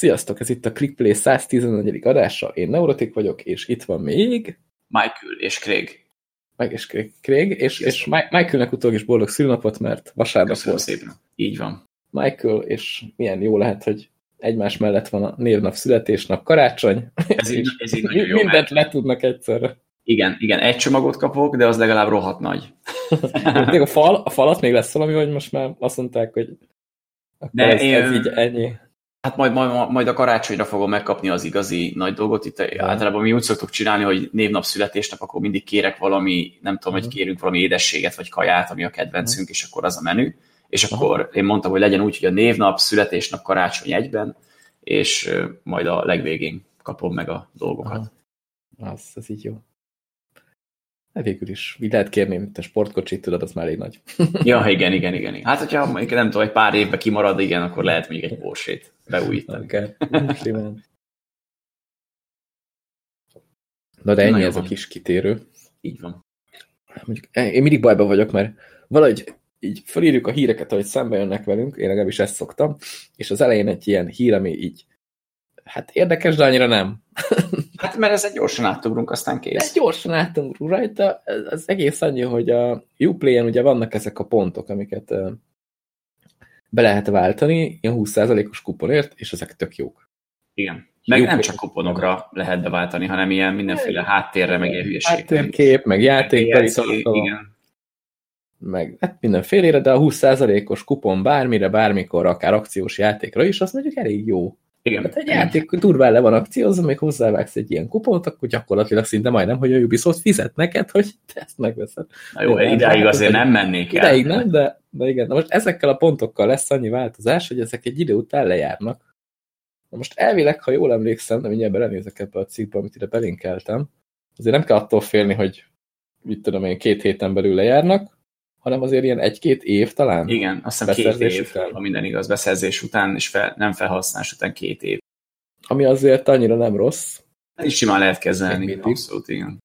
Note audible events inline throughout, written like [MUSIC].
Sziasztok, ez itt a ClickPlay 114. adása, én Neurotik vagyok, és itt van még... Michael és Craig. Meg és Craig, és, és Michaelnek utólag is boldog szülnapot, mert vasárnap Köszönöm volt. szépen. Így van. Michael, és milyen jó lehet, hogy egymás mellett van a névnap, születésnap, karácsony. Ez így, ez így nagyon jó, Mindent le tudnak egyszerre. Igen, igen, egy csomagot kapok, de az legalább rohadt nagy. [LAUGHS] a, fal, a falat még lesz valami, hogy most már azt mondták, hogy de ez, én, ez így ennyi. Hát majd, majd, majd a karácsonyra fogom megkapni az igazi nagy dolgot. Itt ja. általában mi úgy szoktuk csinálni, hogy névnap, születésnap, akkor mindig kérek valami, nem tudom, hogy mhm. kérünk valami édességet vagy kaját, ami a kedvencünk, és akkor az a menü. És akkor én mondtam, hogy legyen úgy, hogy a névnap, születésnap, karácsony egyben, és majd a legvégén kapom meg a dolgokat. Aha. Az, az így jó. Hát végül is. Így lehet kérni, mint a sportkocsit, tudod, az már elég nagy. ja, igen, igen, igen. Hát, hogyha nem tudom, egy pár évbe kimarad, igen, akkor lehet még egy Porsche-t beújítani. Okay. Na de ennyi Na, ez van. a kis kitérő. Így van. Mondjuk, eh, én mindig bajban vagyok, mert valahogy így felírjuk a híreket, ahogy szembe jönnek velünk, én legalábbis ezt szoktam, és az elején egy ilyen hír, ami így hát érdekes, de annyira nem. [LAUGHS] Hát mert ez egy gyorsan átugrunk, aztán kész. Ez gyorsan átugrunk rajta. Az egész annyi, hogy a Uplay-en ugye vannak ezek a pontok, amiket be lehet váltani, ilyen 20%-os kuponért, és ezek tök jók. Igen. Meg nem csak kuponokra lehet beváltani, hanem ilyen mindenféle háttérre, meg ilyen hülyeség. Háttérkép, meg játékbeli Igen. Meg hát mindenfélére, de a 20%-os kupon bármire, bármikor, akár akciós játékra is, az mondjuk elég jó. Igen. Hát egy játék durván le van akciózva, még hozzávágsz egy ilyen kupont, akkor gyakorlatilag szinte majdnem, hogy a Ubisoft fizet neked, hogy te ezt megveszed. Na jó, de ideig azért nem mennék el. Ideig nem, de, de igen. Na most ezekkel a pontokkal lesz annyi változás, hogy ezek egy idő után lejárnak. Na most elvileg, ha jól emlékszem, de mindjárt belenézek ebbe a cikkbe, amit ide belinkeltem, azért nem kell attól félni, hogy mit tudom én, két héten belül lejárnak, hanem azért ilyen egy-két év talán? Igen, azt hiszem két év, után. ha minden igaz, beszerzés után, és fel, nem felhasználás után két év. Ami azért annyira nem rossz. Ez is simán lehet kezelni, abszolút, igen.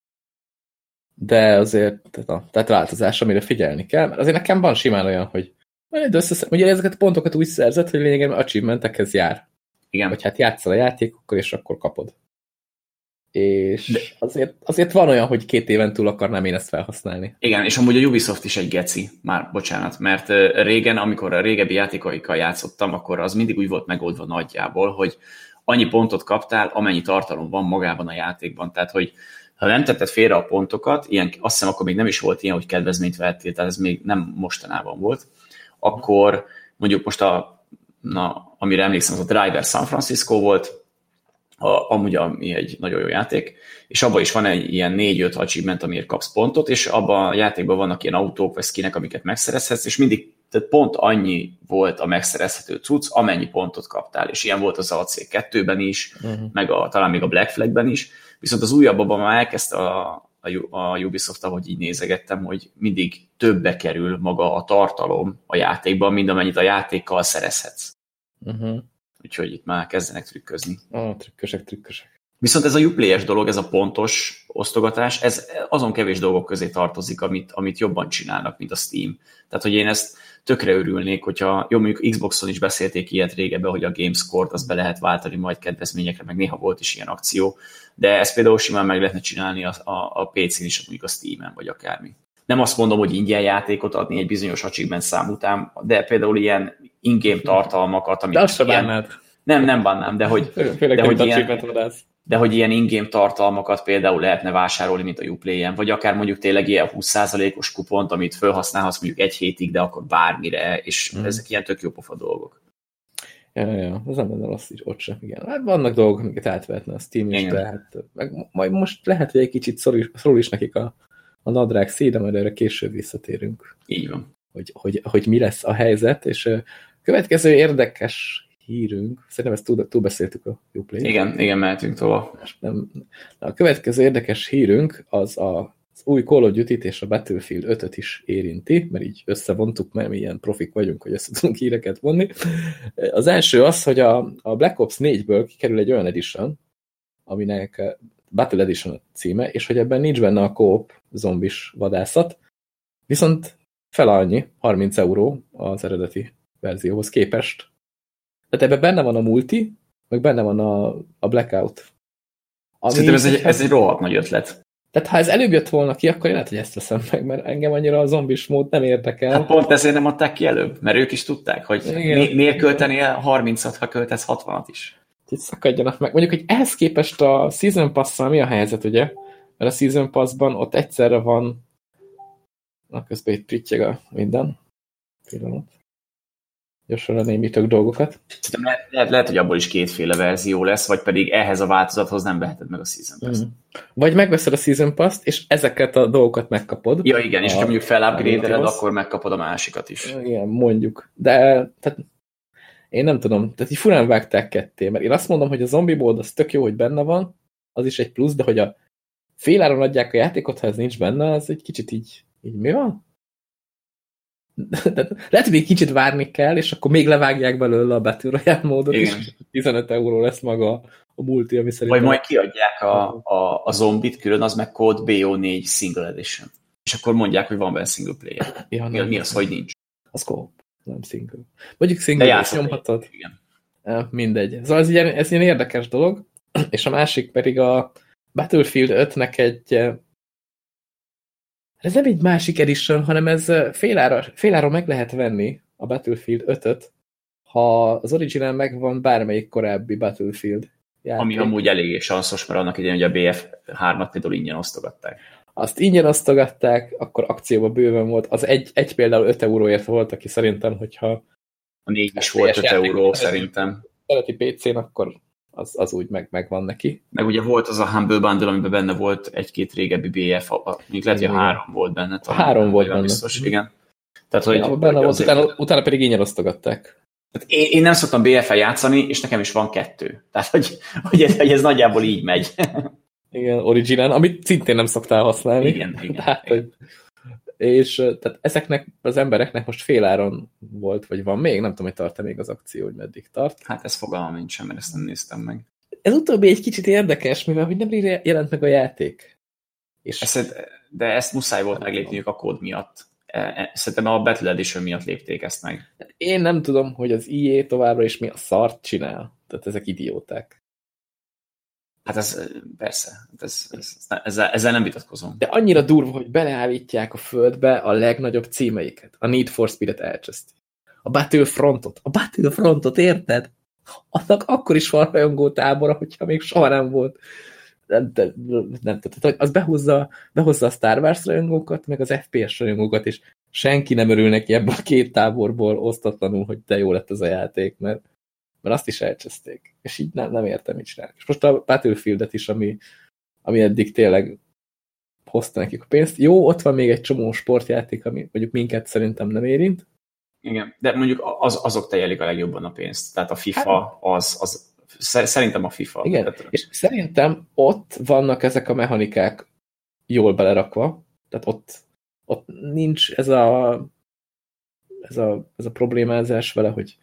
De azért, na, tehát változás, amire figyelni kell, mert azért nekem van simán olyan, hogy összeszed, ugye ezeket a pontokat úgy szerzett, hogy lényegében achievementekhez jár. Igen. Vagy hát játszol a játékokkal, és akkor kapod és De... azért, azért van olyan, hogy két éven túl akarnám én ezt felhasználni. Igen, és amúgy a Ubisoft is egy geci, már bocsánat, mert régen, amikor a régebbi játékaikkal játszottam, akkor az mindig úgy volt megoldva nagyjából, hogy annyi pontot kaptál, amennyi tartalom van magában a játékban. Tehát, hogy ha nem tetted félre a pontokat, ilyen, azt hiszem akkor még nem is volt ilyen, hogy kedvezményt vettél, tehát ez még nem mostanában volt, akkor mondjuk most a, na, amire emlékszem, az a Driver San Francisco volt, a, amúgy ami egy nagyon jó játék, és abban is van egy ilyen 4-5 achievement, amiért kapsz pontot, és abban a játékban vannak ilyen autók vagy skinek, amiket megszerezhetsz, és mindig tehát pont annyi volt a megszerezhető cucc, amennyi pontot kaptál, és ilyen volt az AC2-ben is, uh-huh. meg a, talán még a Black Flag-ben is, viszont az újabbban már elkezdte a, a, a Ubisoft, ahogy így nézegettem, hogy mindig többe kerül maga a tartalom a játékban, mint amennyit a játékkal szerezhetsz. Uh-huh úgyhogy itt már kezdenek trükközni. Ah, trükkösek, trükkösek. Viszont ez a uplay dolog, ez a pontos osztogatás, ez azon kevés dolgok közé tartozik, amit, amit jobban csinálnak, mint a Steam. Tehát, hogy én ezt tökre örülnék, hogyha jó, mondjuk Xboxon is beszélték ilyet régebben, hogy a Gamescore-t azt be lehet váltani majd kedvezményekre, meg néha volt is ilyen akció, de ezt például simán meg lehetne csinálni a, a, a PC-n is, mondjuk a Steam-en, vagy akármi. Nem azt mondom, hogy ingyen játékot adni egy bizonyos achievement szám után, de például ilyen in-game tartalmakat, amit... De azt ilyen, Nem, nem bánnám, de hogy, Főleg, de, hogy ilyen, de hogy ilyen in-game tartalmakat például lehetne vásárolni, mint a Uplay-en, vagy akár mondjuk tényleg ilyen 20%-os kupont, amit felhasználhatsz mondjuk egy hétig, de akkor bármire, és mm. ezek ilyen tök jó pofa dolgok. Ja, ja, az nem lenne rossz is, ott sem, igen. Hát vannak dolgok, amiket átvehetne a Steam is, de hát, meg majd most lehet, hogy egy kicsit szorul is, szorul is nekik a, a nadrág szíj, de majd erre később visszatérünk. Így van. Hogy, hogy, hogy mi lesz a helyzet, és a következő érdekes hírünk, szerintem ezt túl, túlbeszéltük a Uplay. Igen, igen, mehetünk tovább. Nem, a következő érdekes hírünk az a az új Call of Duty-t és a Battlefield 5-öt is érinti, mert így összevontuk, mert mi ilyen profik vagyunk, hogy össze tudunk híreket vonni. Az első az, hogy a, a Black Ops 4-ből kikerül egy olyan edition, aminek Battle Edition a címe, és hogy ebben nincs benne a coop zombis vadászat, viszont fel annyi, 30 euró az eredeti verzióhoz képest. Tehát ebben benne van a multi, meg benne van a, a Blackout. Ami, Szerintem ez egy, ez egy rohadt nagy ötlet. Tehát ha ez előbb jött volna ki, akkor én lehet, hogy ezt veszem meg, mert engem annyira a zombis mód nem érdekel. Hát pont ezért nem adták ki előbb, mert ők is tudták, hogy mi, miért költenél 30-at, ha költesz 60-at is. Itt szakadjanak meg. Mondjuk, hogy ehhez képest a Season pass mi a helyzet, ugye? Mert a Season Pass-ban ott egyszerre van na közben itt prittyeg a minden. Pillanat. Gyorsan lenémítok dolgokat. Szerintem lehet, lehet, lehet, hogy abból is kétféle verzió lesz, vagy pedig ehhez a változathoz nem veheted meg a Season Pass-t. Mm. Vagy megveszed a Season Pass-t, és ezeket a dolgokat megkapod. Ja, igen, és ha mondjuk felupgrade akkor megkapod a másikat is. Igen, mondjuk. De tehát én nem tudom, tehát így furán vágták ketté, mert én azt mondom, hogy a zombie mód az tök jó, hogy benne van, az is egy plusz, de hogy a féláron adják a játékot, ha ez nincs benne, az egy kicsit így, így mi van? [LAUGHS] De lehet, hogy egy kicsit várni kell, és akkor még levágják belőle a Battle Royale módot, Igen. és 15 euró lesz maga a multi, ami szerintem... Vagy majd kiadják a, a, a zombit külön, az meg kód BO4 Single Edition. És akkor mondják, hogy van benne single player. Ja, mi, mi az, hogy nincs? Az co nem single. Mondjuk single is nyomhatod. Igen. Mindegy. Szóval ez ilyen, ez ilyen érdekes dolog, [CLEARS THROAT] és a másik pedig a Battlefield 5-nek egy ez nem egy másik edition, hanem ez félára, félára meg lehet venni a Battlefield 5-öt, ha az original megvan bármelyik korábbi Battlefield játék. Ami amúgy eléggé sanszos, mert annak idején, hogy a BF3-at például ingyen osztogatták. Azt ingyen osztogatták, akkor akcióban bőven volt. Az egy, egy például 5 euróért volt, aki szerintem, hogyha a négy is volt 5 euró, szerintem. Szereti PC-n, akkor az, az úgy meg, megvan neki. Meg ugye volt az a Humble Bundle, amiben benne volt egy-két régebbi BF, még lehet, hogy három volt benne. Talán, három volt benne. Biztos, igen. Tehát, hogy, ja, benne volt, utána, utána pedig ingyen osztogatták. Tehát én, én nem szoktam BF-el játszani, és nekem is van kettő. Tehát, hogy, hogy, ez, hogy ez nagyjából így megy. Igen, originál, amit szintén nem szoktál használni. Igen, igen. [LAUGHS] Tehát. Hogy, és tehát ezeknek az embereknek most féláron volt, vagy van még, nem tudom, hogy tart-e még az akció, hogy meddig tart. Hát ez fogalmam nincsen, mert ezt nem néztem meg. Ez utóbbi egy kicsit érdekes, mivel hogy nem jelent meg a játék. És... Ezt, de ezt muszáj volt meglépniük a kód miatt. E, e, szerintem a Battle Edition miatt lépték ezt meg. Én nem tudom, hogy az IE továbbra is mi a szart csinál. Tehát ezek idióták. Hát ez persze, hát ez, ez, ezzel, ezzel nem vitatkozom. De annyira durva, hogy beleállítják a földbe a legnagyobb címeiket. A Need for Speed-et elcseszti. A Battlefrontot. A Battlefrontot, érted? Annak akkor is van rajongó tábora, hogyha még soha nem volt. Nem, nem, nem tehát az behozza, behozza a Star Wars rajongókat, meg az FPS rajongókat, és senki nem örül neki ebből a két táborból osztatlanul, hogy te jó lett ez a játék, mert mert azt is elcseszték. És így nem, nem értem, mit csinálni. És most a Battlefield-et is, ami, ami eddig tényleg hozta nekik a pénzt. Jó, ott van még egy csomó sportjáték, ami mondjuk minket szerintem nem érint. Igen, de mondjuk az, azok tejelik a legjobban a pénzt. Tehát a FIFA, hát, az, az szerintem a FIFA. Igen, tehát... és szerintem ott vannak ezek a mechanikák jól belerakva, tehát ott, ott nincs ez a, ez a, ez a problémázás vele, hogy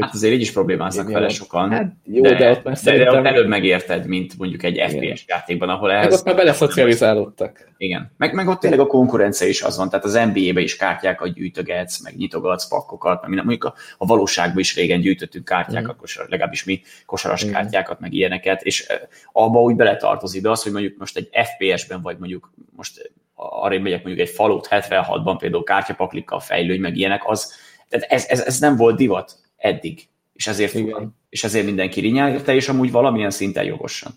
Hát azért így is problémáznak vele sokan. Hát jó, de, de ott már szerintem... De ott előbb megérted, mint mondjuk egy igen. FPS játékban, ahol ez... Meg ott már beleszocializálódtak. Igen. Meg, meg ott tényleg a konkurencia is az van, tehát az NBA-be is kártyákat gyűjtögetsz, meg nyitogatsz pakkokat, meg mondjuk a, a valóságban is régen gyűjtöttünk kártyákat, mm. legalábbis mi kosaras mm. kártyákat, meg ilyeneket, és abba úgy beletartozik, de az, hogy mondjuk most egy FPS-ben, vagy mondjuk most arra megyek mondjuk egy falut 76-ban például kártyapaklikkal fejlődj, meg ilyenek, az, tehát ez, ez, ez nem volt divat eddig. És ezért, Igen. és ezért mindenki rinyálta, és amúgy valamilyen szinten jogosan.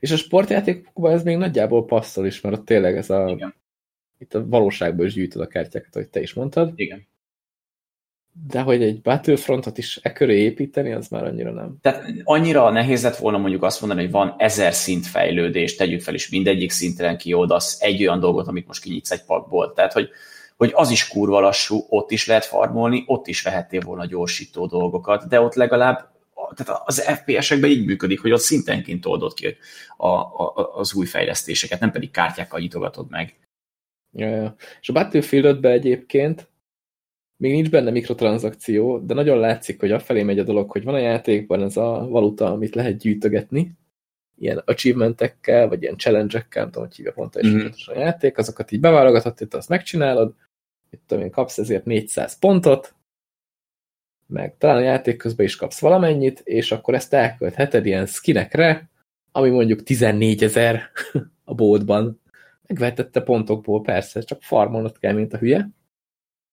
És a sportjátékokban ez még nagyjából passzol is, mert ott tényleg ez a... Igen. Itt a valóságban is gyűjtöd a kártyákat, ahogy te is mondtad. Igen. De hogy egy Battlefrontot is e köré építeni, az már annyira nem. Tehát annyira nehéz lett volna mondjuk azt mondani, hogy van ezer szint fejlődés, tegyük fel is mindegyik szinten kioldasz egy olyan dolgot, amit most kinyitsz egy pakból. Tehát, hogy hogy az is kurva lassú, ott is lehet farmolni, ott is vehettél volna gyorsító dolgokat, de ott legalább tehát az FPS-ekben így működik, hogy ott szintenként oldod ki a, a, az új fejlesztéseket, nem pedig kártyákkal nyitogatod meg. Ja, ja. És a Battlefield 5 egyébként még nincs benne mikrotranszakció, de nagyon látszik, hogy afelé megy a dolog, hogy van a játékban ez a valuta, amit lehet gyűjtögetni, ilyen achievementekkel, vagy ilyen challenge-ekkel, nem tudom, hogy hívja pont mm a játék, azokat így beválogatod, itt azt megcsinálod, itt tudom én, kapsz ezért 400 pontot, meg talán a játék közben is kapsz valamennyit, és akkor ezt elköltheted ilyen skinekre, ami mondjuk 14 ezer [LAUGHS] a boltban. Megvehetette pontokból, persze, csak farmolnod kell, mint a hülye.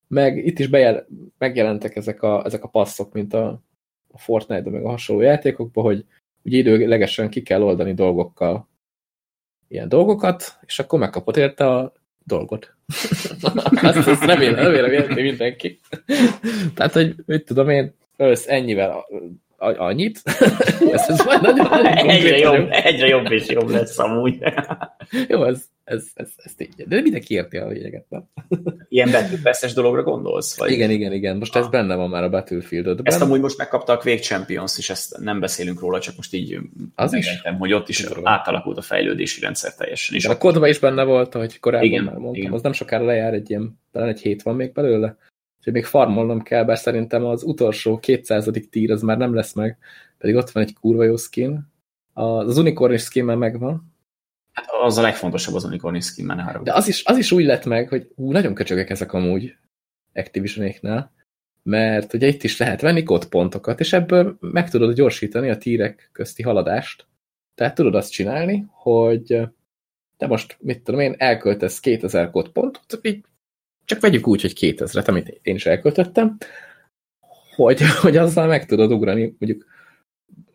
Meg itt is bejel, megjelentek ezek a, ezek a passzok, mint a, a Fortnite-ban, meg a hasonló játékokban, hogy ugye időlegesen ki kell oldani dolgokkal ilyen dolgokat, és akkor megkapod érte a dolgot. [LAUGHS] azt, azt remélem, remélem érti mindenki. Tehát, hogy mit tudom én, össz ennyivel annyit. [LAUGHS] ez, ez majd nagyon, nagyon egyre, jobb, egyre jobb és jobb lesz amúgy. [LAUGHS] Jó, ez, ez, ez, ez így. De mindenki érti a lényeget, nem? [LAUGHS] Ilyen Battlefield dologra gondolsz? Vagy? Igen, igen, igen. Most ez benne van már a battlefield -ödben. Ezt amúgy most megkapta a Quake Champions, és ezt nem beszélünk róla, csak most így az is? hogy ott is Tudom. átalakult a fejlődési rendszer teljesen. És a kodban is benne volt, hogy korábban igen, már mondtam, igen. az nem sokára lejár egy ilyen, talán egy hét van még belőle. Úgyhogy még farmolnom kell, bár szerintem az utolsó 200. tír az már nem lesz meg, pedig ott van egy kurva jó skin. Az unicorn skin már megvan. Hát az a legfontosabb az unicorn skin, már ne De az is, az is úgy lett meg, hogy ú, nagyon köcsögek ezek amúgy Activisionéknál, mert ugye itt is lehet venni pontokat, és ebből meg tudod gyorsítani a tírek közti haladást. Tehát tudod azt csinálni, hogy te most, mit tudom én, elköltesz 2000 pontot, így csak vegyük úgy, hogy 2000-et, amit én is elköltöttem, hogy, [LAUGHS] hogy azzal meg tudod ugrani, mondjuk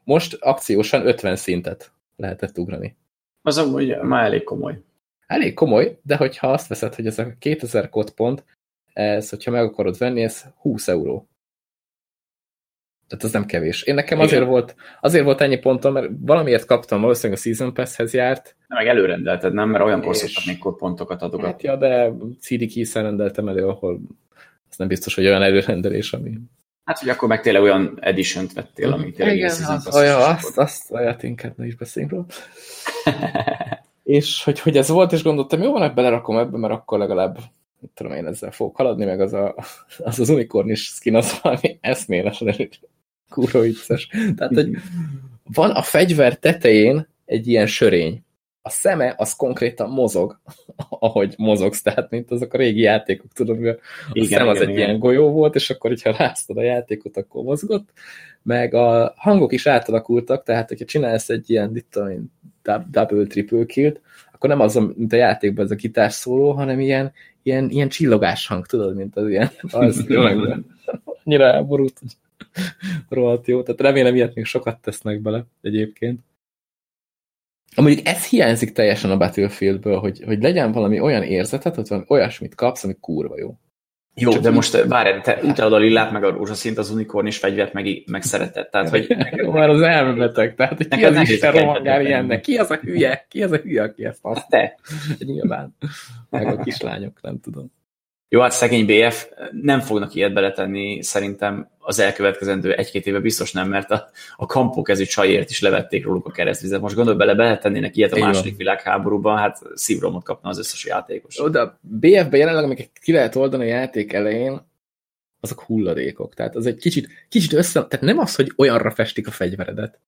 most akciósan 50 szintet lehetett ugrani. Az amúgy már elég komoly. Elég komoly, de hogyha azt veszed, hogy ez a 2000 pont, ez, hogyha meg akarod venni, ez 20 euró. Tehát az nem kevés. Én nekem Igen. azért volt, azért volt ennyi pontom, mert valamiért kaptam, valószínűleg a Season Pass-hez járt. De meg előrendelted, nem? Mert olyan szoktak még pontokat adogatni. Hát ja, de CD keys rendeltem elő, ahol ez nem biztos, hogy olyan előrendelés, ami... Hát, hogy akkor meg tényleg olyan edition vettél, ami tényleg Igen, az, olyan, azt, azt, olyat inkább ne is beszéljünk róla. [LAUGHS] és hogy, hogy ez volt, és gondoltam, jó van, belerakom ebbe, mert akkor legalább tudom én ezzel fogok haladni, meg az a, az, az unikornis skin az valami eszmélesen kurva vicces. Tehát, hogy van a fegyver tetején egy ilyen sörény. A szeme az konkrétan mozog, [LAUGHS] ahogy mozogsz, tehát mint azok a régi játékok, tudod, hogy a igen, szem az igen, egy igen. ilyen golyó volt, és akkor, hogyha ráztad a játékot, akkor mozgott, meg a hangok is átalakultak, tehát hogyha csinálsz egy ilyen, tudom én, double, triple kill akkor nem az, mint a játékban ez a gitár szóló, hanem ilyen, ilyen, ilyen csillogás hang, tudod, mint az ilyen, [LAUGHS] az annyira elborult, hogy [LAUGHS] rohadt jó. Tehát remélem, ilyet még sokat tesznek bele egyébként. Mondjuk ez hiányzik teljesen a Battlefieldből, hogy, hogy legyen valami olyan érzetet, hogy valami olyasmit kapsz, ami kurva jó. Jó, Csak de így... most várj, te utálod a lillát, meg a rózsaszint, az unikorn és fegyvert meg, meg szereted. Tehát, hogy... [LAUGHS] Jó, már az elmebeteg, tehát ki az Isten rohangál ilyennek? Ki az a hülye? Ki az a hülye, aki ezt azt? Te. Nyilván. Meg a kislányok, nem tudom. Jó, hát szegény BF nem fognak ilyet beletenni, szerintem az elkövetkezendő egy-két éve biztos nem, mert a, a kampókezű csajért is levették róluk a keresztvizet. Most gondolj bele, beletennének ilyet a Igen. második világháborúban, hát szívromot kapna az összes játékos. Ó, de a BF-ben jelenleg, amiket ki lehet oldani a játék elején, azok hulladékok. Tehát az egy kicsit, kicsit össze, tehát nem az, hogy olyanra festik a fegyveredet,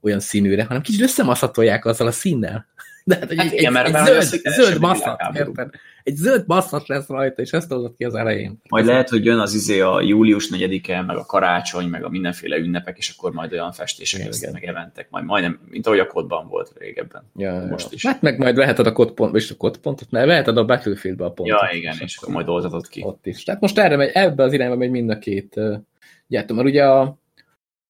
olyan színűre, hanem kicsit összemaszatolják azzal a színnel. De hát, egy, hát igen, egy, egy zöld, zöld masszat, érted? Egy zöld masszat lesz rajta, és ezt adott ki az elején. Majd lehet, hogy jön az izé a július 4-e, meg a karácsony, meg a mindenféle ünnepek, és akkor majd olyan festések lesznek, meg eventek, majd majdnem, mint ahogy a kodban volt régebben. Ja, Most is. Hát meg majd veheted a kodpont, és a kodpontot, ne, veheted a Battlefieldbe a pontot. Ja, igen, és, és akkor majd oltatod ki. Ott is. Tehát most erre megy, ebbe az irányba megy mind a két gyártó, mert ugye a,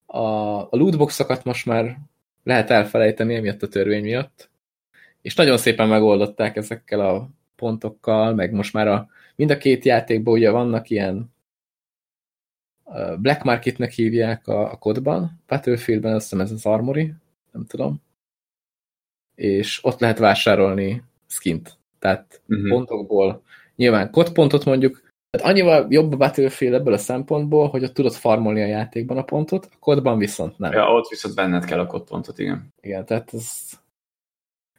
a, a lootboxokat most már lehet elfelejteni emiatt a törvény miatt, és nagyon szépen megoldották ezekkel a pontokkal, meg most már a, mind a két játékban ugye vannak ilyen Black Marketnek hívják a, a kodban, Battlefieldben azt hiszem ez az Armory, nem tudom, és ott lehet vásárolni skint, tehát uh mhm. -huh. pontokból, nyilván kodpontot mondjuk, tehát annyival jobb a Battlefield ebből a szempontból, hogy ott tudod farmolni a játékban a pontot, a kodban viszont nem. Ja, ott viszont benned kell a kodpontot, igen. Igen, tehát ez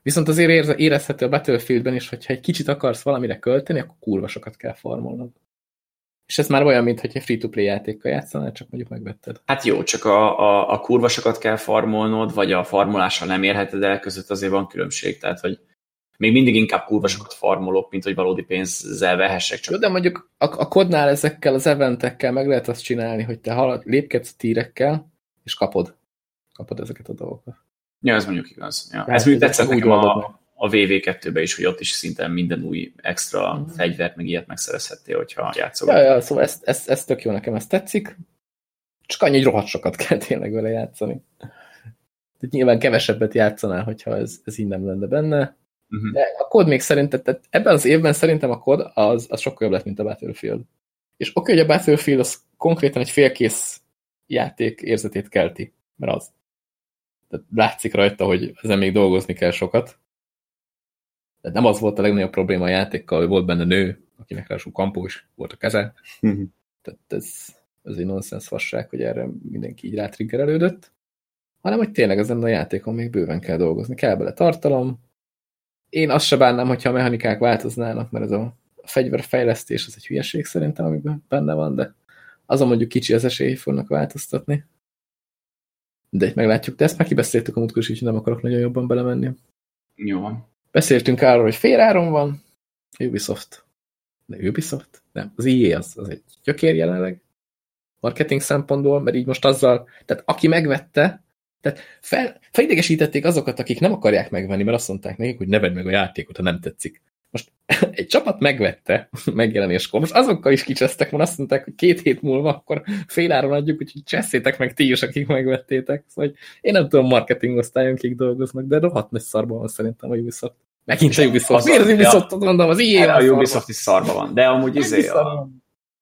Viszont azért érezhető a Battlefieldben is, hogyha egy kicsit akarsz valamire költeni, akkor kurva sokat kell farmolnod. És ez már olyan, mint egy free-to-play játékkal játszanál, csak mondjuk megvetted. Hát jó, csak a, a, a kurva sokat kell farmolnod, vagy a farmolással nem érheted el, között azért van különbség. Tehát, hogy még mindig inkább kurva sokat farmolok, mint hogy valódi pénzzel vehessek. Csak. Jó, de mondjuk a, a kodnál ezekkel az eventekkel meg lehet azt csinálni, hogy te halad, lépkedsz tírekkel, és kapod. Kapod ezeket a dolgokat. Ja, ez mondjuk igaz. Ja. Ez mondjuk tetszett nekem a, a VV2-be is, hogy ott is szinte minden új extra mm. fegyvert, meg ilyet megszerezhettél, hogyha játszol. Ja, ja, szóval ez, ez, ez tök jó nekem, ez tetszik. Csak annyi, hogy rohadt sokat kell tényleg vele játszani. De nyilván kevesebbet játszanál, hogyha ez, ez így nem lenne benne. Uh-huh. De a kód még szerintem, tehát ebben az évben szerintem a kód az, az sokkal jobb lett, mint a Battlefield. És oké, hogy a Battlefield az konkrétan egy félkész játék érzetét kelti, mert az. Tehát látszik rajta, hogy ezen még dolgozni kell sokat. De nem az volt a legnagyobb probléma a játékkal, hogy volt benne nő, akinek ráadásul kampó is volt a keze. Uh-huh. Tehát ez, ez egy nonsens fasság, hogy erre mindenki így rátriggerelődött. Hanem, hogy tényleg ezen a játékon még bőven kell dolgozni. Kell bele tartalom, én azt se bánnám, hogyha a mechanikák változnának, mert ez a fegyverfejlesztés az egy hülyeség szerintem, amiben benne van, de azon mondjuk kicsi az esély, fognak változtatni. De itt meglátjuk, de ezt már kibeszéltük a múltkor is, nem akarok nagyon jobban belemenni. Jó. Beszéltünk arról, hogy féláron van, Ubisoft. De Ubisoft? Nem, az IE az, az egy gyökér jelenleg marketing szempontból, mert így most azzal, tehát aki megvette, tehát fel, felidegesítették azokat, akik nem akarják megvenni, mert azt mondták nekik, hogy ne vedd meg a játékot, ha nem tetszik. Most [LAUGHS] egy csapat megvette [LAUGHS] megjelenéskor, most azokkal is kicsesztek, mert azt mondták, hogy két hét múlva akkor féláron adjuk, úgyhogy cseszétek meg ti is, akik megvettétek. Szóval hogy én nem tudom marketing osztályon, kik dolgoznak, de rohadt nagy szarban van szerintem a Ubisoft. Megint a Ubisoft. Miért az ubisoft ja, mondom, az ilyen A Ubisoft is szarban van, de amúgy izé a,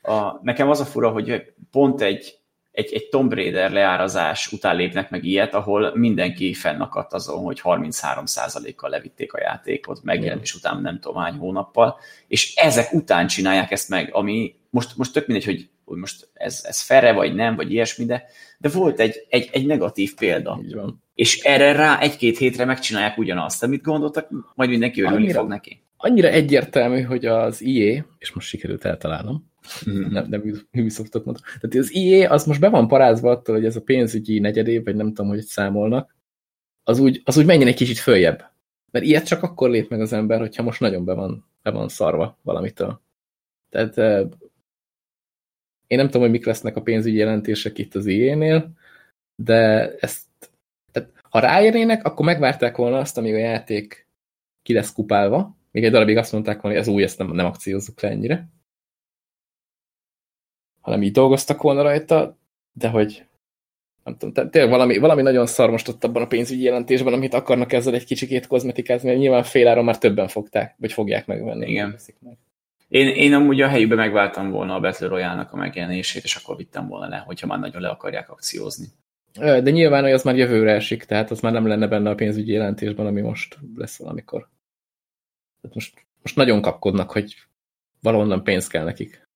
a, nekem az a fura, hogy pont egy egy, egy Tomb Raider leárazás után lépnek meg ilyet, ahol mindenki fennakadt azon, hogy 33%-kal levitték a játékot, megjelenés után nem tudom hány hónappal, és ezek után csinálják ezt meg, ami most, most tök mindegy, hogy, hogy most ez, ez ferre, vagy nem, vagy ilyesmi, de, de volt egy, egy, egy negatív példa. És erre rá egy-két hétre megcsinálják ugyanazt, amit gondoltak, majd mindenki örülni annyira, fog neki. Annyira egyértelmű, hogy az IE, és most sikerült eltalálnom. [LAUGHS] nem, nem Ubisoftot mondtam. Tehát az IE az most be van parázva attól, hogy ez a pénzügyi negyedév, vagy nem tudom, hogy számolnak, az úgy, az úgy menjen egy kicsit följebb. Mert ilyet csak akkor lép meg az ember, hogyha most nagyon be van, be van szarva valamitől. Tehát én nem tudom, hogy mik lesznek a pénzügyi jelentések itt az IE-nél, de ezt, tehát ha ráérnének, akkor megvárták volna azt, amíg a játék ki lesz kupálva. Még egy darabig azt mondták volna, hogy ez új, ezt nem, nem akciózzuk le ennyire hanem így dolgoztak volna rajta, de hogy nem tudom, tényleg valami, valami nagyon szar most ott abban a pénzügyi jelentésben, amit akarnak ezzel egy kicsikét kozmetikázni, mert nyilván féláron már többen fogták, vagy fogják megvenni. Igen. Meg. Én, én amúgy a helyükbe megváltam volna a Battle Royale-nak a megjelenését, és akkor vittem volna le, hogyha már nagyon le akarják akciózni. De nyilván, hogy az már jövőre esik, tehát az már nem lenne benne a pénzügyi jelentésben, ami most lesz valamikor. Tehát most, most nagyon kapkodnak, hogy valahonnan pénz kell nekik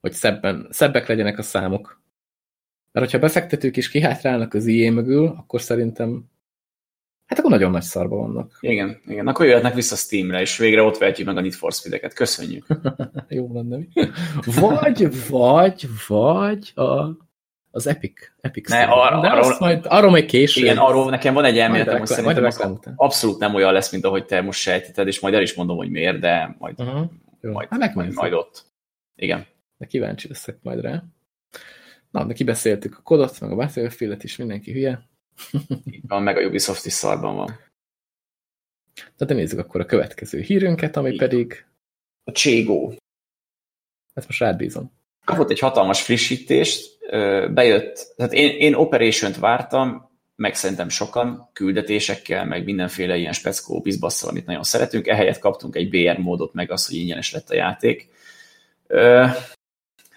hogy szebben, szebbek legyenek a számok. Mert hogyha befektetők is kihátrálnak az IE mögül, akkor szerintem hát akkor nagyon nagy szarba vannak. Igen, igen. Akkor jöhetnek vissza Steamre, és végre ott vehetjük meg a Need for Speed-eket. Köszönjük. [LAUGHS] Jó lenne. Vagy, vagy, vagy a, az Epic. Epic ne, ar De arról, majd, arról még később. Igen, arról nekem van egy elméletem, hogy szerintem az abszolút nem olyan lesz, mint ahogy te most sejteted, és majd el is mondom, hogy miért, de majd, uh -huh. majd, hát majd, majd ott. Igen de kíváncsi leszek majd rá. Na, de kibeszéltük a kodot, meg a Battlefield-et is, mindenki hülye. [LAUGHS] Így van, meg a Ubisoft is szarban van. Tehát nézzük akkor a következő hírünket, ami Igen. pedig... A Cségó. Ezt most rád bízom. Kapott egy hatalmas frissítést, bejött, tehát én, én Operation-t vártam, meg szerintem sokan küldetésekkel, meg mindenféle ilyen speckó bizbasszal, amit nagyon szeretünk, ehelyett kaptunk egy BR módot, meg az, hogy ingyenes lett a játék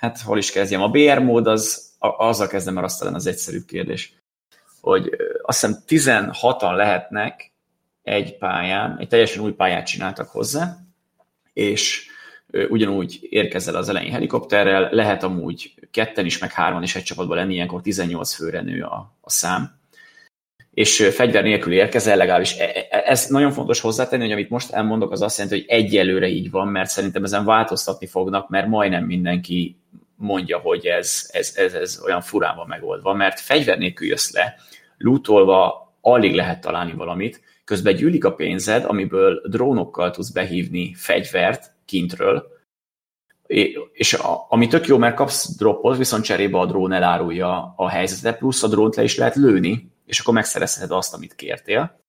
hát hol is kezdjem? A BR mód az, azzal kezdem, mert azt talán az egyszerűbb kérdés, hogy azt hiszem 16-an lehetnek egy pályán, egy teljesen új pályát csináltak hozzá, és ugyanúgy érkezel az elején helikopterrel, lehet amúgy ketten is, meg hárman is egy csapatban lenni, ilyenkor 18 főre nő a, a szám, és fegyver nélkül érkezel, legalábbis e, e, ez nagyon fontos hozzátenni, hogy amit most elmondok, az azt jelenti, hogy egyelőre így van, mert szerintem ezen változtatni fognak, mert majdnem mindenki mondja, hogy ez, ez, ez, ez olyan furán van megoldva, mert fegyver nélkül jössz le, lootolva alig lehet találni valamit, közben gyűlik a pénzed, amiből drónokkal tudsz behívni fegyvert kintről, és a, ami tök jó, mert kapsz dropot, viszont cserébe a drón elárulja a helyzetet, plusz a drónt le is lehet lőni, és akkor megszerezheted azt, amit kértél.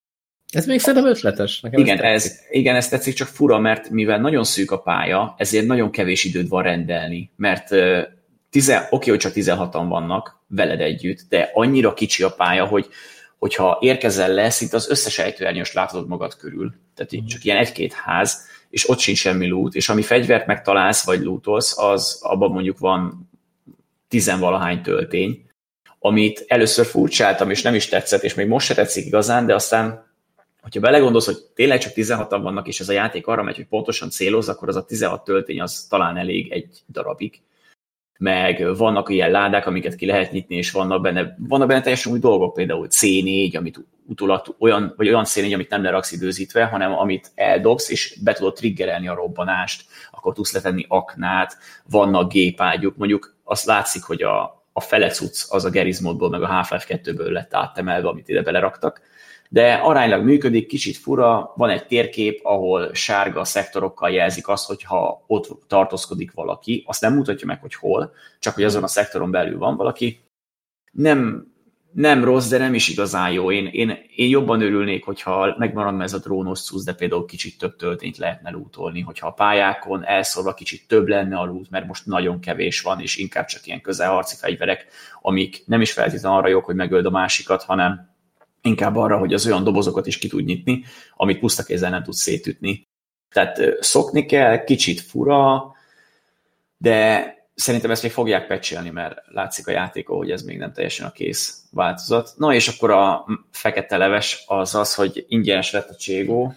Ez még szerintem ötletes. Nekem igen, ez, ez, igen, ez tetszik, csak fura, mert mivel nagyon szűk a pálya, ezért nagyon kevés időd van rendelni, mert tize, oké, hogy csak 16-an vannak veled együtt, de annyira kicsi a pálya, hogy hogyha érkezel le, szinte az összes ejtőernyős látod magad körül. Tehát így csak ilyen egy-két ház, és ott sincs semmi loot, és ami fegyvert megtalálsz, vagy lootolsz, az abban mondjuk van tizenvalahány töltény, amit először furcsáltam, és nem is tetszett, és még most se tetszik igazán, de aztán, hogyha belegondolsz, hogy tényleg csak 16-an vannak, és ez a játék arra megy, hogy pontosan céloz, akkor az a 16 töltény az talán elég egy darabig. Meg vannak ilyen ládák, amiket ki lehet nyitni, és vannak benne, vannak benne teljesen új dolgok, például C4, amit utólag olyan, vagy olyan C4, amit nem leraksz időzítve, hanem amit eldobsz, és be tudod triggerelni a robbanást, akkor tudsz letenni aknát, vannak gépágyuk, mondjuk azt látszik, hogy a, a fele az a Gerizmodból, meg a Half-Life 2-ből lett áttemelve, amit ide beleraktak, de aránylag működik, kicsit fura, van egy térkép, ahol sárga szektorokkal jelzik azt, hogyha ott tartózkodik valaki, azt nem mutatja meg, hogy hol, csak hogy azon a szektoron belül van valaki. Nem, nem rossz, de nem is igazán jó. Én, én, én jobban örülnék, hogyha megmaradna ez a drónos szusz, de például kicsit több töltényt lehetne lootolni, hogyha a pályákon elszorva kicsit több lenne a loot, mert most nagyon kevés van, és inkább csak ilyen közelharci fegyverek, amik nem is feltétlenül arra jók, hogy megöld a másikat, hanem inkább arra, hogy az olyan dobozokat is ki tud nyitni, amit puszta kézzel nem tud szétütni. Tehát szokni kell, kicsit fura, de szerintem ezt még fogják pecselni, mert látszik a játékon, hogy ez még nem teljesen a kész változat. Na és akkor a fekete leves az az, hogy ingyenes lett a Cségó,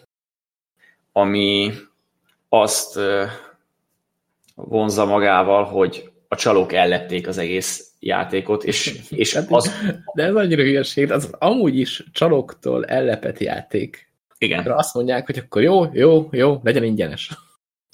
ami azt vonza magával, hogy a csalók ellették az egész játékot, és, [LAUGHS] és hát, az... De ez annyira hülyeség, az amúgy is csalóktól ellepett játék. Igen. Akkor azt mondják, hogy akkor jó, jó, jó, legyen ingyenes.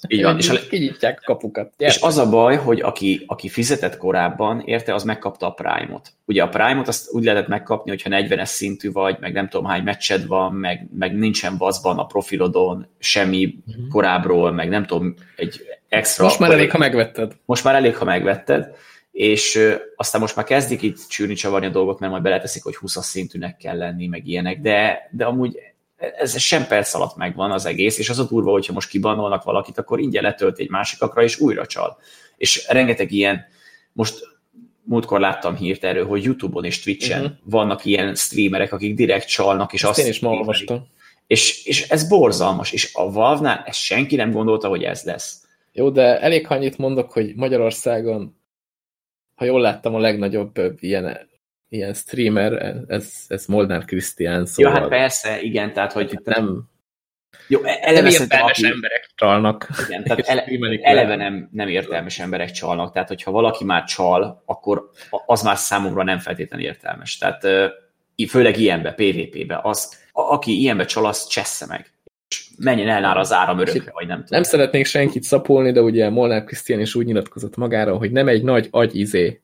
Így van. És, és kinyitják a kapukat. Gyertek. És az a baj, hogy aki, aki fizetett korábban, érte, az megkapta a Prime-ot. Ugye a Prime-ot azt úgy lehetett megkapni, hogyha 40-es szintű vagy, meg nem tudom hány meccsed van, meg, meg nincsen vazban a profilodon, semmi uh-huh. korábbról, meg nem tudom, egy extra... Most már elég, ha megvetted. Most már elég, ha megvetted és aztán most már kezdik itt csűrni csavarni a dolgot, mert majd beleteszik, hogy 20 szintűnek kell lenni, meg ilyenek, de, de amúgy ez sem perc alatt megvan az egész, és az a durva, hogyha most kibanolnak valakit, akkor ingyen letölt egy másikakra, és újra csal. És rengeteg ilyen, most múltkor láttam hírt erről, hogy Youtube-on és Twitch-en uh-huh. vannak ilyen streamerek, akik direkt csalnak, és Ezt azt én is ma olvastam. És, és ez borzalmas, és a Valve-nál ezt senki nem gondolta, hogy ez lesz. Jó, de elég annyit mondok, hogy Magyarországon ha jól láttam, a legnagyobb ilyen, ilyen streamer, ez, ez Molnár Krisztián. Szóval... Jó, hát persze, igen, tehát hogy itt nem... Jó, eleve nem értelmes aki... emberek csalnak. Igen, tehát [LAUGHS] ele, eleve nem, nem értelmes emberek csalnak, tehát hogyha valaki már csal, akkor az már számomra nem feltétlenül értelmes. Tehát főleg ilyenbe, PvP-be, az, aki ilyenbe csal, az csessze meg menjen el nála az áram örökre, vagy nem tudom. Nem szeretnék senkit szapolni, de ugye Molnár Krisztián is úgy nyilatkozott magára, hogy nem egy nagy agyizé.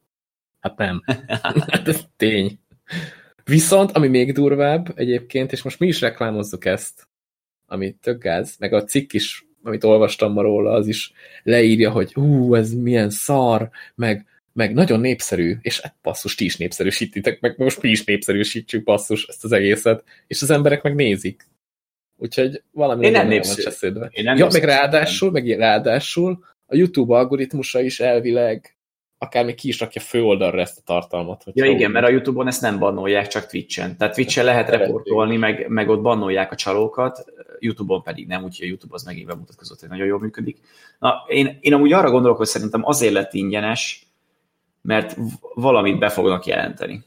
Hát nem. [LAUGHS] hát ez tény. Viszont, ami még durvább egyébként, és most mi is reklámozzuk ezt, ami tök gáz, meg a cikk is, amit olvastam ma róla, az is leírja, hogy hú, ez milyen szar, meg, meg nagyon népszerű, és hát basszus, ti is népszerűsítitek, meg most mi is népszerűsítsük basszus ezt az egészet, és az emberek meg nézik. Úgyhogy valami Én nem népszerű. Én nem ja, meg ráadásul, meg ráadásul a YouTube algoritmusa is elvileg akár még ki is rakja főoldalra ezt a tartalmat. Ja igen, úgy. mert a YouTube-on ezt nem bannolják, csak Twitch-en. Tehát Twitch-en lehet reportolni, meg, meg ott bannolják a csalókat, YouTube-on pedig nem, úgyhogy a YouTube az megint bemutatkozott, hogy nagyon jól működik. Na, én, én amúgy arra gondolok, hogy szerintem azért lett ingyenes, mert valamit be fognak jelenteni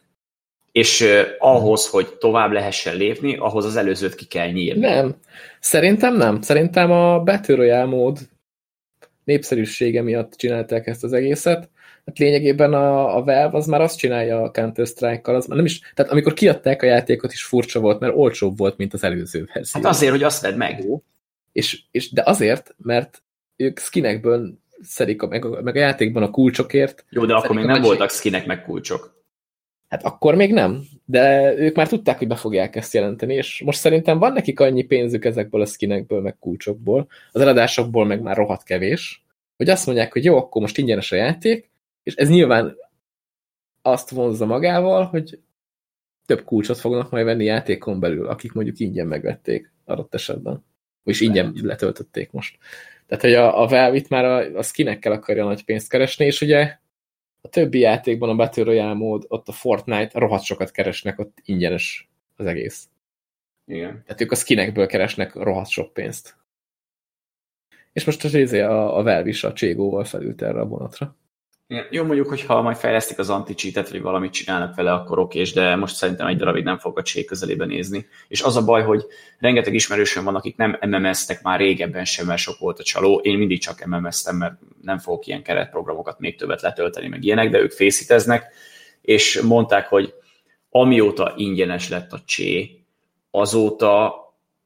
és uh, ahhoz, hogy tovább lehessen lépni, ahhoz az előzőt ki kell nyírni. Nem. Szerintem nem. Szerintem a Battle Royale mód népszerűsége miatt csinálták ezt az egészet. Hát lényegében a, a Valve az már azt csinálja a Counter-Strike-kal, az már nem is, tehát amikor kiadták a játékot is furcsa volt, mert olcsóbb volt, mint az előző verzió. Hát azért, hogy azt vedd meg. És, és, de azért, mert ők skinekből szedik a, meg, a, meg a játékban a kulcsokért. Jó, de akkor még nem voltak skinek meg kulcsok. Hát akkor még nem, de ők már tudták, hogy be fogják ezt jelenteni, és most szerintem van nekik annyi pénzük ezekből a skinekből, meg kulcsokból, az eladásokból meg már rohadt kevés, hogy azt mondják, hogy jó, akkor most ingyenes a játék, és ez nyilván azt vonzza magával, hogy több kulcsot fognak majd venni játékon belül, akik mondjuk ingyen megvették adott esetben. És ingyen letöltötték most. Tehát, hogy a, a Valve itt már a, a skinekkel akarja nagy pénzt keresni, és ugye a többi játékban a Battle Royale mód, ott a Fortnite rohadt sokat keresnek, ott ingyenes az egész. Igen. Tehát ők a skinekből keresnek rohadt sok pénzt. És most az izé a, a Valve is a Cségóval felült erre a vonatra. Igen. Jó, mondjuk, hogyha majd fejlesztik az anti vagy valamit csinálnak vele, akkor oké, de most szerintem egy darabig nem fog a cség közelébe nézni. És az a baj, hogy rengeteg ismerősöm van, akik nem MMS-tek már régebben sem, mert sok volt a csaló. Én mindig csak MMS-tem, mert nem fogok ilyen keretprogramokat még többet letölteni, meg ilyenek, de ők fészíteznek, és mondták, hogy amióta ingyenes lett a csé, azóta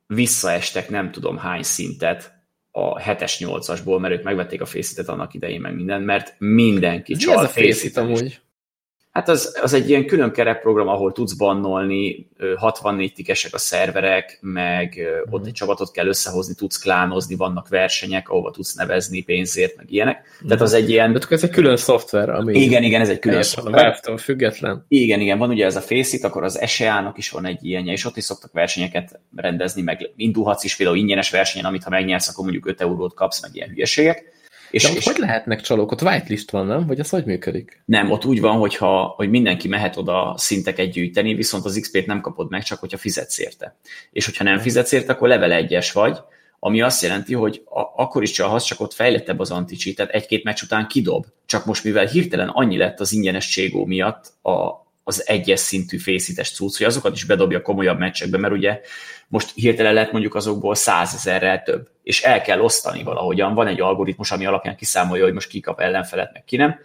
visszaestek nem tudom hány szintet, a 7-es 8-asból, mert ők megvették a faceit annak idején, meg minden, mert mindenki csal. Mi ez a faceit amúgy? Hát az, az egy ilyen külön keretprogram, ahol tudsz bannolni, 64 tikesek a szerverek, meg mm. ott egy csapatot kell összehozni, tudsz klánozni, vannak versenyek, ahova tudsz nevezni pénzért, meg ilyenek. Mm. Tehát az egy ilyen... De ez egy külön szoftver, ami... Igen, igen, ez egy külön szoftver. A független. Igen, igen, van ugye ez a Faceit, akkor az SEA-nak is van egy ilyenje, és ott is szoktak versenyeket rendezni, meg indulhatsz is például ingyenes versenyen, amit ha megnyersz, akkor mondjuk 5 eurót kapsz, meg ilyen hülyeségek. És, De ott és hogy lehetnek csalók? Ott whitelist van, nem? Vagy az hogy működik? Nem, ott úgy van, hogyha, hogy mindenki mehet oda szinteket gyűjteni, viszont az XP-t nem kapod meg, csak hogyha fizetsz érte. És hogyha nem fizetsz érte, akkor level 1 vagy, ami azt jelenti, hogy a, akkor is csalhatsz, csak ott fejlettebb az anti tehát egy-két meccs után kidob. Csak most, mivel hirtelen annyi lett az ingyenes cségó miatt a, az egyes szintű fészítes cucc, hogy azokat is bedobja komolyabb meccsekbe, mert ugye most hirtelen lett mondjuk azokból százezerrel több, és el kell osztani valahogyan. Van egy algoritmus, ami alapján kiszámolja, hogy most ki kap ellenfelet, meg ki nem,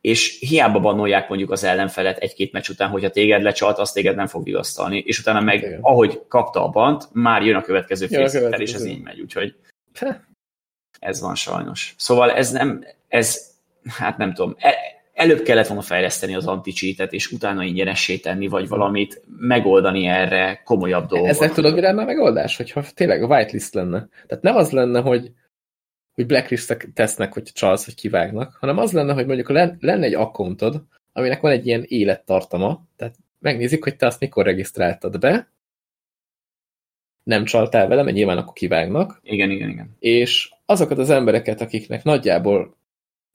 és hiába bannolják mondjuk az ellenfelet egy-két meccs után, hogyha téged lecsalt, azt téged nem fog vigasztalni, és utána meg, Igen. ahogy kapta a bant, már jön a következő fészítel, és ez így megy, úgyhogy ez van sajnos. Szóval ez nem, ez, hát nem tudom, e, előbb kellett volna fejleszteni az anti és utána ingyenessé tenni, vagy valamit megoldani erre komolyabb dolgot. Ezek tudod, mi lenne a megoldás? Hogyha tényleg a whitelist lenne. Tehát nem az lenne, hogy, hogy blacklist tesznek, hogy csalsz, hogy kivágnak, hanem az lenne, hogy mondjuk lenne egy accountod, aminek van egy ilyen élettartama, tehát megnézik, hogy te azt mikor regisztráltad be, nem csaltál vele, mert nyilván akkor kivágnak. Igen, igen, igen. És azokat az embereket, akiknek nagyjából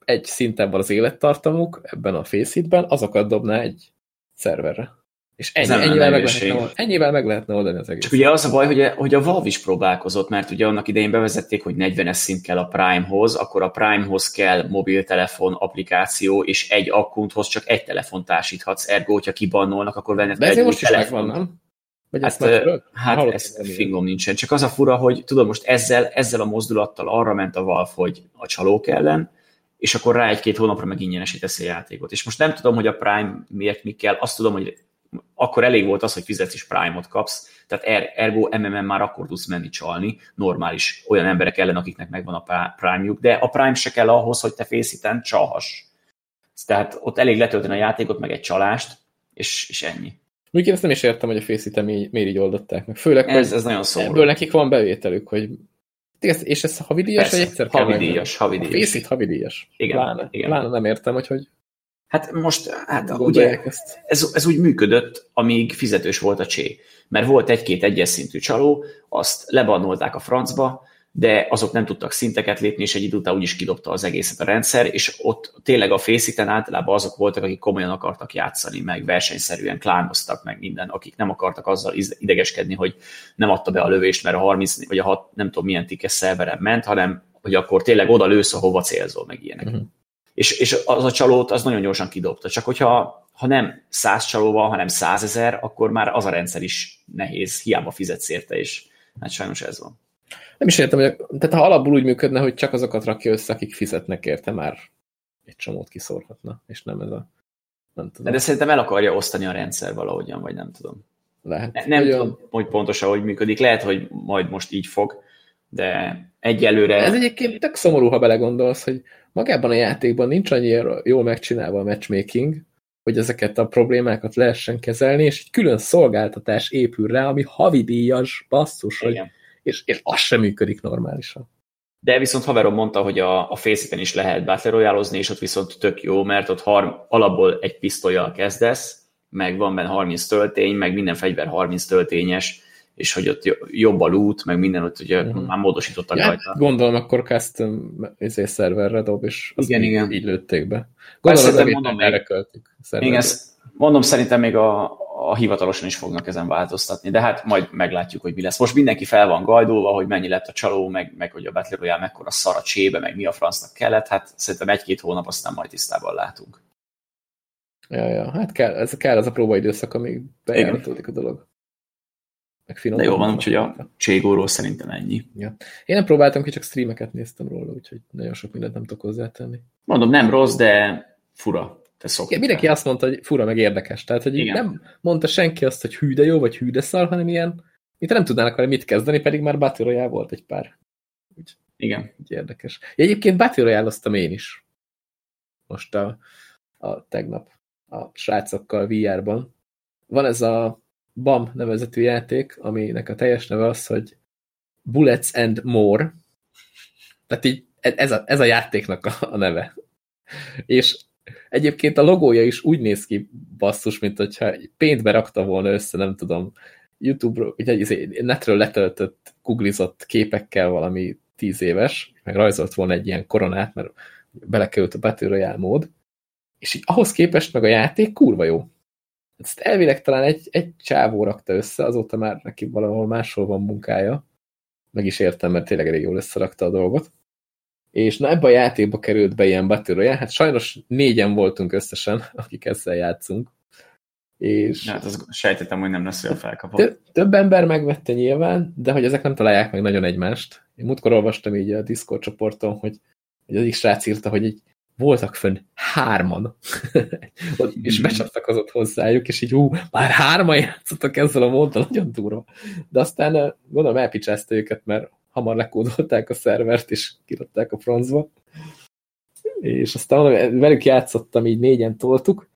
egy szinten van az élettartamuk ebben a faceit azokat dobná egy szerverre. És ennyi, ennyivel, meg lehetne, ennyivel meg lehetne oldani az egész. Csak ugye az a baj, hogy a, hogy a Valve is próbálkozott, mert ugye annak idején bevezették, hogy 40-es szint kell a Prime-hoz, akkor a Prime-hoz kell mobiltelefon applikáció, és egy akkunthoz csak egy telefon társíthatsz, ergo, hogyha kibannolnak, akkor venned De ezért most is megvan, nem? Vagy hát, ezt hát ezt fingom nincsen. Csak az a fura, hogy tudom, most ezzel, ezzel a mozdulattal arra ment a Valve, hogy a csalók ellen, és akkor rá egy-két hónapra meg ingyenesítesz a játékot. És most nem tudom, hogy a Prime miért mi kell, azt tudom, hogy akkor elég volt az, hogy fizetsz is Prime-ot kapsz, tehát er, ergo MMM már akkor tudsz menni csalni, normális olyan emberek ellen, akiknek megvan a Prime-juk, de a Prime se kell ahhoz, hogy te fészíten csalhass. Tehát ott elég letölteni a játékot, meg egy csalást, és, és ennyi. Én ezt nem is értem, hogy a fészíten miért így oldották meg. Főleg, ez, ez nagyon szomorú. Ebből nekik van bevételük, hogy és ez havidíjas, vagy egyszer kell havidíjas, havidíjas. A havidíjas. Igen, pláne, igen. Pláne nem értem, hogy hogy Hát most, hát ugye, ez, ez úgy működött, amíg fizetős volt a csé. Mert volt egy-két egyes szintű csaló, azt lebannolták a francba, de azok nem tudtak szinteket lépni, és egy idő után úgyis kidobta az egészet a rendszer, és ott tényleg a fészíten általában azok voltak, akik komolyan akartak játszani, meg versenyszerűen klánoztak, meg minden, akik nem akartak azzal idegeskedni, hogy nem adta be a lövést, mert a 30 vagy a 6, nem tudom milyen tikkes szerveren ment, hanem hogy akkor tényleg oda lősz, ahova célzol, meg ilyenek. Uh-huh. És, és az a csalót az nagyon gyorsan kidobta. Csak hogyha ha nem száz csalóval, hanem százezer, akkor már az a rendszer is nehéz, hiába fizetsz érte, és hát sajnos ez van. Nem is értem, hogy tehát ha alapból úgy működne, hogy csak azokat rakja össze, akik fizetnek érte, már egy csomót kiszorhatna, és nem ez a... Nem tudom. De szerintem el akarja osztani a rendszer valahogyan, vagy nem tudom. Lehet. Ne, nem tudom, hogy pontosan hogy működik. Lehet, hogy majd most így fog, de egyelőre... Ez egyébként tök szomorú, ha belegondolsz, hogy magában a játékban nincs annyira jól megcsinálva a matchmaking, hogy ezeket a problémákat lehessen kezelni, és egy külön szolgáltatás épül rá, ami havidíjas basszus, hogy, és, és az sem működik normálisan. De viszont haverom mondta, hogy a, a face is lehet Battle és ott viszont tök jó, mert ott harm, alapból egy pisztolyjal kezdesz, meg van benne 30 töltény, meg minden fegyver 30 töltényes, és hogy ott jobb a loot, meg minden ott ugye uh-huh. már módosítottak ja, rajta. Gondolom, akkor custom ezért szerverre dob, és azt igen, így, igen. így lőtték be. Gondolom, Persze, mondom erre költik. Igen, ezt mondom, szerintem még a, a hivatalosan is fognak ezen változtatni, de hát majd meglátjuk, hogy mi lesz. Most mindenki fel van gajdolva, hogy mennyi lett a csaló, meg, meg hogy a Battle Royale mekkora szar a csébe, meg mi a francnak kellett, hát szerintem egy-két hónap aztán majd tisztában látunk. Ja, ja, hát kell, ez kell az a próbaidőszak, amíg bejáratódik a dolog. Meg finom. De jó van, úgyhogy a Cségóról szerintem ennyi. Ja. Én nem próbáltam ki, csak streameket néztem róla, úgyhogy nagyon sok mindent nem tudok hozzátenni. Mondom, nem rossz, de fura. Te Igen, mindenki azt mondta, hogy fura meg érdekes. Tehát, hogy Igen. nem mondta senki azt, hogy hű de jó, vagy hű de szar, hanem ilyen, mint nem tudnának vele mit kezdeni, pedig már Battle Royale volt egy pár. Úgy, Igen. Úgy érdekes. Ja, egyébként Battle royale én is. Most a, a tegnap a srácokkal VR-ban. Van ez a BAM nevezetű játék, aminek a teljes neve az, hogy Bullets and More. Tehát így ez a, ez a játéknak a, a neve. És egyébként a logója is úgy néz ki basszus, mint hogyha péntbe rakta volna össze, nem tudom, YouTube-ról, izé, netről letöltött, googlizott képekkel valami tíz éves, meg rajzolt volna egy ilyen koronát, mert belekerült a Battle Royale mód, és így ahhoz képest meg a játék kurva jó. Ezt elvileg talán egy, egy csávó rakta össze, azóta már neki valahol máshol van munkája. Meg is értem, mert tényleg elég jól összerakta a dolgot. És na ebbe a játékba került be ilyen Battle Royale, hát sajnos négyen voltunk összesen, akik ezzel játszunk. És hát az sejtettem, hogy nem lesz olyan felkapott. Több ember megvette nyilván, de hogy ezek nem találják meg nagyon egymást. Én múltkor olvastam így a Discord csoporton, hogy, hogy az is srác írta, hogy így voltak fönn hárman, [LAUGHS] és mhm. becsatlakozott hozzájuk, és így hú, már hárman játszottak ezzel a móddal, nagyon durva. De aztán eh, gondolom elpicsázta őket, mert hamar lekódolták a szervert, és kiradták a francba. És aztán velük játszottam, így négyen toltuk,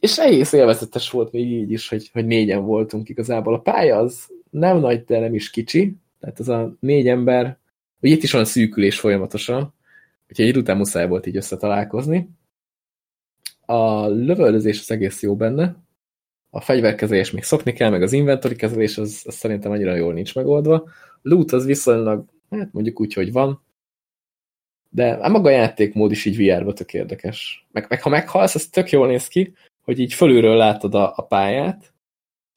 és egész élvezetes volt még így is, hogy, hogy négyen voltunk igazából. A pálya az nem nagy, de nem is kicsi, tehát az a négy ember, hogy itt is van szűkülés folyamatosan, Úgyhogy egy után muszáj volt így összetalálkozni. A lövöldözés az egész jó benne. A fegyverkezelés még szokni kell, meg az inventory kezelés az, az szerintem annyira jól nincs megoldva. Loot az viszonylag, hát mondjuk úgy, hogy van. De a maga a játékmód is így VR-ba tök érdekes. Meg, meg ha meghalsz, az tök jól néz ki, hogy így fölülről látod a, a pályát,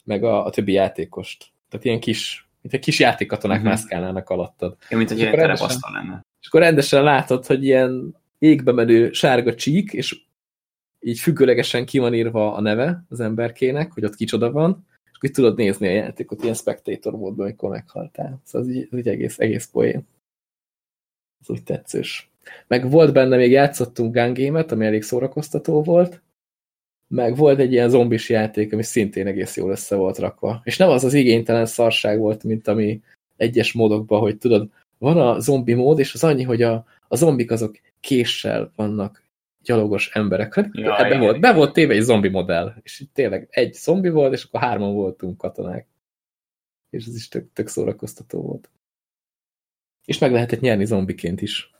meg a, a többi játékost. Tehát ilyen kis, mint egy kis játékkatonák mm -hmm. mászkálnának alattad. Ja, mint egy ilyen terepasztal lenne és akkor rendesen látod, hogy ilyen égbe menő sárga csík, és így függőlegesen ki van írva a neve az emberkének, hogy ott kicsoda van, akkor tudod nézni a játékot ilyen spectator módban, amikor meghaltál. Szóval ez így, ez így egész, egész poén. Ez úgy tetszős. Meg volt benne, még játszottunk gun ami elég szórakoztató volt, meg volt egy ilyen zombis játék, ami szintén egész jól össze volt rakva. És nem az az igénytelen szarság volt, mint ami egyes módokban, hogy tudod, van a zombi mód, és az annyi, hogy a, a zombik azok késsel vannak gyalogos emberek. Ja, be, volt, be volt téve egy zombi modell, és tényleg egy zombi volt, és akkor hárman voltunk katonák. És ez is tök, tök szórakoztató volt. És meg lehetett nyerni zombiként is.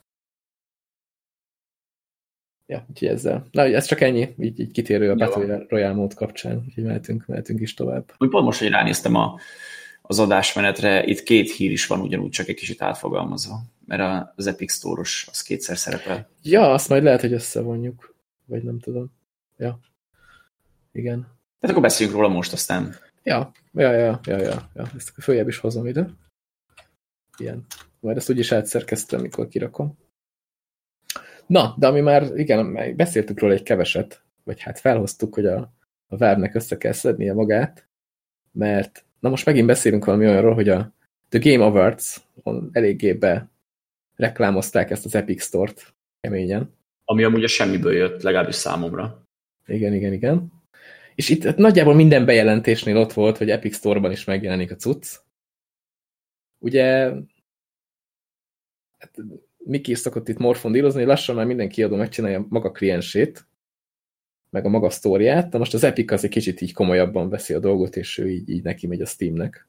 Ja, úgyhogy ezzel. Na, ez csak ennyi, így, így kitérő a Battle Royale mód kapcsán, úgyhogy mehetünk, mehetünk is tovább. Úgy pont most, hogy ránéztem a, az adásmenetre itt két hír is van ugyanúgy, csak egy kicsit átfogalmazva, mert az Epic Store-os az kétszer szerepel. Ja, azt majd lehet, hogy összevonjuk, vagy nem tudom. Ja, igen. Tehát akkor beszéljünk róla most aztán. Ja, ja, ja, ja, ja, ja. ezt följebb is hozom ide. Ilyen. Majd ezt úgyis átszerkeztem, mikor kirakom. Na, de ami már, igen, beszéltük róla egy keveset, vagy hát felhoztuk, hogy a, a Valve-nek össze kell szednie magát, mert Na most megint beszélünk valami olyanról, hogy a The Game Awards eléggé be reklámozták ezt az Epic Store-t keményen. Ami amúgy a semmiből jött, legalábbis számomra. Igen, igen, igen. És itt hát nagyjából minden bejelentésnél ott volt, hogy Epic Store-ban is megjelenik a cucc. Ugye hát, Miki szokott itt morfondírozni, lassan már minden kiadó megcsinálja maga kliensét, meg a maga sztóriát, de most az Epic az egy kicsit így komolyabban veszi a dolgot, és ő így, így neki megy a Steamnek.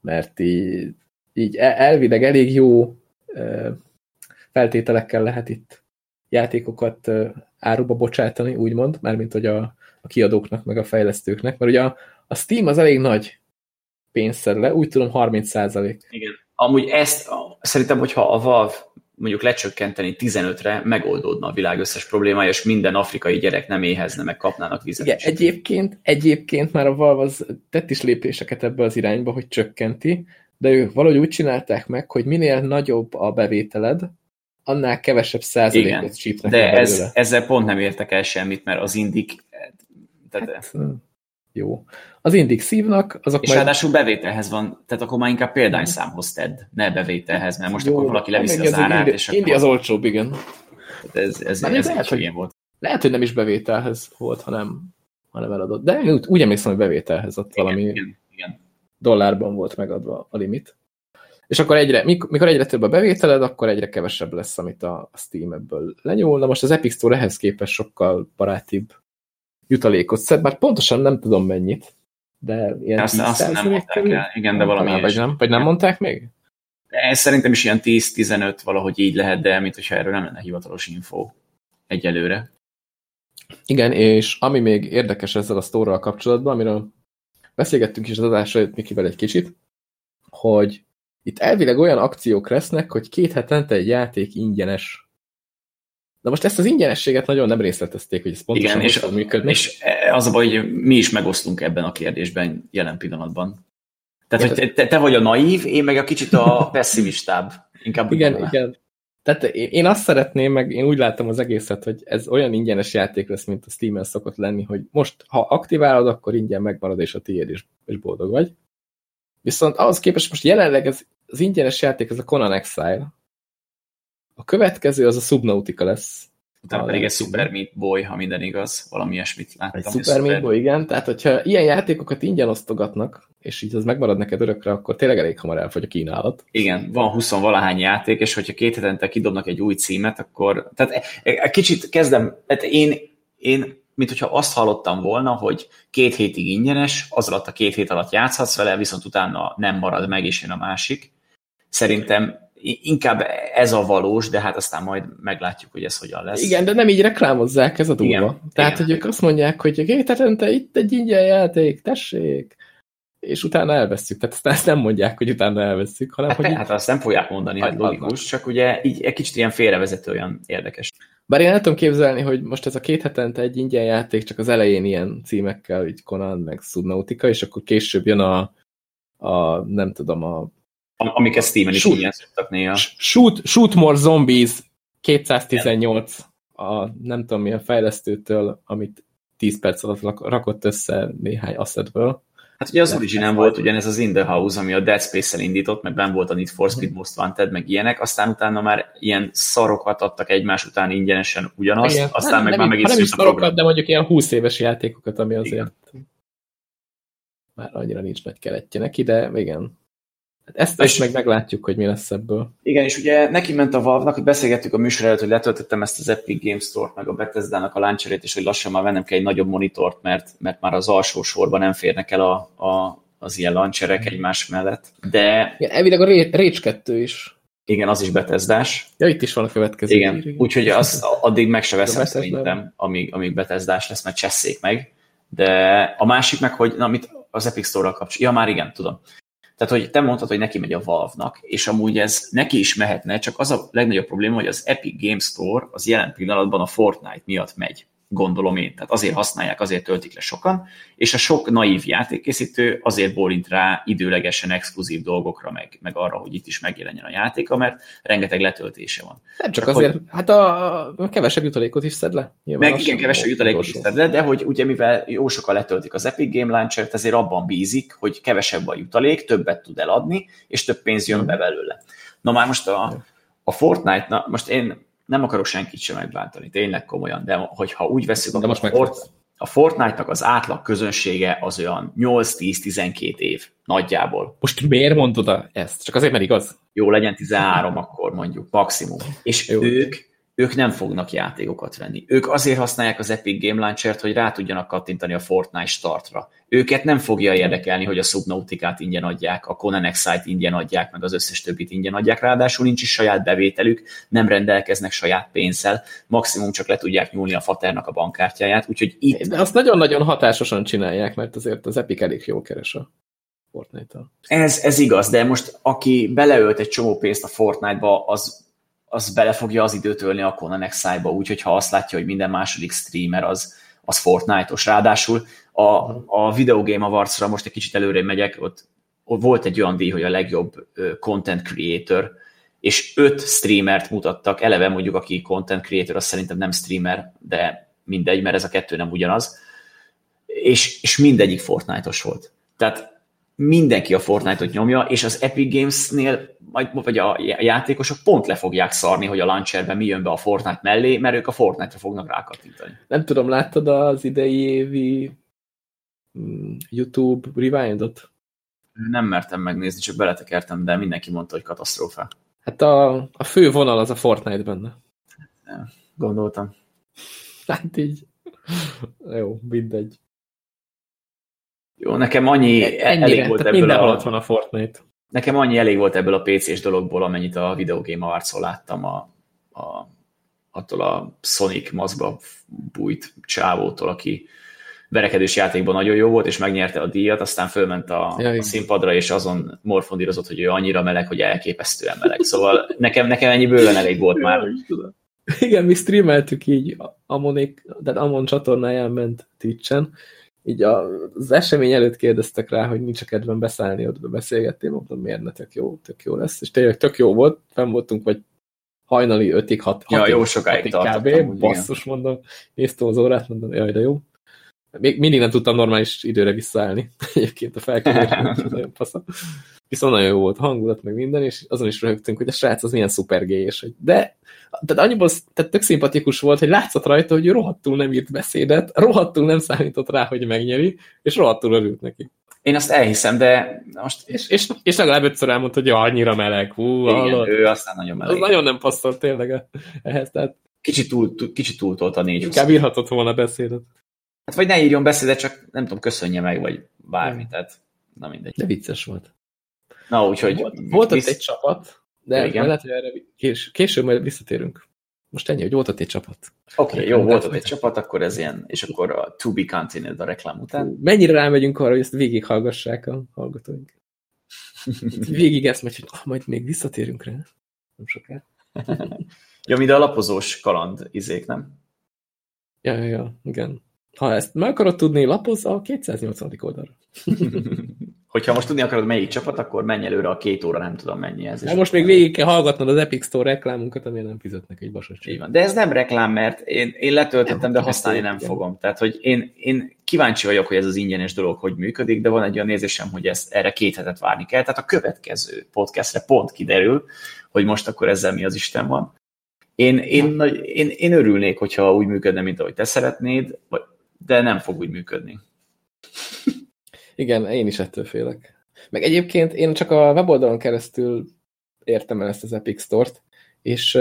Mert így, így e, elvileg elég jó feltételekkel lehet itt játékokat áruba bocsátani, úgymond, mármint hogy a, a kiadóknak, meg a fejlesztőknek, mert ugye a, a Steam az elég nagy pénzszerle, úgy tudom 30 százalék. Igen. Amúgy ezt szerintem, hogyha a Valve mondjuk lecsökkenteni 15-re, megoldódna a világ összes problémája, és minden afrikai gyerek nem éhezne, meg kapnának vizet. Igen, egyébként, egyébként már a Valve az tett is lépéseket ebbe az irányba, hogy csökkenti, de ők valahogy úgy csinálták meg, hogy minél nagyobb a bevételed, annál kevesebb százalékot csípnek De ez, ezzel pont nem értek el semmit, mert az indik... Tehát, hát, jó. Az indik szívnak, azok És majd... ráadásul bevételhez van, tehát akkor már inkább példányszámhoz tedd, ne bevételhez, mert most jó, akkor valaki leviszi az, az árát, és akkor... Indi az olcsóbb, igen. Ez, ez, ez, ez lehet, hogy, volt. Lehet, hogy nem is bevételhez volt, hanem, hanem eladott. De úgy, úgy emlékszem, hogy bevételhez ott igen, valami igen, igen. Dollárban volt megadva a limit. És akkor egyre, mikor egyre több a bevételed, akkor egyre kevesebb lesz, amit a Steam ebből lenyúl. Na most az Epic Store ehhez képest sokkal barátibb jutalékot szed, bár pontosan nem tudom mennyit, de ilyen azt, azt nem mondták el, igen, de valami vagy nem, vagy nem mondták még? Ez szerintem is ilyen 10-15 valahogy így lehet, de mint hogyha erről nem lenne hivatalos info egyelőre. Igen, és ami még érdekes ezzel a sztorral kapcsolatban, amiről beszélgettünk is az adásra Mikivel egy kicsit, hogy itt elvileg olyan akciók lesznek, hogy két hetente egy játék ingyenes. De most ezt az ingyenességet nagyon nem részletezték, hogy ez pontosan Igen, és, fog működni. És az a baj, hogy mi is megosztunk ebben a kérdésben jelen pillanatban. Tehát, hogy te, te vagy a naív, én meg a kicsit a [LAUGHS] pessimistább. Inkább igen, igen. Tehát én azt szeretném, meg én úgy látom az egészet, hogy ez olyan ingyenes játék lesz, mint a Steam-en szokott lenni, hogy most, ha aktiválod, akkor ingyen megmarad, és a tiéd is, és boldog vagy. Viszont ahhoz képest most jelenleg ez, az ingyenes játék, ez a Conan Exile. A következő az a Subnautica lesz. Utána pedig egy Super Meat Boy, ha minden igaz, valami ilyesmit láttam. Egy Super Meat Boy, igen. Tehát, hogyha ilyen játékokat ingyen osztogatnak, és így az megmarad neked örökre, akkor tényleg elég hamar elfogy a kínálat. Igen, van 20 valahány játék, és hogyha két hetente kidobnak egy új címet, akkor... Tehát egy e, kicsit kezdem, tehát én, én mint hogyha azt hallottam volna, hogy két hétig ingyenes, az alatt a két hét alatt játszhatsz vele, viszont utána nem marad meg, és jön a másik. Szerintem inkább ez a valós, de hát aztán majd meglátjuk, hogy ez hogyan lesz. Igen, de nem így reklámozzák, ez a durva. Igen, Tehát, igen. hogy ők azt mondják, hogy két hetente itt egy ingyen játék, tessék, és utána elveszük. Tehát azt, ezt nem mondják, hogy utána elveszük, hanem hát, hogy... Hát azt nem fogják mondani, hát logikus, csak ugye így egy kicsit ilyen félrevezető olyan érdekes. Bár én el tudom képzelni, hogy most ez a két hetente egy ingyen játék, csak az elején ilyen címekkel, így Conan, meg Subnautica, és akkor később jön a, a nem tudom, a... Amiket Steven is ingyen szoktak néha. Shoot, shoot More Zombies 218, a nem tudom mi a fejlesztőtől, amit 10 perc alatt rakott össze néhány assetből. Hát ugye az Origin volt ugyanez az In the House, ami a Dead Space-el indított, meg ben volt a Need for Speed Most Wanted, meg ilyenek, aztán utána már ilyen szarokat adtak egymás után ingyenesen ugyanazt, Igen. aztán nem, meg nem, már megint nem is szarokat, de mondjuk ilyen 20 éves játékokat, ami azért igen. már annyira nincs nagy keletje neki, de igen. Ezt, ezt meg meglátjuk, hogy mi lesz ebből. Igen, és ugye neki ment a Valve-nak, hogy beszélgettük a műsor előtt, hogy letöltöttem ezt az Epic Games Store-t, meg a Bethesda-nak a launcherét, és hogy lassan már vennem kell egy nagyobb monitort, mert, mert már az alsó sorban nem férnek el a, a, az ilyen launcherek egymás mellett. De... Igen, elvileg a Rage 2 is. Igen, az is Bethesdás. Ja, itt is van a következő. Igen, úgyhogy az [LAUGHS] addig meg se veszem szerintem, amíg, amíg Bethesdás lesz, mert csesszék meg. De a másik meg, hogy na, amit az Epic Store-ral kapcsolatban. Ja, már igen, tudom. Tehát, hogy te mondtad, hogy neki megy a Valve-nak, és amúgy ez neki is mehetne, csak az a legnagyobb probléma, hogy az Epic Games Store az jelen pillanatban a Fortnite miatt megy gondolom én. Tehát azért használják, azért töltik le sokan, és a sok naív játékkészítő azért bólint rá időlegesen exkluzív dolgokra, meg, meg arra, hogy itt is megjelenjen a játéka, mert rengeteg letöltése van. Nem csak, csak azért, hogy, hát a, a kevesebb jutalékot is szed le. Nyilván meg igen, kevesebb jutalékot is szed le, de hogy ugye mivel jó sokan letöltik az Epic Game Launcher-t, ezért abban bízik, hogy kevesebb a jutalék, többet tud eladni, és több pénz jön be belőle. Na már most a, a Fortnite, na most én nem akarok senkit sem megbántani, tényleg komolyan, de hogyha úgy veszük, de most a, Fort, a Fortnite-nak az átlag közönsége az olyan 8-10-12 év nagyjából. Most miért mondod ezt? Csak azért, mert igaz? Jó, legyen 13 akkor mondjuk, maximum. És Jó. ők ők nem fognak játékokat venni. Ők azért használják az Epic Game Launcher-t, hogy rá tudjanak kattintani a Fortnite startra. Őket nem fogja érdekelni, hogy a Subnautica-t ingyen adják, a Conan Excite ingyen adják, meg az összes többit ingyen adják, ráadásul nincs is saját bevételük, nem rendelkeznek saját pénzzel, maximum csak le tudják nyúlni a faternak a bankkártyáját, úgyhogy itt... De azt nagyon-nagyon hatásosan csinálják, mert azért az Epic elég jól keres a Fortnite-tal. Ez, ez igaz, de most aki beleölt egy csomó pénzt a Fortnite-ba, az az bele fogja az időt ölni a Conan Exile-ba, úgyhogy ha azt látja, hogy minden második streamer az, az Fortnite-os. Ráadásul a, a Video Game Awards-ra most egy kicsit előre megyek, ott, ott volt egy olyan díj, hogy a legjobb content creator, és öt streamert mutattak, eleve mondjuk, aki content creator, az szerintem nem streamer, de mindegy, mert ez a kettő nem ugyanaz, és, és mindegyik Fortnite-os volt. Tehát mindenki a Fortnite-ot nyomja, és az Epic Games-nél, vagy a játékosok pont le fogják szarni, hogy a launcherben mi jön be a Fortnite mellé, mert ők a Fortnite-ra fognak rákattintani. Nem tudom, láttad az idei évi mm, YouTube Rewind-ot? Nem mertem megnézni, csak beletekertem, de mindenki mondta, hogy katasztrófa. Hát a, a fő vonal az a Fortnite benne. Nem, gondoltam. Hát így. Jó, mindegy. Jó, nekem annyi Ennyire, elég volt ebből a... van a Fortnite. Nekem annyi elég volt ebből a PC-s dologból, amennyit a Video Game awards láttam a, a, attól a Sonic mazba bújt csávótól, aki verekedős játékban nagyon jó volt, és megnyerte a díjat, aztán fölment a, ja, a színpadra, és azon morfondírozott, hogy ő annyira meleg, hogy elképesztően meleg. Szóval nekem, nekem ennyi bőven elég volt már. Igen, mi streameltük így Amonik, de Amon csatornáján ment Twitch-en, így az esemény előtt kérdeztek rá, hogy nincs a kedvem beszállni, ott beszélgettél, mondtam, miért ne, tök jó, tök jó lesz, és tényleg tök jó volt, fenn voltunk, vagy hajnali 5-ig, 6 Ja, jó sokáig. Kb. Basszus, igen. mondom, néztem az órát, mondom, jaj, de jó. Még mindig nem tudtam normális időre visszaállni. [LAUGHS] Egyébként a [LAUGHS] nagyon faszom. Viszont nagyon jó volt a hangulat, meg minden, és azon is röhögtünk, hogy a srác az milyen szuper gay, és hogy de tehát annyiból tehát tök szimpatikus volt, hogy látszott rajta, hogy rohadtul nem írt beszédet, rohadtul nem számított rá, hogy megnyeri, és rohadtul örült neki. Én azt elhiszem, de most... És, és, és legalább ötször elmondta, hogy ja, annyira meleg. Hú, Igen, hallott. ő aztán nagyon meleg. Az nagyon nem passzolt tényleg ehhez. Tehát... Kicsit, túl, kicsit túltolt a négy. Inkább írhatott volna beszédet. Hát vagy ne írjon beszédet, csak nem tudom, köszönje meg, vagy bármi, tehát na mindegy. De vicces volt. Na, úgyhogy... Volt, volt ott egy csapat, de Igen. lehet, hogy erre kés, később majd visszatérünk. Most ennyi, hogy volt ott egy csapat. Oké, okay, jó, volt ott egy csapat, akkor ez ilyen, és akkor a To Be Continued a reklám után. Mennyire rámegyünk arra, hogy ezt végighallgassák a hallgatóink. [LAUGHS] Végig ezt megy, hogy ah, majd még visszatérünk rá. Nem soká. [LAUGHS] ja, mint a lapozós kaland izék, nem? Ja, ja, ja, igen. Ha ezt meg akarod tudni, lapozz a 280. oldalra. [LAUGHS] Hogyha most tudni akarod, melyik csapat, akkor menj előre a két óra, nem tudom mennyi ez. Hát most még végig kell hallgatnod az Epic Store reklámunkat, amire nem fizetnek egy van. De ez nem reklám, mert én, én letöltöttem, nem, de használni nem igen. fogom. Tehát, hogy én, én kíváncsi vagyok, hogy ez az ingyenes dolog hogy működik, de van egy olyan nézésem, hogy ezt erre két hetet várni kell. Tehát a következő podcastre pont kiderül, hogy most akkor ezzel mi az Isten van. Én, én, én, én örülnék, hogyha úgy működne, mint ahogy te szeretnéd, de nem fog úgy működni. Igen, én is ettől félek. Meg egyébként én csak a weboldalon keresztül értem el ezt az Epic Store-t, és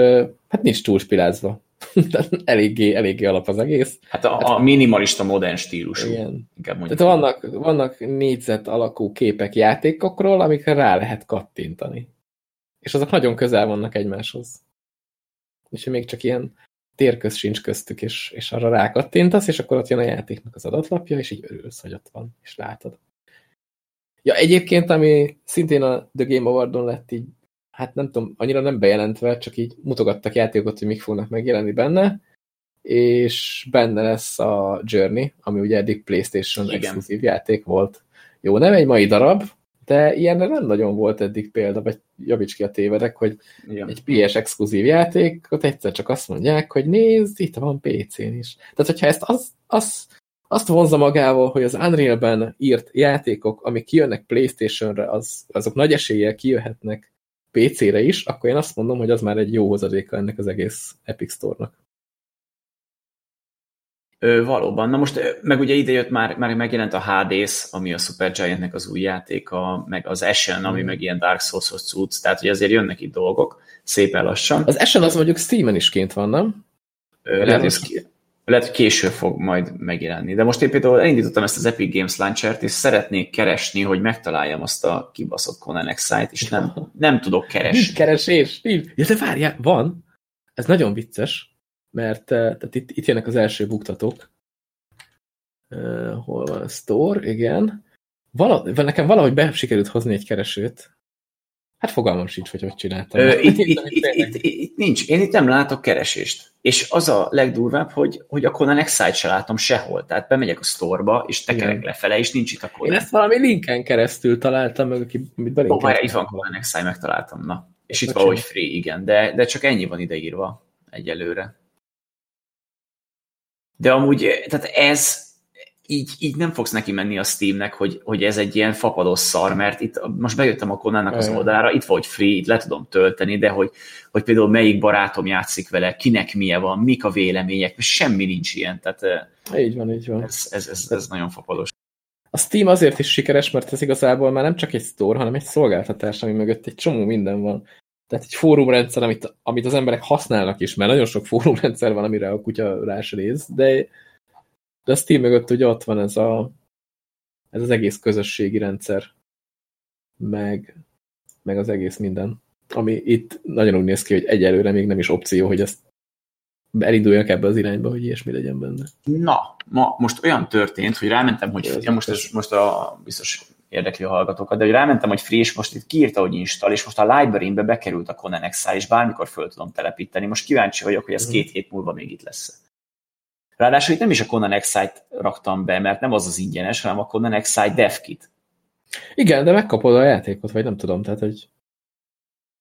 hát nincs túl spilázva. [LAUGHS] eléggé, eléggé alap az egész. Hát a, a minimalista modern stílusú. Igen. Tehát vannak, vannak négyzet alakú képek játékokról, amikre rá lehet kattintani. És azok nagyon közel vannak egymáshoz. És még csak ilyen térköz sincs köztük, és, és arra rákattintasz, és akkor ott jön a játéknak az adatlapja, és így örülsz, hogy ott van, és látod. Ja, egyébként, ami szintén a The Game Awardon lett így, hát nem tudom, annyira nem bejelentve, csak így mutogattak játékokat, hogy mik fognak megjelenni benne, és benne lesz a Journey, ami ugye eddig PlayStation Igen. exkluzív játék volt. Jó, nem egy mai darab, de ilyenre nem nagyon volt eddig példa, vagy javíts ki a tévedek, hogy Igen. egy PS exkluzív játék, ott egyszer csak azt mondják, hogy nézd, itt van PC-n is. Tehát, hogyha ezt az, az, azt vonza magával, hogy az Unreal-ben írt játékok, amik kijönnek Playstation-re, az, azok nagy eséllyel kijöhetnek PC-re is, akkor én azt mondom, hogy az már egy jó hozadéka ennek az egész Epic Store-nak. Ö, valóban. Na most, meg ugye ide jött már, már megjelent a Hades, ami a Supergiantnek az új játéka, meg az Ashen, ami mm. meg ilyen Dark Souls-hoz cucc, tehát hogy azért jönnek itt dolgok, szépen lassan. Az Ashen az mondjuk Steam-en is kint van, nem? Ö, lehet, hogy, lehet, hogy később fog majd megjelenni. De most én például elindítottam ezt az Epic Games Launcher-t, és szeretnék keresni, hogy megtaláljam azt a kibaszott Conan Excite, és nem, [LAUGHS] nem tudok keresni. Nincs keresés, nincs. Ja, de várjál, van. Ez nagyon vicces mert tehát itt, itt jönnek az első buktatók. Uh, hol van a store? Igen. Vala, nekem valahogy be sikerült hozni egy keresőt. Hát fogalmam sincs, hogy hogy csináltam. Ö, itt, itt, itt, itt, itt, nincs. Én itt nem látok keresést. És az a legdurvább, hogy, hogy a Conan Excite se látom sehol. Tehát bemegyek a sztorba, és tekerek Igen. lefele, és nincs itt a Conan. Én ezt valami linken keresztül találtam meg, aki mit Ó, oh, itt van Conan Excite, megtaláltam. Na. És itt valahogy free, igen. De, de csak ennyi van ideírva egyelőre. De amúgy, tehát ez, így, így nem fogsz neki menni a Steamnek, hogy, hogy ez egy ilyen fapados szar, mert itt most bejöttem a Konannak az oldalára, itt vagy free, itt le tudom tölteni, de hogy, hogy például melyik barátom játszik vele, kinek milyen van, mik a vélemények, semmi nincs ilyen. Tehát, így van, így van. Ez, ez, ez, ez nagyon fapados. A Steam azért is sikeres, mert ez igazából már nem csak egy store, hanem egy szolgáltatás, ami mögött egy csomó minden van. Tehát egy fórumrendszer, amit, amit az emberek használnak is, mert nagyon sok fórumrendszer van, amire a kutya rásrész, de, de a Steam mögött ugye ott van ez, a, ez az egész közösségi rendszer, meg, meg az egész minden. Ami itt nagyon úgy néz ki, hogy egyelőre még nem is opció, hogy ezt elinduljak ebbe az irányba, hogy ilyesmi legyen benne. Na, ma most olyan történt, hogy rámentem, hogy ja, most, most a biztos érdekli a hallgatókat, de hogy rámentem, hogy free, és most itt kiírta, hogy install, és most a library-be bekerült a Conan Exile, és bármikor föl tudom telepíteni. Most kíváncsi vagyok, hogy ez két hét múlva még itt lesz. Ráadásul itt nem is a Conan Exile-t raktam be, mert nem az az ingyenes, hanem a Conan Exile DevKit. Igen, de megkapod a játékot, vagy nem tudom, tehát hogy...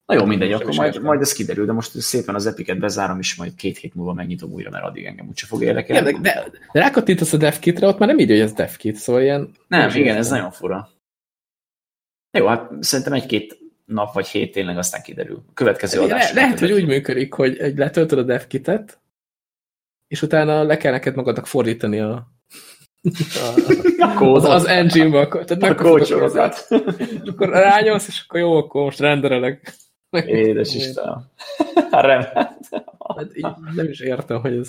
Na jó, mindegy, akkor majd, majd ez kiderül, de most szépen az epiket bezárom, és majd két hét múlva megnyitom újra, mert addig engem úgyse fog érdekelni. De, de, de rákattintasz a DevKitre, ott már nem így, hogy ez DevKit, szóval ilyen... Nem, igen, ez nagyon fura. Jó, hát szerintem egy-két nap vagy hét tényleg aztán kiderül. A következő adás. Le, lehet, hogy úgy működik, hogy egy letöltöd a devkitet, és utána le kell neked magadnak fordítani a, a, [LAUGHS] az, az engine-ba. Tehát a kócsorokat. akkor rányolsz, és akkor jó, akkor most renderelek. Édes Istenem. [LAUGHS] Hát, nem is értem, hogy ez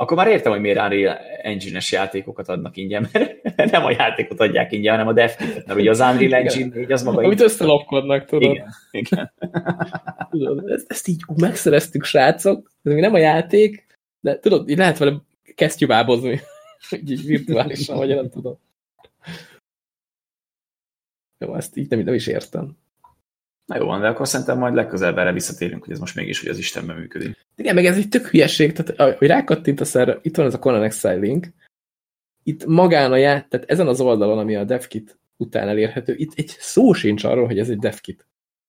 akkor már értem, hogy miért Unreal Engine-es játékokat adnak ingyen, mert [LAUGHS] nem a játékot adják ingyen, hanem a dev mert ugye az Unreal Engine így az maga... Amit összelopkodnak, tudod. Igen, igen. [LAUGHS] tudod, ezt, ezt így megszereztük, srácok, ez még nem a játék, de tudod, így lehet vele kesztyűbábozni, [LAUGHS] így virtuálisan, vagy nem tudom. Jó, ezt így nem, nem is értem. Na jó van, de akkor szerintem majd legközelebb erre visszatérünk, hogy ez most mégis, hogy az Istenben működik. Igen, meg ez egy tök hülyeség, tehát hogy rákattintasz erre, itt van ez a Conan Exile link, itt magán a ját, tehát ezen az oldalon, ami a DevKit után elérhető, itt egy szó sincs arról, hogy ez egy DevKit.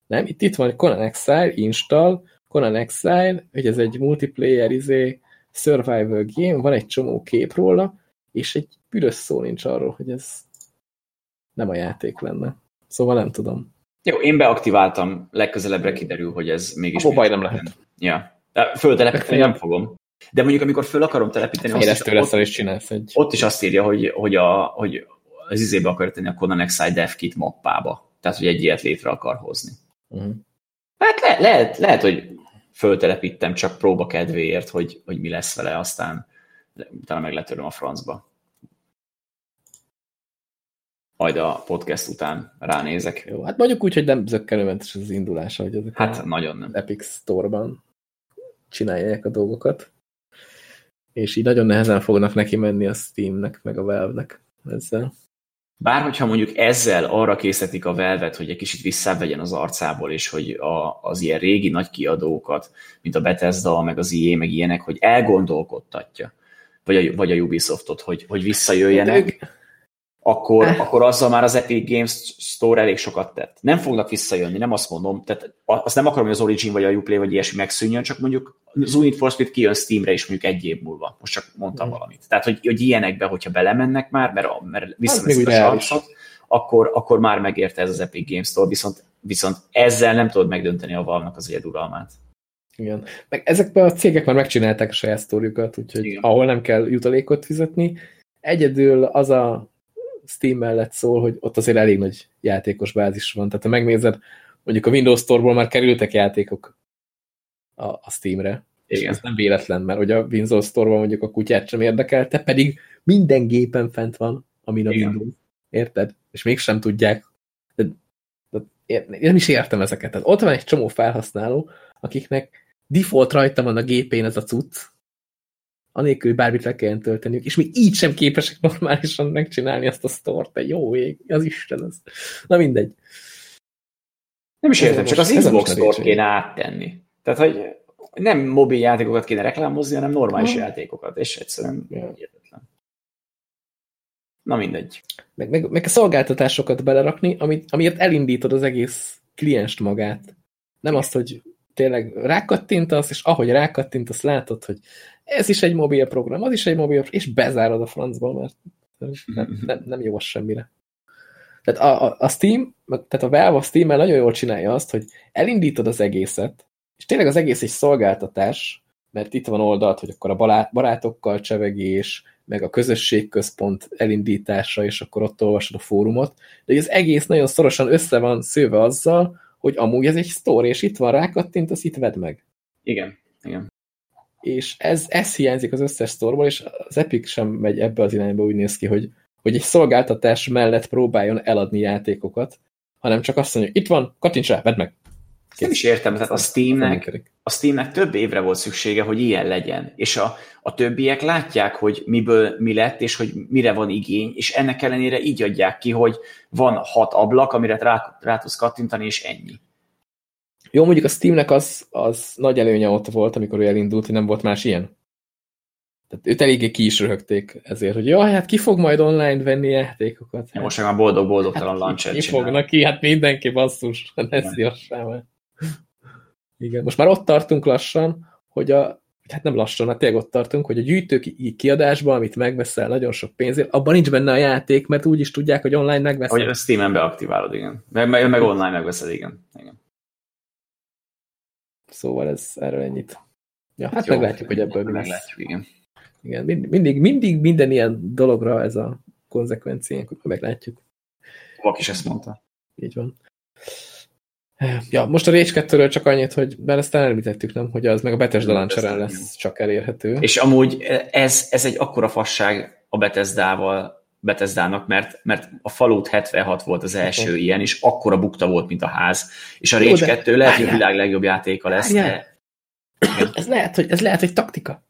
Nem? Itt, itt van Conan Exile, install, Conan Exile, hogy ez egy multiplayer, izé, survival game, van egy csomó kép róla, és egy büdös szó nincs arról, hogy ez nem a játék lenne. Szóval nem tudom. Jó, én beaktiváltam, legközelebbre kiderül, hogy ez mégis... A baj nem lehet. Ja. Föltelepíteni nem fogom. De mondjuk, amikor föl akarom telepíteni... Fejlesztő leszel és csinálsz egy... Ott is azt írja, hogy, hogy, a, hogy az izébe akar tenni a Conan Exile DevKit mappába. Tehát, hogy egy ilyet létre akar hozni. Uh-huh. Hát le, lehet, lehet, hogy föltelepítem csak próba kedvéért, hogy, hogy mi lesz vele, aztán utána meg letöröm a francba majd a podcast után ránézek. Jó, hát mondjuk úgy, hogy nem zöggenőmentes az indulása, hogy ezek hát nagyon nem. Epic Store-ban csinálják a dolgokat. És így nagyon nehezen fognak neki menni a Steamnek, meg a Valve-nek ezzel. Bár hogyha mondjuk ezzel arra készítik a velvet, hogy egy kicsit visszavegyen az arcából, és hogy a, az ilyen régi nagy kiadókat, mint a Bethesda, meg az IE, meg ilyenek, hogy elgondolkodtatja, vagy a, vagy a Ubisoftot, hogy, hogy visszajöjjenek. Akkor, eh. akkor azzal már az Epic Games Store elég sokat tett. Nem fognak visszajönni, nem azt mondom, tehát azt nem akarom, hogy az Origin vagy a Uplay vagy ilyesmi megszűnjön, csak mondjuk az Unit for Speed kijön Steamre is mondjuk egy év múlva. Most csak mondtam mm. valamit. Tehát, hogy, hogy ilyenekbe, hogyha belemennek már, mert, mert visszameszik a sarcot, akkor, akkor már megérte ez az Epic Games Store, viszont, viszont ezzel nem tudod megdönteni a valnak az egyeduralmát. Igen. Meg ezekben a cégek már megcsinálták a saját sztoriukat, úgyhogy Igen. ahol nem kell jutalékot fizetni. Egyedül az a Steam mellett szól, hogy ott azért elég nagy játékos bázis van. Tehát ha megnézed, mondjuk a Windows Store-ból már kerültek játékok a, a Steamre. Igen. És ez nem véletlen, mert hogy a Windows Store-ban mondjuk a kutyát sem érdekelte, pedig minden gépen fent van, amin a Igen. Windows. Érted? És mégsem tudják. De, de, én nem is értem ezeket. Tehát ott van egy csomó felhasználó, akiknek default rajta van a gépén ez a cucc, anélkül, hogy bármit le kelljen tölteniük, és még így sem képesek normálisan megcsinálni azt a sztort, de jó ég, az Isten az. Na mindegy. Nem is értem, csak az Xbox Store kéne áttenni. Tehát, hogy nem mobil játékokat kéne reklámozni, hanem normális ha. játékokat, és egyszerűen ja. Na mindegy. Meg, meg, meg a szolgáltatásokat belerakni, amit, amiért elindítod az egész klienst magát. Nem azt, hogy tényleg rákattintasz, és ahogy rákattintasz, látod, hogy ez is egy mobil program, az is egy mobil program, és bezárod a francba, mert nem, [LAUGHS] nem, nem jó az semmire. Tehát a, a, a Steam, tehát a Valve a steam nagyon jól csinálja azt, hogy elindítod az egészet, és tényleg az egész egy szolgáltatás, mert itt van oldalt, hogy akkor a barátokkal csevegés, meg a közösségközpont elindítása, és akkor ott olvasod a fórumot, de az egész nagyon szorosan össze van szőve azzal, hogy amúgy ez egy sztori, és itt van rákattint, azt itt vedd meg. Igen, igen. És ez, ez hiányzik az összes sztorból, és az Epic sem megy ebbe az irányba, úgy néz ki, hogy, hogy egy szolgáltatás mellett próbáljon eladni játékokat, hanem csak azt mondja, itt van, kattints rá, vedd meg. Nem is értem, tehát a Steamnek, a Steamnek több évre volt szüksége, hogy ilyen legyen, és a, a többiek látják, hogy miből mi lett, és hogy mire van igény, és ennek ellenére így adják ki, hogy van hat ablak, amire rá, rá tudsz kattintani, és ennyi. Jó, mondjuk a Steamnek az, az nagy előnye ott volt, amikor ő elindult, hogy nem volt más ilyen. Tehát őt eléggé ki is röhögték ezért, hogy jaj, hát ki fog majd online venni játékokat? Ja, most már boldog-boldogtalan hát, launcher Ki fognak ki? Hát mindenki basszus, [LAUGHS] ne szívassál Igen, most már ott tartunk lassan, hogy a, hát nem lassan, hát tényleg ott tartunk, hogy a gyűjtő kiadásban, amit megveszel nagyon sok pénzért, abban nincs benne a játék, mert úgy is tudják, hogy online megveszed. Hogy a Steam-en beaktiválod, igen. Meg, meg, meg online megveszed, igen. igen. Szóval ez erről ennyit. Ja, hát, jó, meglátjuk, hogy ebből mi lesz. Meglátjuk, igen. Igen, mindig, mindig minden ilyen dologra ez a konzekvenciánk, hogy meglátjuk. Vak is ezt mondta. Így van. Ja, most a Rage 2 csak annyit, hogy mert ezt elmítettük, nem? Hogy az meg a Bethesda launcher lesz csak elérhető. És amúgy ez, ez egy akkora fasság a Bethesda-val, Bethesdának, mert, mert a Fallout 76 volt az első okay. ilyen, és akkora bukta volt, mint a ház. És a Rage Jó, 2 lehet, hogy a világ legjobb játéka lesz. De... Ez, lehet, hogy, ez lehet, hogy taktika.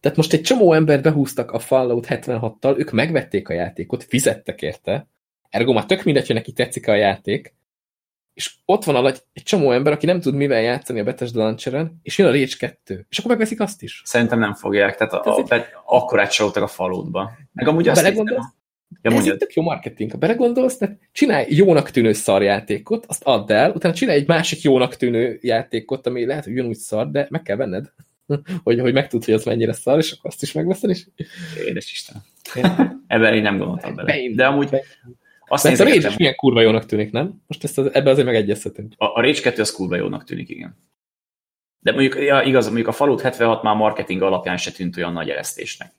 Tehát most egy csomó embert behúztak a Fallout 76-tal, ők megvették a játékot, fizettek érte, ergo már tök mindegy, hogy neki tetszik a játék, és ott van alatt egy csomó ember, aki nem tud mivel játszani a Bethesda launcheren, és jön a Rage 2, és akkor megveszik azt is. Szerintem nem fogják, tehát a, a, a, akkor átcsalódtak a falótba. Meg amúgy azt Belegondolsz? Ja, ez tök jó marketing. Ha belegondolsz, tehát csinálj jónak tűnő szarjátékot, azt add el, utána csinálj egy másik jónak tűnő játékot, ami lehet, hogy ugyanúgy szar, de meg kell venned. [LAUGHS] hogy, hogy megtud, hogy az mennyire szar, és akkor azt is megveszed, és... Édes Isten. Ebben én nem gondoltam bele. De amúgy... Azt Mert a Rage is milyen kurva jónak tűnik, nem? Most ezt az, ebbe azért megegyezhetünk. A, a Rage 2 az kurva jónak tűnik, igen. De mondjuk, ja, igaz, mondjuk a Fallout 76 már marketing alapján se tűnt olyan nagy eresztésnek.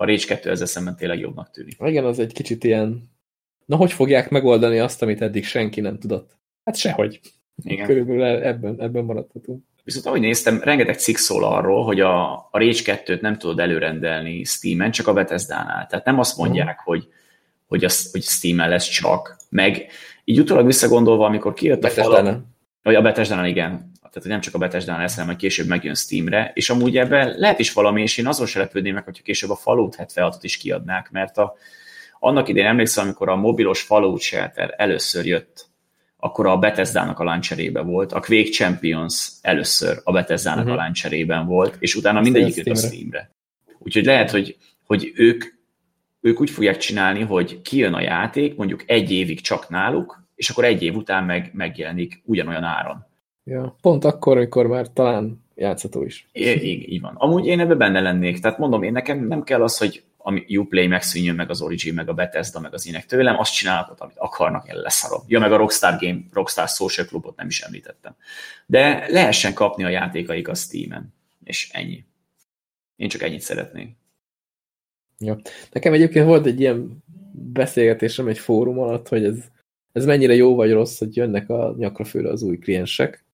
A Rage 2 ezzel szemben tényleg jobbnak tűnik. Igen, az egy kicsit ilyen... Na, hogy fogják megoldani azt, amit eddig senki nem tudott? Hát sehogy. Igen. Körülbelül ebben, ebben maradhatunk. Viszont ahogy néztem, rengeteg cikk szól arról, hogy a, a Rage 2-t nem tudod előrendelni Steam-en, csak a Bethesda-nál. Tehát nem azt mondják, uh-huh. hogy, hogy, az, hogy Steam-en lesz csak. Meg így utólag visszagondolva, amikor kijött a fal, vagy a bethesda igen, tehát hogy nem csak a bethesda lesz, hanem később megjön Steamre, és amúgy ebben lehet is valami, és én azon se lepődném meg, hogyha később a Fallout 76-ot is kiadnák, mert a, annak idén emlékszem, amikor a mobilos Fallout Shelter először jött, akkor a Bethesda-nak a launcherébe volt, a Quake Champions először a Bethesda-nak uh-huh. a mhm. launcherében volt, és utána mindegyik jött a Steamre. Úgyhogy lehet, hogy, hogy ők, ők úgy fogják csinálni, hogy kijön a játék, mondjuk egy évig csak náluk, és akkor egy év után meg, megjelenik ugyanolyan áron. Ja, pont akkor, amikor már talán játszható is. É, így, így van. Amúgy én ebben benne lennék. Tehát mondom, én nekem nem kell az, hogy ami Uplay megszűnjön meg az Origin, meg a Bethesda, meg az ének tőlem, azt csinálnak, amit akarnak, el leszarom. Ja, meg a Rockstar Game, Rockstar Social Clubot nem is említettem. De lehessen kapni a játékaik a Steam-en, és ennyi. Én csak ennyit szeretnék. Ja. Nekem egyébként volt egy ilyen beszélgetésem egy fórum alatt, hogy ez, ez mennyire jó vagy rossz, hogy jönnek a nyakra főle az új kliensek,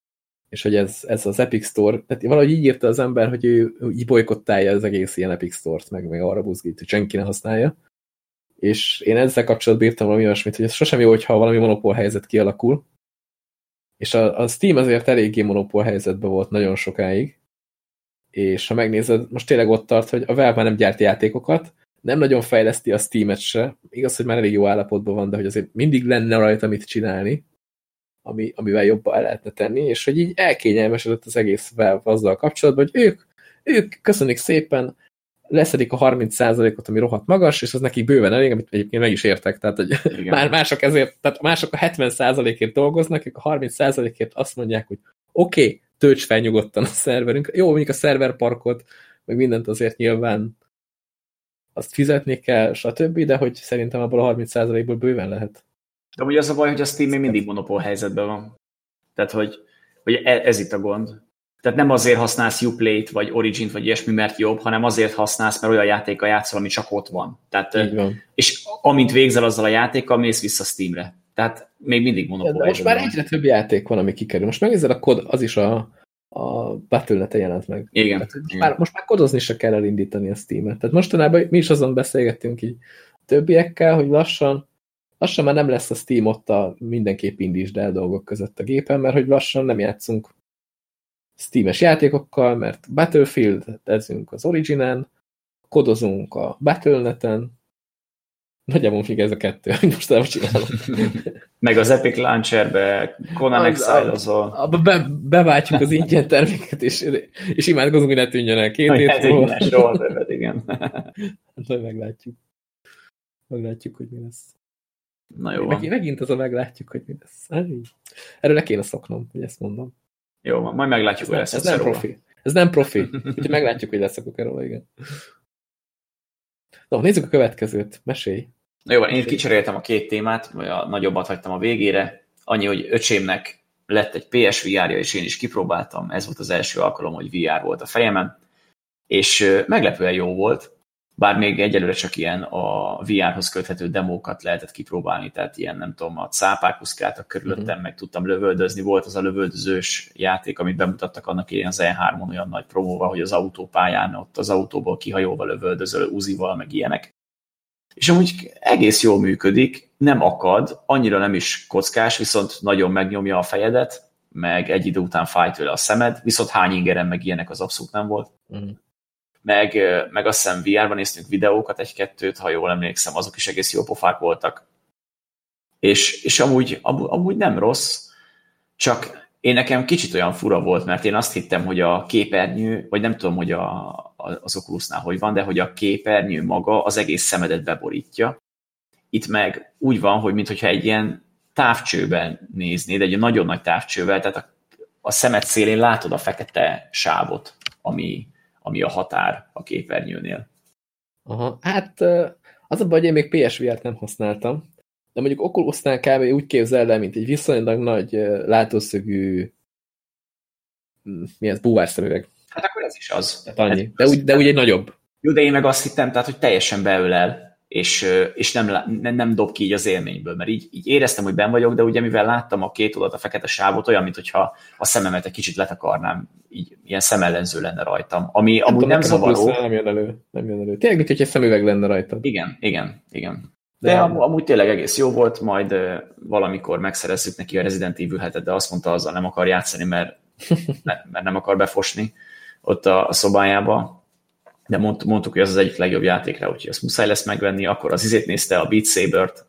és hogy ez, ez az Epic Store, tehát valahogy így írta az ember, hogy ő így bolykottálja az egész ilyen Epic Store-t, meg, meg arra buzgít, hogy senki ne használja. És én ezzel kapcsolatban írtam valami olyasmit, hogy ez sosem jó, hogyha valami monopól helyzet kialakul. És a, a Steam azért eléggé monopól helyzetben volt nagyon sokáig. És ha megnézed, most tényleg ott tart, hogy a Valve már nem gyárt játékokat, nem nagyon fejleszti a Steam-et se. Igaz, hogy már elég jó állapotban van, de hogy azért mindig lenne rajta mit csinálni ami, amivel jobban el lehetne tenni, és hogy így elkényelmesedett az egész Valve azzal kapcsolatban, hogy ők, ők köszönik szépen, leszedik a 30%-ot, ami rohadt magas, és az nekik bőven elég, amit egyébként meg is értek, tehát hogy már mások ezért, tehát mások a 70%-ért dolgoznak, ők a 30%-ért azt mondják, hogy oké, okay, tölts fel nyugodtan a szerverünk. Jó, mondjuk a szerverparkot, meg mindent azért nyilván azt fizetni kell, stb., de hogy szerintem abból a 30%-ból bőven lehet. De ugye az a baj, hogy a Steam még mindig monopól helyzetben van. Tehát, hogy, hogy e, ez itt a gond. Tehát nem azért használsz Uplay-t, vagy Origin-t, vagy ilyesmi, mert jobb, hanem azért használsz, mert olyan játéka játszol, ami csak ott van. Tehát, van. És amint végzel azzal a játékkal, mész vissza Steamre. Tehát még mindig monopól. Most már egyre több játék van, ami kikerül. Most megnézed a kod, az is a, a battle jelent meg. Igen. Tehát, most, Igen. Már, most már kodozni se kell elindítani a Steam-et. Tehát mostanában mi is azon beszélgettünk így többiekkel, hogy lassan lassan már nem lesz a Steam ott a mindenképp indítsd el dolgok között a gépen, mert hogy lassan nem játszunk Steam-es játékokkal, mert Battlefield ezünk az Originen, kodozunk a Battle.net-en, nagyjából még ez a kettő, hogy most nem csinálom. [LAUGHS] Meg az Epic Launcher-be Conan exile azon. Abba be, beváltjuk az ingyen [LAUGHS] terméket, és, és imádkozunk, hogy ne tűnjön el két hét múlva. igen. [LAUGHS] Hát meglátjuk. Meglátjuk, hogy mi lesz. Na jó. Meg, megint az a meglátjuk, hogy mi lesz. Hát Erről ne kéne szoknom, hogy ezt mondom. Jó, majd meglátjuk, hogy lesz. Ez nem profi. Ez nem profi. [LAUGHS] Úgyhogy meglátjuk, hogy leszokok erről, igen. No, nézzük a következőt. Mesélj. Na jó, én kicseréltem a két témát, vagy a nagyobbat hagytam a végére. Annyi, hogy öcsémnek lett egy PSVR-ja, és én is kipróbáltam. Ez volt az első alkalom, hogy VR volt a fejemen. És meglepően jó volt bár még egyelőre csak ilyen a VR-hoz köthető demókat lehetett kipróbálni, tehát ilyen nem tudom, a cápák úszkáltak körülöttem, uh-huh. meg tudtam lövöldözni, volt az a lövöldözős játék, amit bemutattak annak ilyen az E3-on olyan nagy promóval, hogy az autópályán ott az autóból kihajóva lövöldözöl, uzival, meg ilyenek. És amúgy egész jól működik, nem akad, annyira nem is kockás, viszont nagyon megnyomja a fejedet, meg egy idő után fáj tőle a szemed, viszont hány ingeren meg ilyenek az abszolút nem volt. Uh-huh meg, meg azt hiszem VR-ban néztünk videókat, egy-kettőt, ha jól emlékszem, azok is egész jó pofák voltak. És, és amúgy, amúgy nem rossz, csak én nekem kicsit olyan fura volt, mert én azt hittem, hogy a képernyő, vagy nem tudom, hogy a, az Oculusnál hogy van, de hogy a képernyő maga az egész szemedet beborítja. Itt meg úgy van, hogy mintha egy ilyen távcsőben néznéd, egy nagyon nagy távcsővel, tehát a, a szemed szélén látod a fekete sávot, ami, ami a határ a képernyőnél. Aha, hát az a baj, hogy én még PSVR-t nem használtam, de mondjuk Oculusnál kb. úgy képzel el, mint egy viszonylag nagy látószögű hm, mi ez, búvár szemüveg. Hát akkor ez is az. Hát annyi. De, úgy, de úgy egy nagyobb. Jó, de én meg azt hittem, tehát, hogy teljesen beölel, és, és nem, nem, dob ki így az élményből, mert így, így éreztem, hogy ben vagyok, de ugye mivel láttam a két oldalt, a fekete sávot, olyan, mintha a szememet egy kicsit letakarnám, így ilyen szemellenző lenne rajtam, ami nem amúgy tudom, nem zavaró. Nem jön elő, nem jön elő. Tényleg, mint szemüveg lenne rajta. Igen, igen, igen. De, de am amúgy tényleg egész jó volt, majd uh, valamikor megszerezzük neki a Resident Evil hetet, de azt mondta, azzal nem akar játszani, mert, [LAUGHS] mert nem akar befosni ott a, a szobájába de mond, mondtuk, hogy az az egyik legjobb játékra, úgyhogy azt muszáj lesz megvenni, akkor az izét nézte, a Beat Saber-t,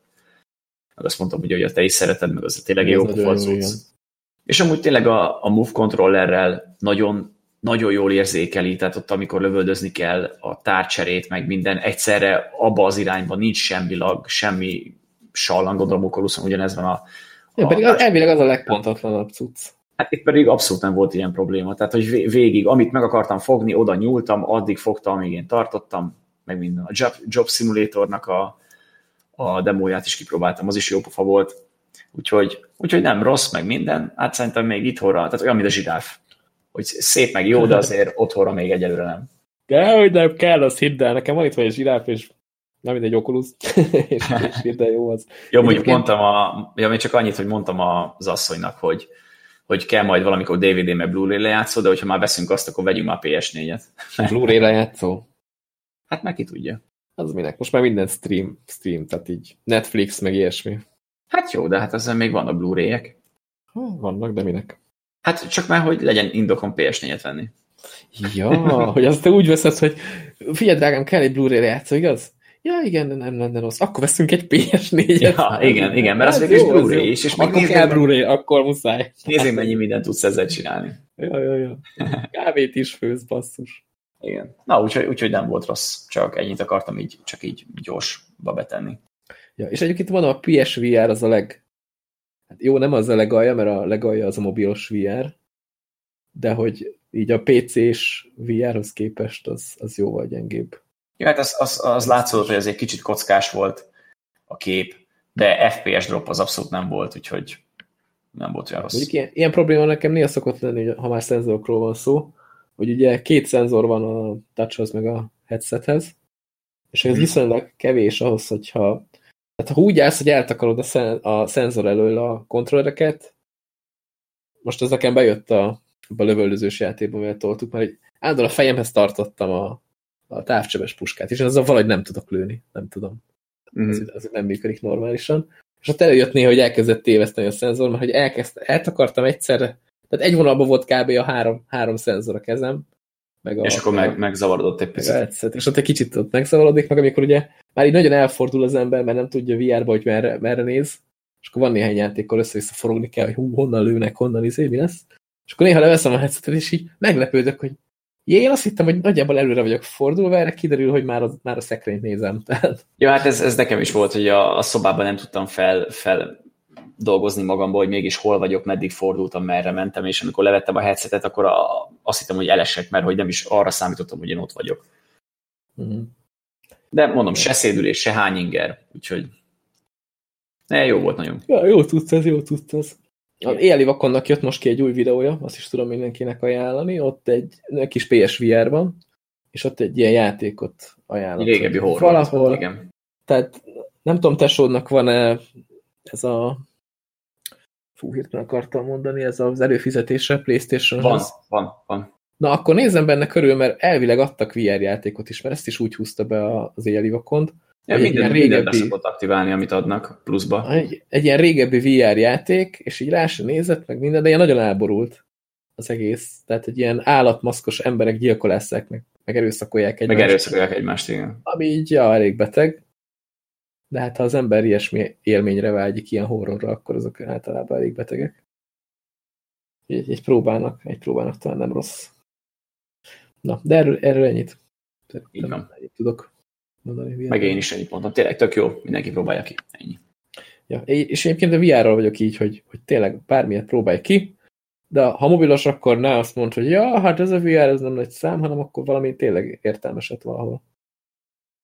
meg azt mondtam, hogy, hogy te is szereted, meg az tényleg jó pofa És amúgy tényleg a, a Move controllerrel nagyon, nagyon jól érzékeli, tehát ott, amikor lövöldözni kell a tárcserét, meg minden, egyszerre abba az irányba nincs semmi lag, semmi sallang, gondolom, Oculuson ugyanez van a... a ja, pedig az, elvileg az a legpontatlanabb cucc. Hát itt pedig abszolút nem volt ilyen probléma. Tehát, hogy végig, amit meg akartam fogni, oda nyúltam, addig fogtam, amíg én tartottam, meg minden. A Job, Job Simulatornak a, a demóját is kipróbáltam, az is jó pofa volt. Úgyhogy, úgyhogy nem rossz, meg minden. Hát szerintem még itthonra, tehát olyan, mint a zsiráf. Hogy szép, meg jó, de azért otthonra még egyelőre nem. De hogy nem kell, az hidd el. Nekem van itt vagy egy zsiráf, és nem mindegy Oculus, [LAUGHS] és, és jó az. Jó, mondjuk mondtam, a, ja, még csak annyit, hogy mondtam az asszonynak, hogy, hogy kell majd valamikor DVD meg Blu-ray lejátszó, de hogyha már veszünk azt, akkor vegyünk már PS4-et. Blu-ray lejátszó? Hát meg ki tudja. Az minek? Most már minden stream, stream, tehát így Netflix, meg ilyesmi. Hát jó, de hát ezzel még vannak Blu-ray-ek. Vannak, de minek? Hát csak már, hogy legyen indokon PS4-et venni. Ja, hogy azt te úgy veszed, hogy figyelj, drágám, kell egy Blu-ray lejátszó, igaz? Ja, igen, nem lenne rossz. Akkor veszünk egy PS4-et. Ja, igen, igen, mert az végül is Blu-ray is. És akkor kell Blu-ray, akkor muszáj. Nézzük, mennyi mindent tudsz ezzel csinálni. Ja, ja, ja. Kávét is főz, basszus. Igen. Na, úgyhogy, úgyhogy nem volt rossz. Csak ennyit akartam így, csak így gyorsba betenni. Ja, és egyébként van a PSVR, az a leg... Hát jó, nem az a legalja, mert a legalja az a mobilos VR, de hogy így a PC-s VR-hoz képest az, az jóval gyengébb. Ja, hát az, az, az látszott, hogy ez egy kicsit kockás volt a kép, de FPS drop az abszolút nem volt, úgyhogy nem volt olyan rossz. Mondjuk ilyen, ilyen probléma nekem néha szokott lenni, ha már szenzorokról van szó, hogy ugye két szenzor van a touchhoz meg a headsethez, és ez hmm. viszonylag kevés ahhoz, hogyha tehát ha úgy állsz, hogy eltakarod a, szen a szenzor elől a kontrollereket, most ez nekem bejött a, a lövöldözős játékban, mert toltuk, mert állandóan a fejemhez tartottam a, a távcsöves puskát, és azzal valahogy nem tudok lőni, nem tudom. Mm. Az, az nem működik normálisan. És ott előjött néha, hogy elkezdett téveszteni a szenzor, mert hogy elkezd, eltakartam egyszerre, tehát egy vonalban volt kb. a három, három szenzor a kezem. Meg a, és akkor meg, megzavarodott egy picit. Egyszer, és ott egy kicsit ott megzavarodik, meg amikor ugye már így nagyon elfordul az ember, mert nem tudja VR-ba, hogy merre, merre néz, és akkor van néhány játékkal össze-vissza forogni kell, hogy hú, honnan lőnek, honnan izé, mi lesz. És akkor néha leveszem a headsetet, és így meglepődök, hogy Jé, én azt hittem, hogy nagyjából előre vagyok fordulva, erre kiderül, hogy már a, már a szekrényt nézem. [LAUGHS] Tehát... Ja, hát ez, ez nekem is volt, hogy a, a szobában nem tudtam fel, fel dolgozni magamból, hogy mégis hol vagyok, meddig fordultam, merre mentem, és amikor levettem a headsetet, akkor a, azt hittem, hogy elesek, mert hogy nem is arra számítottam, hogy én ott vagyok. Uh-huh. De mondom, se szédülés, se hány inger, úgyhogy ne, jó volt nagyon. Ja, jó tudsz ez, jó tudsz ez. A Éli Vakonnak jött most ki egy új videója, azt is tudom mindenkinek ajánlani, ott egy, egy kis PSVR van, és ott egy ilyen játékot ajánlott. Régebbi horror. Valahol. Igen. Tehát nem tudom, tesódnak van-e ez a fú, hirtelen akartam mondani, ez az előfizetése playstation Van, van, van. Na, akkor nézzem benne körül, mert elvileg adtak VR játékot is, mert ezt is úgy húzta be az éjjeli vakont, Ja, egy minden, régebbi, szokott aktiválni, amit adnak pluszba. Egy, egy ilyen régebbi VR játék, és így rá sem nézett, meg minden, de ilyen nagyon elborult az egész. Tehát egy ilyen állatmaszkos emberek gyilkolásszák, meg, meg erőszakolják egymást. Meg erőszakolják egymást, igen. Ami így, ja, elég beteg. De hát ha az ember ilyesmi élményre vágyik, ilyen horrorra, akkor azok általában elég betegek. Egy, egy próbának, egy próbának talán nem rossz. Na, de erről, erről ennyit. Így van. Ennyit tudok mondani. Meg én is ennyit mondtam. Tényleg tök jó, mindenki próbálja ki. Ennyi. Ja, és egyébként a VR-ral vagyok így, hogy, hogy tényleg bármilyet próbálj ki, de ha mobilos, akkor ne azt mondd, hogy ja, hát ez a VR, ez nem nagy szám, hanem akkor valami tényleg értelmeset valahol.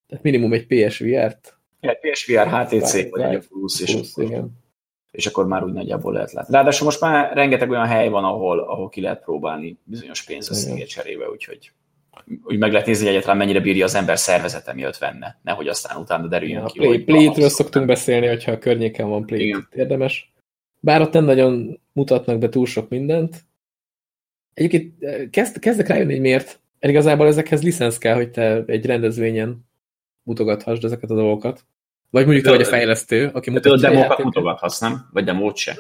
Tehát minimum egy PSVR-t. Ja, PSVR, HTC, vagy egy plusz, és, plusz, akkor, igen. és akkor már úgy nagyjából lehet látni. Ráadásul most már rengeteg olyan hely van, ahol, ahol ki lehet próbálni bizonyos pénzösszegét cserébe, úgyhogy úgy meg lehet nézni, hogy egyáltalán mennyire bírja az ember szervezete, miatt venne, nehogy aztán utána derüljön ja, ki. Play, Play-ről szoktunk beszélni, hogyha a környéken van Play, Igen. érdemes. Bár ott nem nagyon mutatnak be túl sok mindent. Egyébként eh, kezd, kezdek rájönni, hogy miért. Igazából ezekhez licensz kell, hogy te egy rendezvényen mutogathassd ezeket a dolgokat. Vagy mondjuk de, te vagy a fejlesztő, aki mutatja a demókat mutogathatsz, nem? Vagy demót se?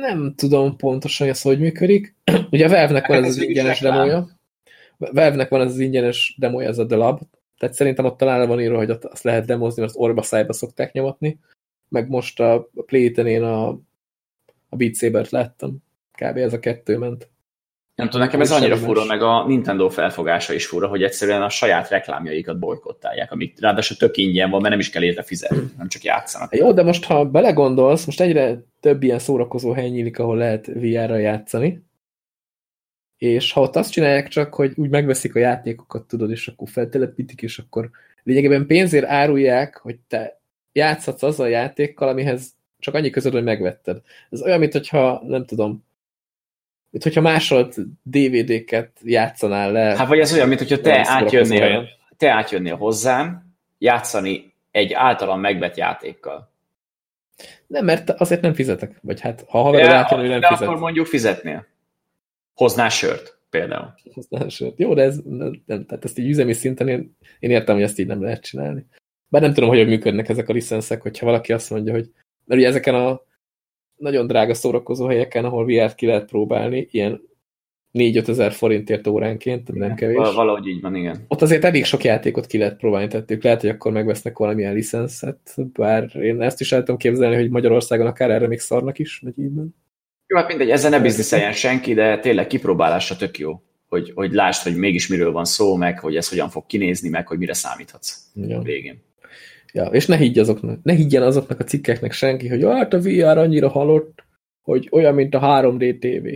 Nem tudom pontosan, hogy ez hogy működik. Ugye a Valve-nek van ez az ingyenes demója. Valve-nek van ez az ingyenes demója, ez a The Lab, tehát szerintem ott talán van írva, hogy ott azt lehet demozni, mert azt orba szájba szokták nyomatni, meg most a Playten én a, a Beat Saber-t láttam. Kb. ez a kettő ment. Nem tudom, nekem ez annyira fura, meg a Nintendo felfogása is fura, hogy egyszerűen a saját reklámjaikat bolykottálják, amik ráadásul tök ingyen van, mert nem is kell érte fizetni, nem csak játszanak. Jó, de most ha belegondolsz, most egyre több ilyen szórakozó hely nyílik, ahol lehet VR-ra játszani, és ha ott azt csinálják csak, hogy úgy megveszik a játékokat, tudod, és akkor feltelepítik, és akkor lényegében pénzért árulják, hogy te játszhatsz azzal a játékkal, amihez csak annyi között, hogy megvetted. Ez olyan, mint hogyha, nem tudom, mint hogyha másolt DVD-ket játszanál le. Hát vagy ez olyan, mint hogyha te átjönnél, te átjönnél hozzám játszani egy általam megvett játékkal. Nem, mert azért nem fizetek. Vagy hát, ha haverod ja, átjön, nem de fizet. akkor mondjuk fizetnél. Hoznál sört, például. Hoznál sört. Jó, de ez nem, tehát ezt így üzemi szinten én, én értem, hogy ezt így nem lehet csinálni. Bár nem tudom, hogy működnek ezek a licenszek, hogyha valaki azt mondja, hogy mert ugye ezeken a nagyon drága szórakozó helyeken, ahol VR-t ki lehet próbálni, ilyen 4-5 ezer forintért óránként, igen, nem kevés. Valahogy így van, igen. Ott azért elég sok játékot ki lehet próbálni tettük. Lehet, hogy akkor megvesznek valamilyen licenszet, bár én ezt is el tudom képzelni, hogy Magyarországon akár erre még szarnak is, vagy így van. Jó, hát mindegy, ezzel ne bizniszeljen senki, de tényleg kipróbálásra tök jó, hogy, hogy lásd, hogy mégis miről van szó, meg hogy ez hogyan fog kinézni, meg hogy mire számíthatsz ja. végén. Ja, és ne higgy azoknak, ne higgyen azoknak a cikkeknek senki, hogy hát a VR annyira halott, hogy olyan, mint a 3D TV.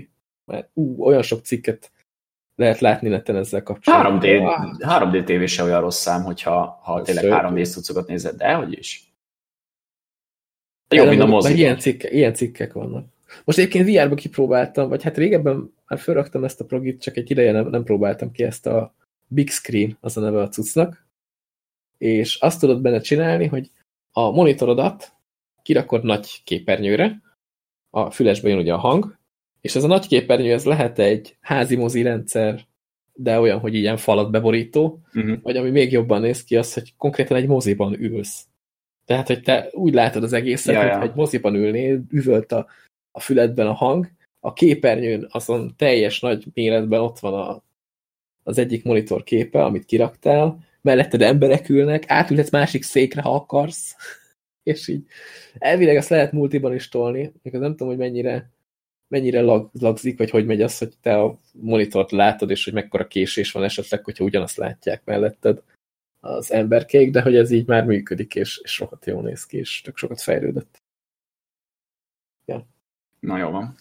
Mert ú, olyan sok cikket lehet látni neten ezzel kapcsolatban. 3D, 3D TV se olyan rossz szám, hogyha ha tényleg 3D cuccokat nézed, de hogy is. Jó, mint a mozi. Ilyen, cikke, ilyen cikkek vannak. Most egyébként VR-ba kipróbáltam, vagy hát régebben már felraktam ezt a progit, csak egy ideje nem, nem próbáltam ki ezt a Big Screen, az a neve a cuccnak, és azt tudod benne csinálni, hogy a monitorodat kirakod nagy képernyőre, a fülesbe jön ugye a hang, és ez a nagy képernyő, ez lehet egy házi mozi rendszer, de olyan, hogy ilyen falat beborító, uh mhm. -huh. vagy ami még jobban néz ki, az, hogy konkrétan egy moziban ülsz. Tehát, hogy te úgy látod az egészet, ja, ja. hogy egy moziban ülnél, üvölt a, a füledben a hang, a képernyőn azon teljes nagy méretben ott van a, az egyik monitor képe, amit kiraktál, melletted emberek ülnek, átülhetsz másik székre, ha akarsz, [LAUGHS] és így elvileg azt lehet multiban is tolni, még nem tudom, hogy mennyire, mennyire lag, lagzik, vagy hogy megy az, hogy te a monitort látod, és hogy mekkora késés van esetleg, hogyha ugyanazt látják melletted az emberkék, de hogy ez így már működik, és, és sokat jól néz ki, és tök sokat fejlődött. Na jó van.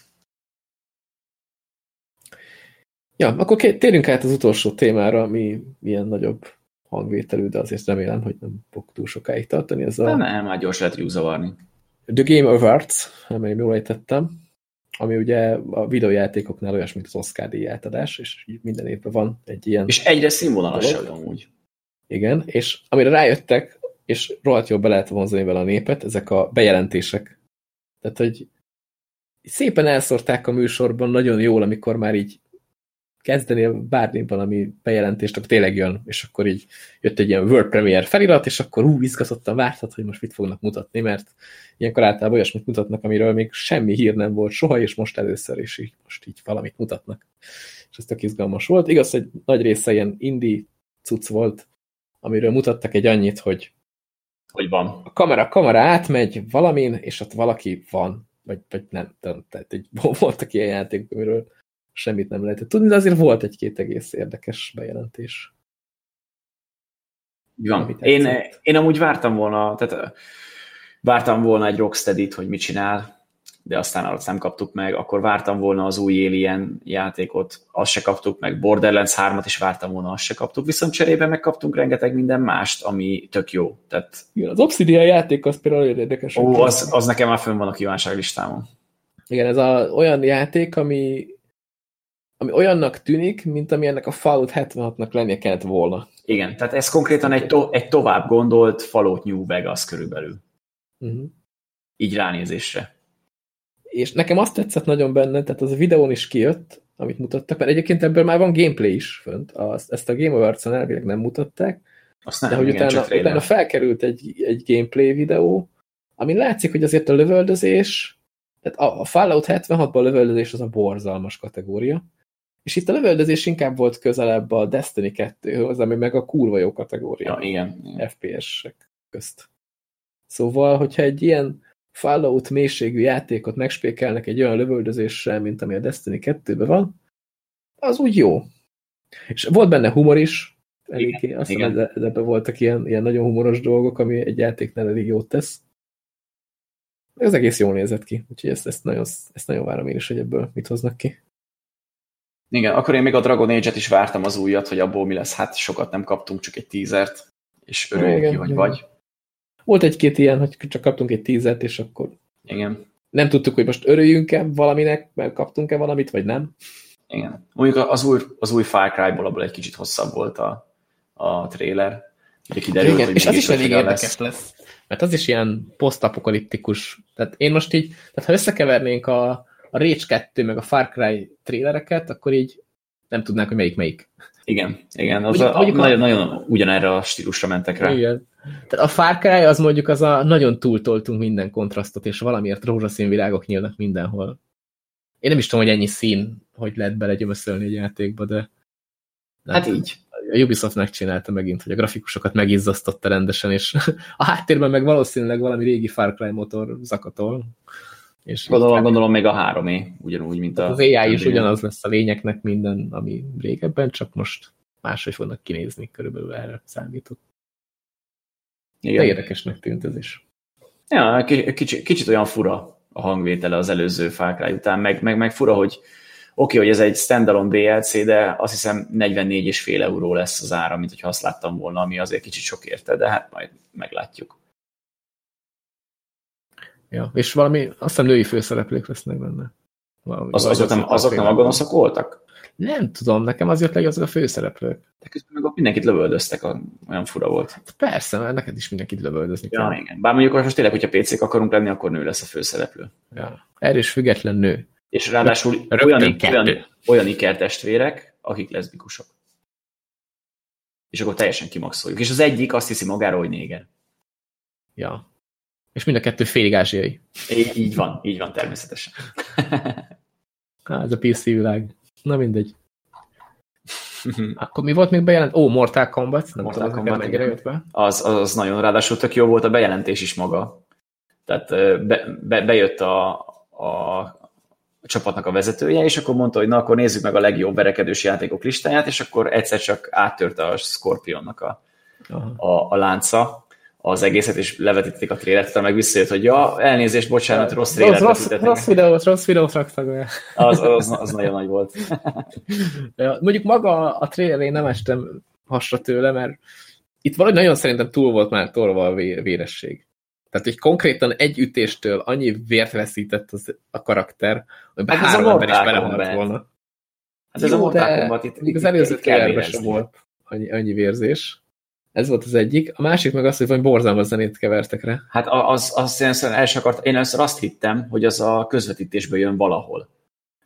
Ja, akkor térjünk át az utolsó témára, ami ilyen nagyobb hangvételű, de azért remélem, hogy nem fog túl sokáig tartani. Ez a... Nem, nem, már gyors lehet zavarni. The Game Awards, amely jól ejtettem, ami ugye a videójátékoknál olyas, mint az Oscar díj átadás, és minden évben van egy ilyen... És egyre színvonalasabb amúgy. Igen, és amire rájöttek, és rohadt jól be lehet vonzani vele a népet, ezek a bejelentések. Tehát, hogy szépen elszorták a műsorban nagyon jól, amikor már így kezdenél bármi valami bejelentést, akkor tényleg jön, és akkor így jött egy ilyen World Premiere felirat, és akkor ú, izgatottan vártad, hogy most mit fognak mutatni, mert ilyenkor általában olyasmit mutatnak, amiről még semmi hír nem volt soha, és most először, és így most így valamit mutatnak. És ez tök izgalmas volt. Igaz, hogy nagy része ilyen indie cucc volt, amiről mutattak egy annyit, hogy hogy van. A kamera, kamera átmegy valamin, és ott valaki van, vagy, vagy nem, tehát egy, [LAUGHS] voltak ilyen játékok, amiről semmit nem lehetett tudni, de azért volt egy-két egész érdekes bejelentés. Van. Én, én amúgy vártam volna, tehát vártam volna egy rocksteady hogy mit csinál, de aztán alatt nem kaptuk meg, akkor vártam volna az új Alien játékot, azt se kaptuk meg, Borderlands 3-at is vártam volna, azt se kaptuk, viszont cserébe megkaptunk rengeteg minden mást, ami tök jó. Tehát... Igen, az Obsidian játék az például érdekes. Ó, az, az nekem már fönn van a kívánság listámon. Igen, ez a, olyan játék, ami ami olyannak tűnik, mint ami ennek a Fallout 76-nak lennie kellett volna. Igen, tehát ez konkrétan egy, to egy tovább gondolt Fallout New Vegas körülbelül. Uh mhm. -huh. Így ránézésre. És nekem azt tetszett nagyon benne, tehát az a videón is kijött, amit mutattak, mert egyébként ebből már van gameplay is fönt. Azt, ezt a Game Awards-on elvileg nem mutatták, azt nem, de hogy igen, utána, utána felkerült egy, egy gameplay videó, ami látszik, hogy azért a lövöldözés, tehát a, a Fallout 76-ban a lövöldözés az a borzalmas kategória, és itt a lövöldözés inkább volt közelebb a Destiny 2-höz, ami meg a kurva jó kategória. Ja, igen. igen. FPS-ek közt. Szóval, hogyha egy ilyen Fallout mélységű játékot megspékelnek egy olyan lövöldözéssel, mint ami a Destiny 2-ben van, az úgy jó. És volt benne humor is, eléggé, azt hiszem, ebben voltak ilyen, ilyen nagyon humoros dolgok, ami egy játéknál elég jót tesz. Ez egész jól nézett ki, úgyhogy ezt, ezt, nagyon, ezt nagyon várom én is, hogy ebből mit hoznak ki. Igen, akkor én még a Dragon Age-et is vártam az újat, hogy abból mi lesz. Hát sokat nem kaptunk, csak egy tízert. és örüljünk Igen, ki, hogy igen. vagy. Volt egy-két ilyen, hogy csak kaptunk egy tízet, és akkor Igen. nem tudtuk, hogy most örüljünk-e valaminek, mert kaptunk-e valamit, vagy nem. Igen. Mondjuk az új, az új Far Cry-ból abból egy kicsit hosszabb volt a, a trailer. Ugye kiderült, Igen, hogy és az is elég érdekes lesz. Mert az is ilyen posztapokaliptikus. Tehát én most így, tehát ha összekevernénk a, a Rage 2 meg a Far Cry trailereket, akkor így nem tudnánk, hogy melyik melyik. Igen, igen. Az Mondjuk- a, mondjuk a- nagyon, nagyon ugyanerre a stílusra mentek rá. Igen. Tehát a Far Cry az mondjuk az a nagyon túltoltunk minden kontrasztot, és valamiért rózsaszín virágok nyílnak mindenhol. Én nem is tudom, hogy ennyi szín, hogy lehet belegyömöszölni egy játékba, de nem Hát így. a Ubisoft megcsinálta megint, hogy a grafikusokat megizzasztotta rendesen, és [LAUGHS] a háttérben meg valószínűleg valami régi Far Cry motor zakatol. És Gondolom, gondolom még a 3 ugyanúgy, mint a... az AI is ugyanaz lesz a lényeknek minden, ami régebben, csak most máshogy fognak kinézni, körülbelül erre számított. De Igen. érdekesnek tűnt ez is. Ja, ki- kicsit, kicsit olyan fura a hangvétele az előző Cry után, meg, meg, meg fura, hogy oké, hogy ez egy standalone DLC, de azt hiszem 44,5 euró lesz az ára, mint hogyha azt láttam volna, ami azért kicsit sok érte, de hát majd meglátjuk. Ja, és valami, azt hiszem női főszereplők lesznek benne. Valami, Az, azok, nem, azok nem a gonoszok voltak? Nem tudom, nekem az jött le, azok a főszereplők. De közben meg ott mindenkit lövöldöztek, a- olyan fura volt. Persze, mert neked is mindenkit lövöldözni Ja, kell. igen. Bár mondjuk most tényleg, hogyha PC-k akarunk lenni, akkor nő lesz a főszereplő. Ja. Erős független nő. És ráadásul Rögtön olyan, kettő. olyan, olyan ikertestvérek, akik leszbikusok. És akkor teljesen kimaxoljuk. És az egyik azt hiszi magáról, hogy néger. Ja. És mind a kettő félig ázsiai. Így, így van, így van természetesen. [LAUGHS] Hát, ez a PC világ. Na mindegy. [LAUGHS] Akkor mi volt még bejelent? Ó, Mortal Kombat. Nem Mortal tudom, Kombat, mennyire jött be. Az, az, az nagyon, ráadásul tök jó volt a bejelentés is maga. Tehát be, be, bejött a, a, a csapatnak a vezetője, és akkor mondta, hogy na, akkor nézzük meg a legjobb verekedős játékok listáját, és akkor egyszer csak áttörte a Scorpionnak a, Aha. a, a lánca az egészet, és levetítették a trélert, utána meg visszajött, hogy ja, elnézést, bocsánat, rossz trélert rossz, rossz videót, rossz videót raktak be. Az, az, az nagyon nagy volt. [LAUGHS] Ja, mondjuk maga a trailer én nem estem hasra tőle, mert itt valahogy nagyon szerintem túl volt már tolva a vé- véresség. Tehát, hogy konkrétan egy ütéstől annyi vért veszített az, a karakter, hogy Hát ez a három ember is Mortal belehalt volna. Hát ez a Jó, Mortal de Kombat itt, még az itt- előző itt sem volt annyi, annyi vérzés. Ez volt az egyik. A másik meg az, hogy valami borzalmas zenét kevertek rá. Hát a- az, az én el sem akart, én először azt hittem, hogy az a közvetítésből jön valahol.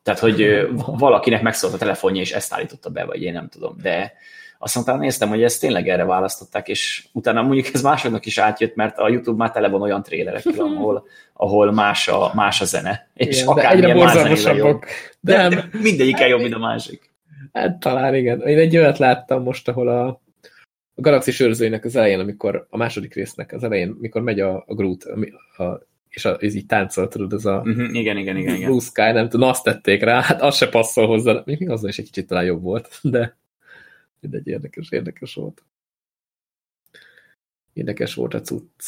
Tehát, hogy valakinek megszólt a telefonja, és ezt állította be, vagy én nem tudom. De azt mondtam, néztem, hogy ezt tényleg erre választották, és utána mondjuk ez másodnak is átjött, mert a YouTube már tele van olyan trélerekkel, [LAUGHS] ahol, ahol más, a, más a zene. És Igen, de akármilyen egyre borzalmasabbak. De, Nem. de mindegyikkel jobb, mint a másik. Hát talán igen. Én egy olyat láttam most, ahol a, a Galaxis őrzőinek az elején, amikor a második résznek az elején, mikor megy a, a Groot, ami- a, és a, ez így táncol, tudod, ez a Uh-huh, igen, igen, igen, igen. Blue Sky, nem tudom, azt tették rá, hát az se passzol hozzá. Még azzal is egy kicsit talán jobb volt, de mindegy, érdekes, érdekes volt. Érdekes volt a cucc.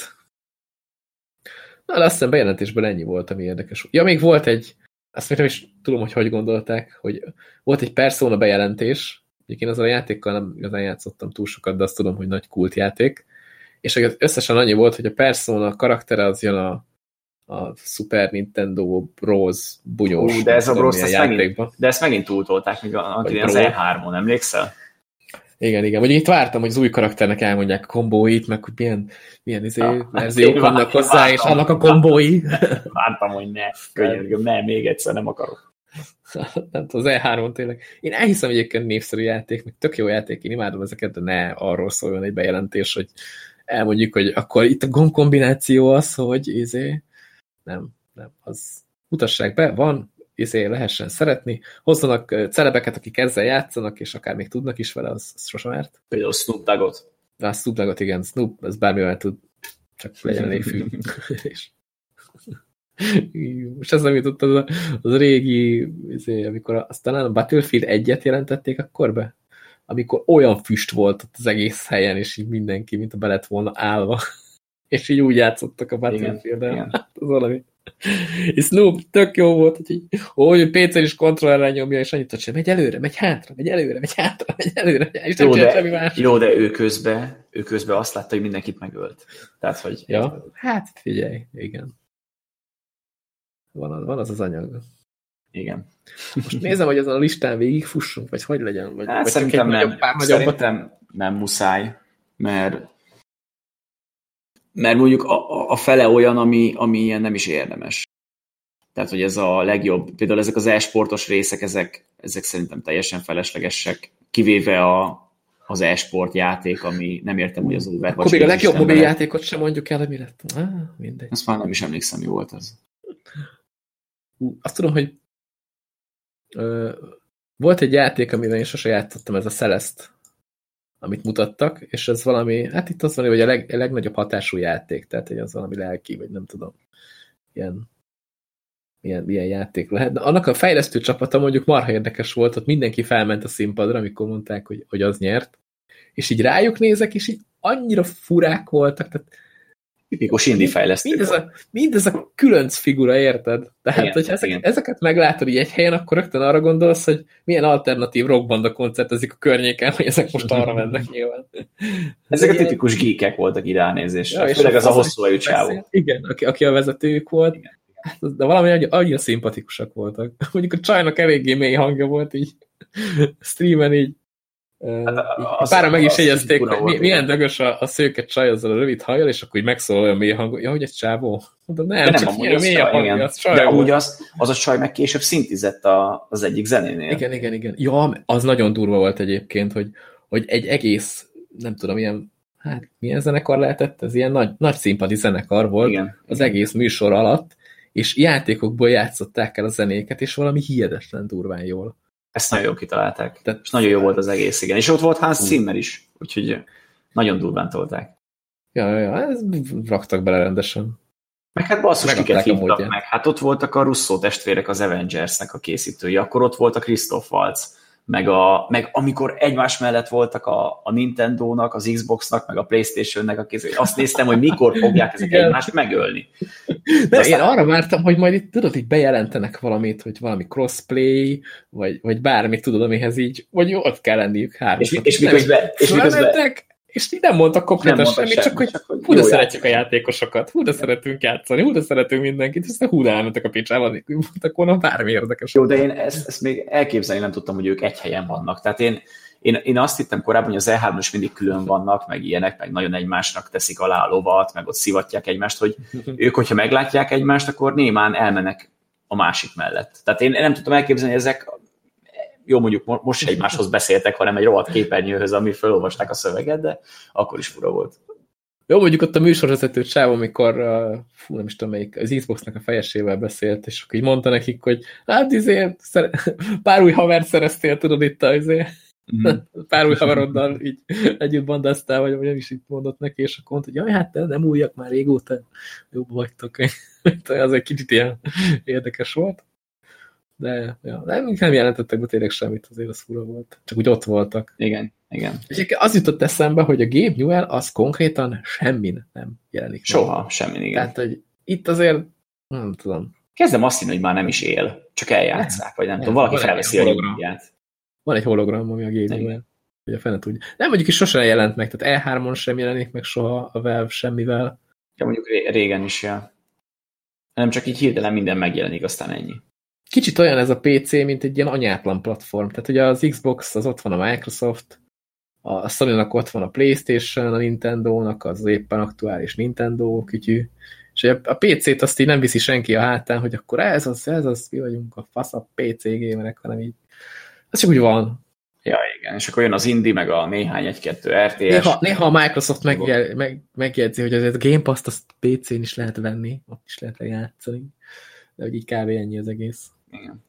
Na, de azt hiszem bejelentésben ennyi volt, ami érdekes. Ja, még volt egy, azt még nem is tudom, hogy hogy gondolták, hogy volt egy Persona bejelentés, én azzal a játékkal nem igazán játszottam túl sokat, de azt tudom, hogy nagy kultjáték, és összesen annyi volt, hogy a Persona karaktere az jön a, a Super Nintendo Bros. bunyós Ú, de ez a Bros. ezt megint, de ezt megint túltolták, még az Bro. E3-on, emlékszel? Igen, igen. Vagy itt vártam, hogy az új karakternek elmondják a kombóit, meg hogy milyen, milyen izé, Ja, verziók [LAUGHS] vannak vártam, hozzá, és vártam. annak a kombói. Vártam, hogy ne, könyörgöm, ne, még egyszer nem akarok. [LAUGHS] nem tudom, az E3-on tényleg. Én elhiszem egyébként népszerű játék, meg tök jó játék, én imádom ezeket, de ne arról szóljon egy bejelentés, hogy elmondjuk, hogy akkor itt a gombkombináció az, hogy izé, nem, nem, az mutassák be, van, izé lehessen szeretni, hozzanak celebeket, akik ezzel játszanak, és akár még tudnak is vele, az, az sosem árt. Például Snoop Doggot. De a Snoop Doggot, igen, Snoop, ez bármivel tud, csak legyen elég fű. [LAUGHS] [LAUGHS] És- [LAUGHS] Most ez nem jutott az a, az régi, izé, amikor a, aztán a Battlefield egyet jelentették akkor be, amikor olyan füst volt ott az egész helyen, és így mindenki, mint a be lett volna állva, [LAUGHS] és így úgy játszottak a igen. [LAUGHS] Hát, az valami. És Snoop tök jó volt, hogy, hogy PC-n is kontrollerrel nyomja, és annyit sem, megy előre, megy hátra, megy előre, megy hátra, megy előre, és nem Jó, de, semmi más. jó, de ő közben, ő közben azt látta, hogy mindenkit megölt. Tehát, hogy... Ja, hát figyelj, igen. Van az van az, az anyag. Igen. Most nézem, hogy azon a listán végigfussunk, vagy hogy legyen? Vagy, Hát vagy szerintem nem. nagyobb, pár? Szerintem nem muszáj, mert mert mondjuk a, a fele olyan, ami, ami ilyen nem is érdemes. Tehát, hogy ez a legjobb, például ezek az e-sportos részek, ezek, ezek szerintem teljesen feleslegesek, kivéve a, az e-sport játék, ami nem értem, hogy az Overwatch. Akkor még a legjobb mobil játékot sem mondjuk el, mi lett. Ah, mindegy. Azt már nem is emlékszem, mi volt az. Azt tudom, hogy ö, volt egy játék, amivel én sose játszottam, ez a Celeste, amit mutattak, és ez valami, hát itt az van, hogy a, leg, a legnagyobb hatású játék, tehát hogy az valami lelki, vagy nem tudom, ilyen, ilyen, ilyen játék lehet. De annak a fejlesztő csapata mondjuk marha érdekes volt, ott mindenki felment a színpadra, amikor mondták, hogy, hogy az nyert, és így rájuk nézek, és így annyira furák voltak, tehát Tipikus indie fejlesztő. mindez a, mindez a különc figura, érted? Tehát, Igen, hogyha ezek, igen. ezeket meglátod így egy helyen, akkor rögtön arra gondolsz, hogy milyen alternatív rockbanda koncertezik a környéken, hogy ezek most arra mennek nyilván. Ezek a tipikus geekek voltak így ránézésre. Ja, Főleg az a az- hosszú hajú csávó. Igen, aki, aki a vezetőjük volt. Igen, Hát, De valami annyira, annyira szimpatikusak voltak. [LAUGHS] Mondjuk a csajnak eléggé mély hangja volt így streamen így. Hát, az- Pára meg is jegyezték, hogy mi, milyen igen. dögös a, a szőke csaj azzal a rövid hajjal, és akkor így megszólal olyan mély hang, ja, hogy egy csávó. Mondom, nem, De nem, csak amúgy mély a hangja, igen. az csaj De amúgy az, az a csaj meg később szintizett a, az egyik zenénél. Igen, igen, igen. Ja, az nagyon durva volt egyébként, hogy, hogy egy egész, nem tudom, ilyen, hát milyen zenekar lehetett? Ez ilyen nagy, nagy színpadi zenekar volt Igen. az egész műsor alatt, és játékokból játszották el a zenéket, és valami hihetetlen durván jól. Ezt nagyon jól kitalálták. Tehát- és nagyon jó volt az egész, igen. És ott volt Hans. Zimmer is, úgyhogy nagyon durván tolták. Ja, ja, ja, ez raktak bele rendesen. Meg hát basszus, kiket hívtak meg. Hát ott voltak a Russo testvérek az Avengersnek a készítői, akkor ott volt a Christoph Waltz, meg, a, meg amikor egymás mellett voltak a, a Nintendo-nak, az Xbox-nak, meg a Playstation-nek a készítői, azt néztem, hogy mikor fogják ezek Igen. egymást megölni. De aztán- én arra vártam, hogy majd itt tudod, így bejelentenek valamit, hogy valami crossplay, vagy, vagy bármit tudod, amihez így, vagy ott kell lenniük hármasnak. És, és miközben, és miközben és így nem mondtak konkrétan Nem semmit, hogy csak hogy hú, de szeretjük a játék. játékosokat, hú, de szeretünk játszani, hú, de szeretünk mindenkit, aztán hú, de elmentek a picsába, mondtak volna bármi érdekes. Jó, de én ezt, ezt még elképzelni nem tudtam, hogy ők egy helyen vannak. Tehát én, én, én azt hittem korábban, hogy az E3 is mindig külön vannak, meg ilyenek, meg nagyon egymásnak teszik alá a lovat, meg ott szivatják egymást, hogy [LAUGHS] ők, hogyha meglátják egymást, akkor némán elmennek a másik mellett. Tehát én nem tudtam elképzelni, hogy ezek jó, mondjuk mo- most egymáshoz beszéltek, hanem egy rohadt képernyőhöz, ami felolvasták a szöveget, de akkor is fura volt. Jó, mondjuk ott a műsorvezető csáv, amikor, uh, fú, nem is tudom melyik, az Xboxnak a fejesével beszélt, és akkor így mondta nekik, hogy hát izé, szere- pár új havert szereztél, tudod itt a izé, Mhm. pár új haveroddal így együtt bandáztál, vagy vagy nem is itt mondott neki, és akkor mondta, hogy jaj, hát nem, nem újak már régóta, jobb vagytok. [LAUGHS] az egy kicsit ilyen érdekes volt. De ja, nem, nem jelentettek be tényleg semmit, azért az fura volt. Csak úgy ott voltak. Igen, igen. És az jutott eszembe, hogy a Gabe Newell az konkrétan semmin nem jelenik. meg. Soha, semmi, igen. Tehát, hogy itt azért, nem tudom, Kezdem azt hinni, hogy már nem is él, csak eljátszák, vagy nem, Nem, tudom, valaki felveszi a nyugdíját. van egy hologram, ami a Gabe. Newell. Hogy a fene tudja. Nem, mondjuk is sosem jelent meg, tehát E3-on sem jelenik meg soha a Valve semmivel. Ja, mondjuk ré- régen is, ja. Nem csak így hirtelen minden megjelenik, aztán ennyi. Kicsit olyan ez a PC, mint egy ilyen anyátlan platform. Tehát ugye az Xbox, az ott van a Microsoft, a Sony-nak ott van a Playstation, a Nintendo-nak az éppen aktuális Nintendo kütyű, és a PC-t azt így nem viszi senki a hátán, hogy akkor ez az, ez az, mi vagyunk a faszabb PC gamerek, hanem így. Ez csak úgy van. Ja, igen, és akkor jön az Indie, meg a néhány egy-kettő RTS. Néha, néha a Microsoft megjel, meg, megjegyzi, hogy azért a Game Pass-t azt PC-n is lehet venni, ott is lehet játszani. De hogy így kb. ennyi az egész. Igen.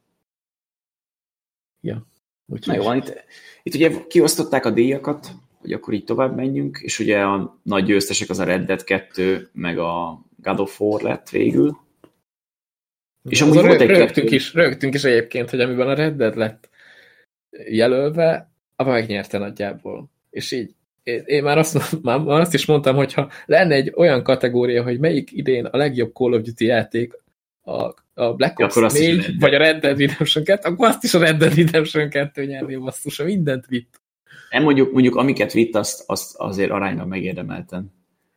Úgyhogy Na jó, van, itt, itt ugye kiosztották a díjakat, hogy akkor így tovább menjünk, és ugye a nagy győztesek az a Red Dead 2, meg a God of War lett végül. És amúgy volt egy rögtünk kettő- is, rögtünk is egyébként, hogy amiben a Red Dead lett jelölve, abban megnyerte nagyjából. És így én, már, azt, [LAUGHS] már, már azt is mondtam, hogy ha lenne egy olyan kategória, hogy melyik idén a legjobb Call of Duty játék, a, a Black Ops ja, 4, vagy a Red Dead Redemption 2, akkor azt is a Red Dead Redemption 2 nyerné basszus, mindent vitt. Nem mondjuk, mondjuk amiket vitt, azt, azt azért arányban megérdemelten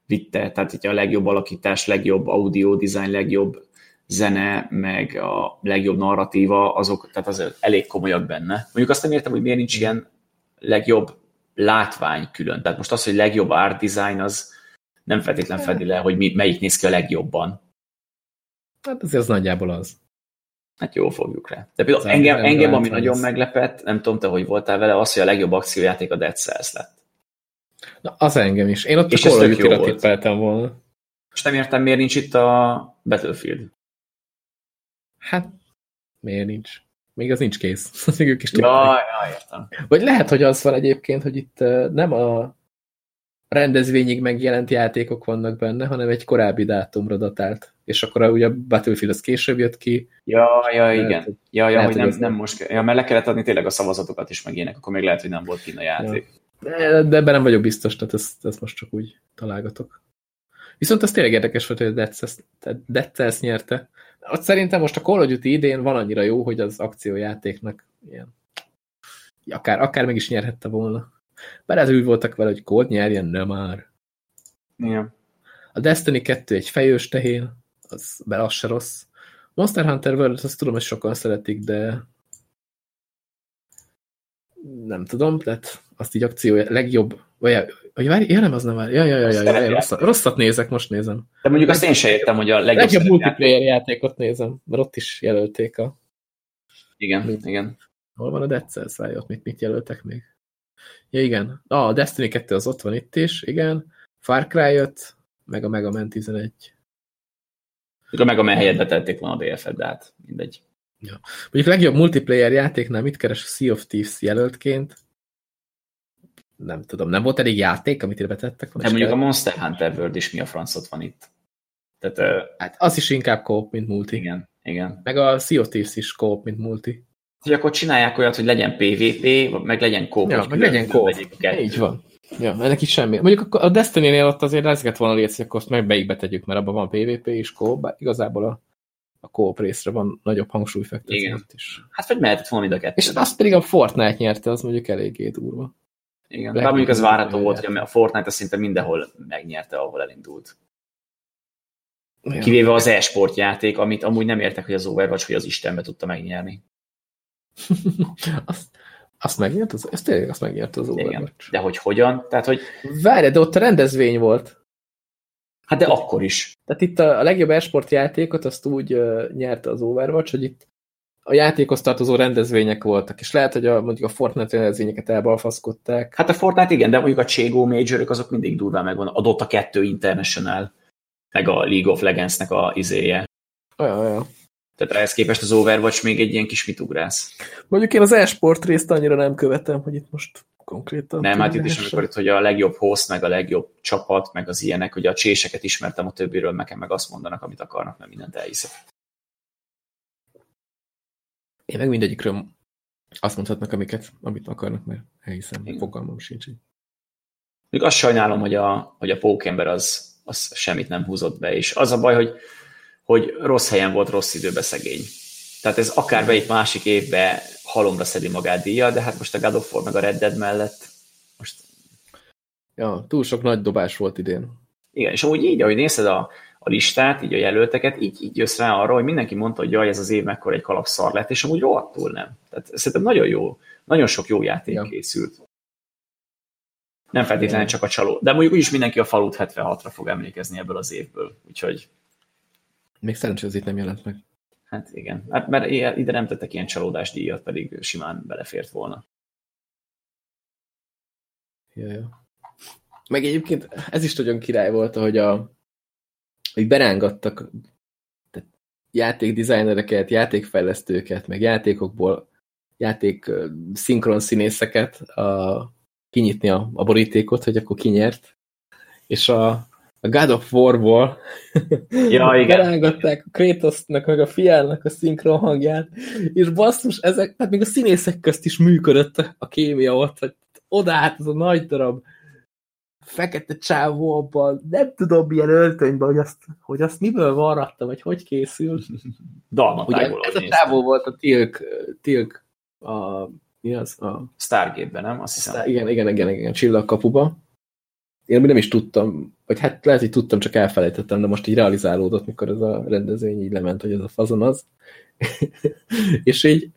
vitte, tehát hogy a legjobb alakítás, legjobb audio design, legjobb zene, meg a legjobb narratíva, azok, tehát az elég komolyak benne. Mondjuk azt nem értem, hogy miért nincs ilyen legjobb látvány külön. Tehát most az, hogy legjobb art design, az nem feltétlen fedi le, hogy mi, melyik néz ki a legjobban. Hát azért az nagyjából az. Hát jó, fogjuk rá. De például engem, engem ami nagyon meglepett, nem tudom te, hogy voltál vele, az, hogy a legjobb akciójáték a Dead Cells lett. Na, az engem is. Én ott és a Call tippeltem volna. És nem értem, miért nincs itt a Battlefield. Hát, miért nincs? Még az nincs kész. [LAUGHS] még ők is ja, ja, értem. Vagy lehet, hogy az van egyébként, hogy itt nem a rendezvényig megjelent játékok vannak benne, hanem egy korábbi dátumra datált. És akkor ugye a Battlefield az később jött ki. Ja, ja, igen. Lehet, ja, ja, lehet, hogy nem, nem most, ja, mert le kellett adni tényleg a szavazatokat is meg ilyenek, akkor még lehet, hogy nem volt kint a játék. Ja. De, de ebben nem vagyok biztos, tehát ezt, ezt most csak úgy találgatok. Viszont az tényleg érdekes volt, hogy a Dead Cells nyerte. Ott szerintem most a Call of Duty idén van annyira jó, hogy az akciójátéknak ilyen, akár, akár meg is nyerhette volna. Bár ez úgy voltak vele, hogy Cold nyerjen, nem már. Igen. A Destiny 2 egy fejős tehén, az, be az se rossz. Monster Hunter World, azt tudom, hogy sokan szeretik, de nem tudom, tehát azt így akció legjobb, vagy, vagy várj, ja nem, az nem várj, ja, ja, ja, ja, ja, ja rosszat, rosszat nézek, most nézem. De mondjuk azt én sem értem, hogy a legjobb, legjobb multiplayer játékot nézem, mert ott is jelölték a... Igen, mit? igen. Hol van a Dead Cells? Várj, ott mit, mit jelöltek még? Ja, igen. Ah, a Destiny 2 az ott van itt is, igen. Far Cry 5, meg a Mega Man 11. A Mega Man helyett betették volna a DFF, de hát mindegy. Ja. Mondjuk legjobb multiplayer játéknál mit keres a Sea of Thieves jelöltként? Nem tudom, nem volt elég játék, amit ide betettek? De mondjuk kell? a Monster Hunter World is mi a francot van itt. Tehát, hát az is inkább coop, mint multi. Igen, igen. Meg a Sea of Thieves is coop, mint multi. Hogy akkor csinálják olyat, hogy legyen PvP, meg legyen coop. Ja, meg legyen coop. Így van. Ja, ennek is semmi. Mondjuk a Destiny-nél ott azért ezeket volna létsz, hogy akkor azt meg beig betegyük, mert abban van PvP és coop, bár igazából a a coop részre van nagyobb hangsúly fektetve is. Hát vagy mehetett volna mind a kettő. És azt pedig a Fortnite nyerte, az mondjuk eléggé durva. Igen, de mondjuk az várható volt, hogy a Fortnite szinte mindenhol megnyerte, ahol elindult. Ja. Kivéve az e-sport játék, amit amúgy nem értek, hogy az Overwatch, hogy az Istenbe tudta megnyerni. [LAUGHS] azt, azt megnyert? Az, ezt tényleg azt megnyert az Overwatch. Igen. De hogy hogyan? Tehát, hogy... Várj, de ott a rendezvény volt. Hát de akkor is. Tehát itt a, a legjobb esport játékot azt úgy uh, nyerte az Overwatch, hogy itt a játékhoz tartozó rendezvények voltak, és lehet, hogy a, mondjuk a Fortnite rendezvényeket elbalfaszkodták. Hát a Fortnite igen, de mondjuk a Chego major azok mindig durván megvan. Adott a kettő International, meg a League of Legends-nek a izéje. Olyan, olyan. Tehát ehhez képest az Overwatch még egy ilyen kis mitugrász. Mondjuk én az esport részt annyira nem követem, hogy itt most konkrétan. Nem, hát itt is, amikor itt, hogy a legjobb host, meg a legjobb csapat, meg az ilyenek, hogy a cséseket ismertem a többiről, nekem meg azt mondanak, amit akarnak, mert mindent elhiszek. Én meg mindegyikről azt mondhatnak, amiket, amit akarnak, mert elhiszem, Igen. fogalmam sincs. Még azt sajnálom, hogy a, hogy a pókember az, az semmit nem húzott be, és az a baj, hogy, hogy rossz helyen volt, rossz időben szegény. Tehát ez akár egy másik évbe halomra szedi magát díja, de hát most a God of War meg a Red Dead mellett most... Ja, túl sok nagy dobás volt idén. Igen, és amúgy így, ahogy nézed a, a listát, így a jelölteket, így, így jössz rá arra, hogy mindenki mondta, hogy jaj, ez az év mekkora egy kalapszar lett, és amúgy rohadtul nem. Tehát szerintem nagyon jó, nagyon sok jó játék ja. készült. Nem feltétlenül csak a csaló. De mondjuk úgyis mindenki a falut 76-ra fog emlékezni ebből az évből. Úgyhogy... Még szerencsé az itt nem jelent meg. Hát igen, hát mert ide nem tettek ilyen csalódás díjat, pedig simán belefért volna. Ja, ja. Meg egyébként ez is nagyon király volt, hogy a hogy berángattak játékdesignereket, játékfejlesztőket, meg játékokból játék szinkron színészeket a, kinyitni a, a borítékot, hogy akkor kinyert. És a, a God of War-ból [LAUGHS] ja, igen. berángatták a Kratosnak, meg a fiának a szinkron hangját, és basszus, ezek, hát még a színészek közt is működött a kémia ott, hogy oda át az a nagy darab fekete csávó abban, nem tudom milyen öltönyben, hogy azt, hogy azt miből varratta, vagy hogy készül. [LAUGHS] Ugye, ez a csávó volt a Tilk, Tilk a, mi az? A Stargate-ben, nem? Azt hiszem. Star, igen, igen, igen, igen, csillagkapuba. Én nem is tudtam, vagy hát lehet, hogy tudtam, csak elfelejtettem, de most így realizálódott, mikor ez a rendezvény így lement, hogy ez a fazon az. [LAUGHS] és így,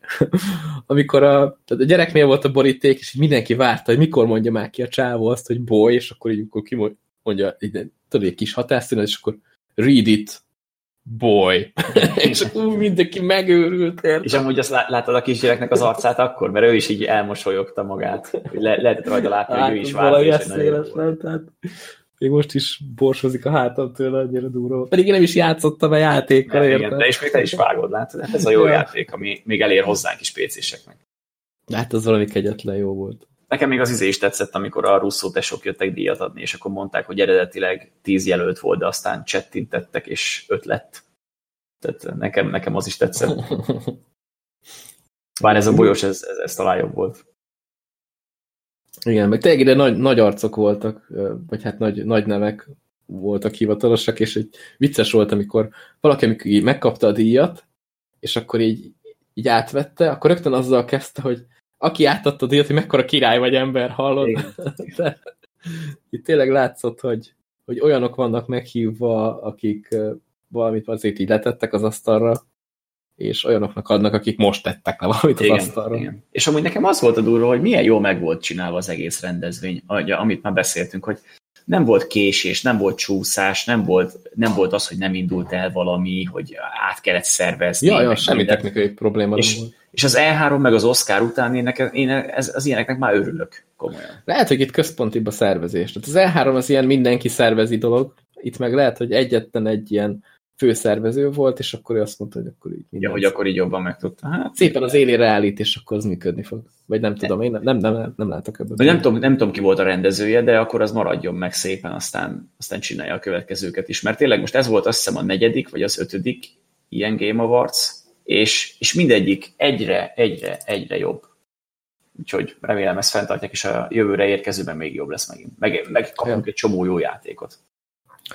amikor a, tehát a gyereknél volt a boríték, és így mindenki várta, hogy mikor mondja már ki a csávó azt, hogy boy, és akkor így akkor ki mondja, így, tudod, egy kis hatásszínet, és akkor read it, boy. [LAUGHS] és akkor mindenki megőrült. Érte. És amúgy azt láttad a kisgyereknek az arcát akkor, mert ő is így elmosolyogta magát. Hogy le lehetett rajta látni, hát, hogy ő is várt. És széles nem, tehát még most is borsozik a hátam tőle, annyira durva. Pedig én nem is játszottam a játékkal, érted? Igen, de és még te is vágod, látod? Hát ez a jó ja. játék, ami még elér hozzánk is PC-seknek. Hát az valami kegyetlen jó volt. Nekem még az izé is tetszett, amikor a Russo tesók jöttek díjat adni, és akkor mondták, hogy eredetileg tíz jelölt volt, de aztán csettintettek, és öt lett. Tehát nekem, nekem az is tetszett. [LAUGHS] Bár ez a bolyos, ez, ez, ez talán jobb volt. Igen, meg tényleg ide nagy, nagy arcok voltak, vagy hát nagy, nagy nevek voltak hivatalosak, és egy vicces volt, amikor valaki, amikor így megkapta a díjat, és akkor így, így átvette, akkor rögtön azzal kezdte, hogy aki átadta a díjat, hogy mekkora király vagy ember, hallod? [LAUGHS] De, itt tényleg látszott, hogy, hogy olyanok vannak meghívva, akik valamit azért így letettek az asztalra, és olyanoknak adnak, akik most tettek le valamit az igen, asztalra. Igen. És amúgy nekem az volt a durva, hogy milyen jó meg volt csinálva az egész rendezvény, amit már beszéltünk, hogy nem volt késés, nem volt csúszás, nem volt, nem volt az, hogy nem indult el valami, hogy át kellett szervezni. Ja, ja semmi technikai probléma és, volt. És az E3 meg az Oscar után én, nekem, én ez, az ilyeneknek már örülök komolyan. Lehet, hogy itt központibb a szervezés. Tehát az E3 az ilyen mindenki szervezi dolog, itt meg lehet, hogy egyetlen egy ilyen főszervező volt, és akkor ő azt mondta, hogy akkor így Ja, hogy akkor így jobban megtudta. Hát, Szépen az élére állít, és akkor az működni fog. Vagy nem tudom, én nem, nem, nem, nem látok ebben. Nem tudom, nem tudom, ki volt a rendezője, de akkor az maradjon meg szépen, aztán, aztán csinálja a következőket is. Mert tényleg most ez volt azt hiszem a negyedik, vagy az ötödik ilyen Game Awards, és, és mindegyik egyre, egyre, egyre jobb. Úgyhogy remélem ezt fenntartják, és a jövőre érkezőben még jobb lesz megint. Meg, meg kapunk ja. egy csomó jó játékot.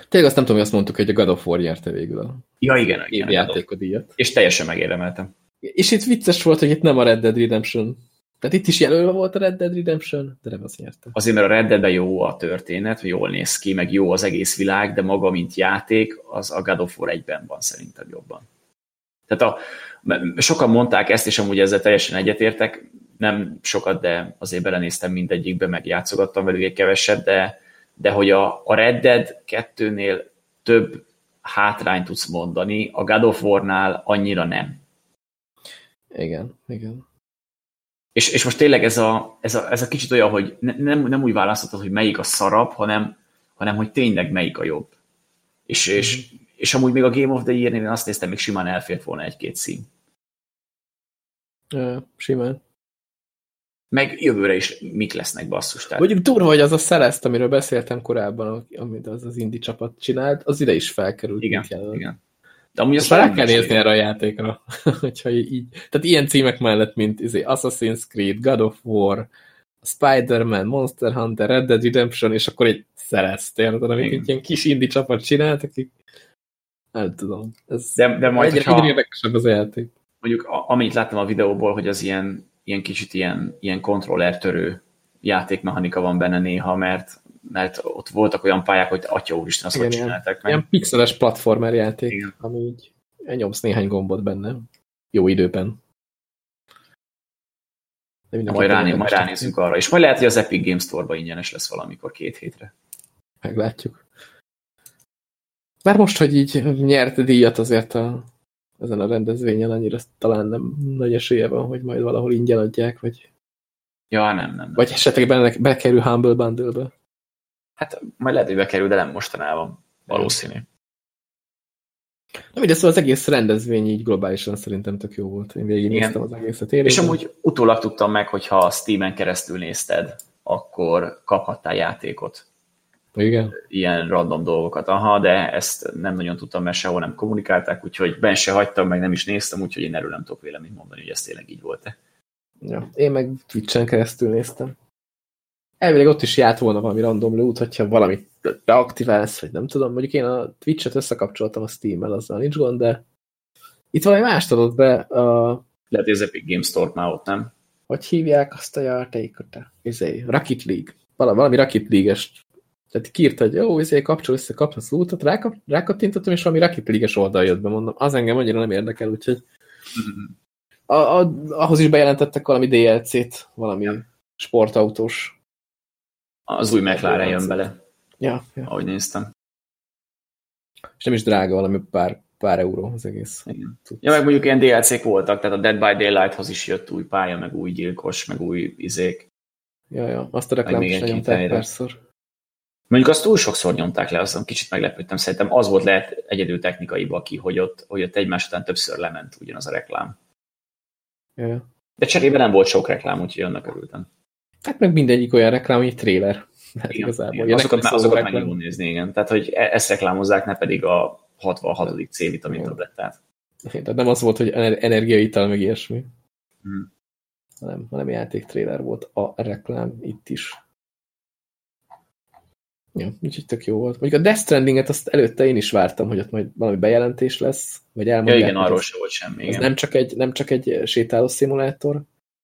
Tényleg azt nem tudom, hogy azt mondtuk, hogy a God of War nyerte végül a ja, igen, igen, játékodíjat. És teljesen megérdemeltem. És itt vicces volt, hogy itt nem a Red Dead Redemption. Tehát itt is jelölve volt a Red Dead Redemption, de nem az nyerte. Azért, mert a Red Dead jó a történet, jól néz ki, meg jó az egész világ, de maga, mint játék, az a God of War egyben van szerintem jobban. Tehát a, sokan mondták ezt, és amúgy ezzel teljesen egyetértek, nem sokat, de azért belenéztem mindegyikbe, meg játszogattam velük egy keveset, de de hogy a, a Red Dead 2-nél több hátrányt tudsz mondani, a God of War-nál annyira nem. Igen, igen. És, és most tényleg ez a, ez a, ez a kicsit olyan, hogy ne, nem, nem úgy választhatod, hogy melyik a szarabb, hanem, hanem hogy tényleg melyik a jobb. És, mm. és, és amúgy még a Game of the Year-nél én azt néztem, még simán elfért volna egy-két szín. Uh, simán meg jövőre is mik lesznek basszus. Tehát. Mondjuk durva, hogy az a Celeste, amiről beszéltem korábban, amit az az indie csapat csinált, az ide is felkerült. Igen, igen. De amúgy azt rá kell nézni erre a játékra, [LAUGHS] hogyha így. Tehát ilyen címek mellett, mint izé, Assassin's Creed, God of War, Spider-Man, Monster Hunter, Red Dead Redemption, és akkor egy Celeste, érted, amit egy ilyen kis indie csapat csinált, akik nem tudom. Ez de, de majd, egyre, egyre érdekesebb az a játék. Mondjuk, amit láttam a videóból, hogy az ilyen ilyen kicsit ilyen, ilyen kontrollertörő játékmechanika van benne néha, mert, mert ott voltak olyan pályák, hogy atya úristen, azt hogy csinálták meg. Ilyen pixeles platformer játék, Igen. ami így nyomsz néhány gombot benne. Jó időben. De majd, ráné, majd ránézünk arra. És majd lehet, hogy az Epic Games Store-ba ingyenes lesz valamikor két hétre. Meglátjuk. Már most, hogy így nyerte díjat azért a ezen a rendezvényen annyira talán nem nagy esélye van, hogy majd valahol ingyen adják, vagy... Ja, nem, nem. nem. Vagy esetleg benne, bekerül Humble Bundle-be. Hát majd lehet, hogy bekerül, de nem mostanában. Valószínű. Na, de szóval az egész rendezvény így globálisan szerintem tök jó volt. Én végignéztem az egészet. Érében. És amúgy utólag tudtam meg, hogy ha a Steam-en keresztül nézted, akkor kaphattál játékot. Igen. ilyen random dolgokat. Aha, de ezt nem nagyon tudtam, mert sehol nem kommunikálták, úgyhogy ben se hagytam, meg nem is néztem, úgyhogy én erről nem tudok véleményt mondani, hogy ez tényleg így volt-e. Ja, én meg Twitch-en keresztül néztem. elvileg ott is járt volna valami random loot, hogyha valamit beaktiválsz, vagy nem tudom. Mondjuk én a Twitch-et összekapcsoltam a Steam-mel, azzal nincs gond, de itt valami mást adott be. A... Lehet, az Epic Games Store már ott, nem? Hogy hívják azt a játékot? Izé, Rocket League. Valami, valami Rocket League-est. Tehát kiírt, hogy jó, izé, kapcsol össze, kapsz lootot, rákap, rákattintottam, és valami Rocket League-es oldal jött be, mondom. Az engem annyira nem érdekel, úgyhogy a, a, ahhoz is bejelentettek valami DLC-t, valami ja. sportautós. Az új McLaren jön bele. Ja, ja. Ahogy néztem. És nem is drága, valami pár, pár euró az egész. Igen. Ja, meg mondjuk ilyen DLC-k voltak, tehát a Dead by Daylight-hoz is jött új pálya, meg új gyilkos, meg új izék. Ja, ja, azt a reklám is párszor. Mondjuk azt túl sokszor nyomták le, azon kicsit meglepődtem. Szerintem az volt lehet egyedül technikai baki, hogy ott, hogy ott egymás után többször lement ugyanaz a reklám. Ja. De cserébe nem volt sok reklám, úgyhogy annak örültem. Hát meg mindegyik olyan reklám, hogy trailer. [LAUGHS] Hát igen, igazából. Igen. Azokat, már, azokat meg jól nézni, igen. Tehát, hogy e- ezt reklámozzák, ne pedig a 66. C-vitamin tablettát. Tehát nem az volt, hogy energiaital, meg ilyesmi. Hmm. Hanem, hanem játék trailer volt a reklám itt is. Ja, úgyhogy tök jó volt. Mondjuk a Death Stranding-et azt előtte én is vártam, hogy ott majd valami bejelentés lesz, vagy elmondják. Ja, igen, arról sem volt semmi. Igen. Ez nem csak, egy, nem csak egy sétáló szimulátor.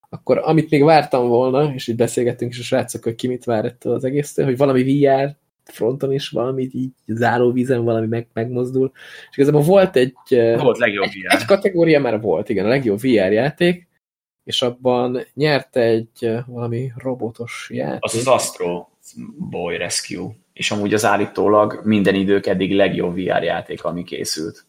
Akkor amit még vártam volna, és itt beszélgettünk is a srácok, hogy ki mit vár ettől az egésztől, hogy valami VR fronton is valami így záróvízen valami meg, megmozdul. És igazából volt egy... Volt legjobb egy, VR. Egy kategória már volt, igen, a legjobb VR játék, és abban nyert egy valami robotos játék. Az az Astro Boy Rescue és amúgy az állítólag minden idők eddig legjobb VR játék, ami készült.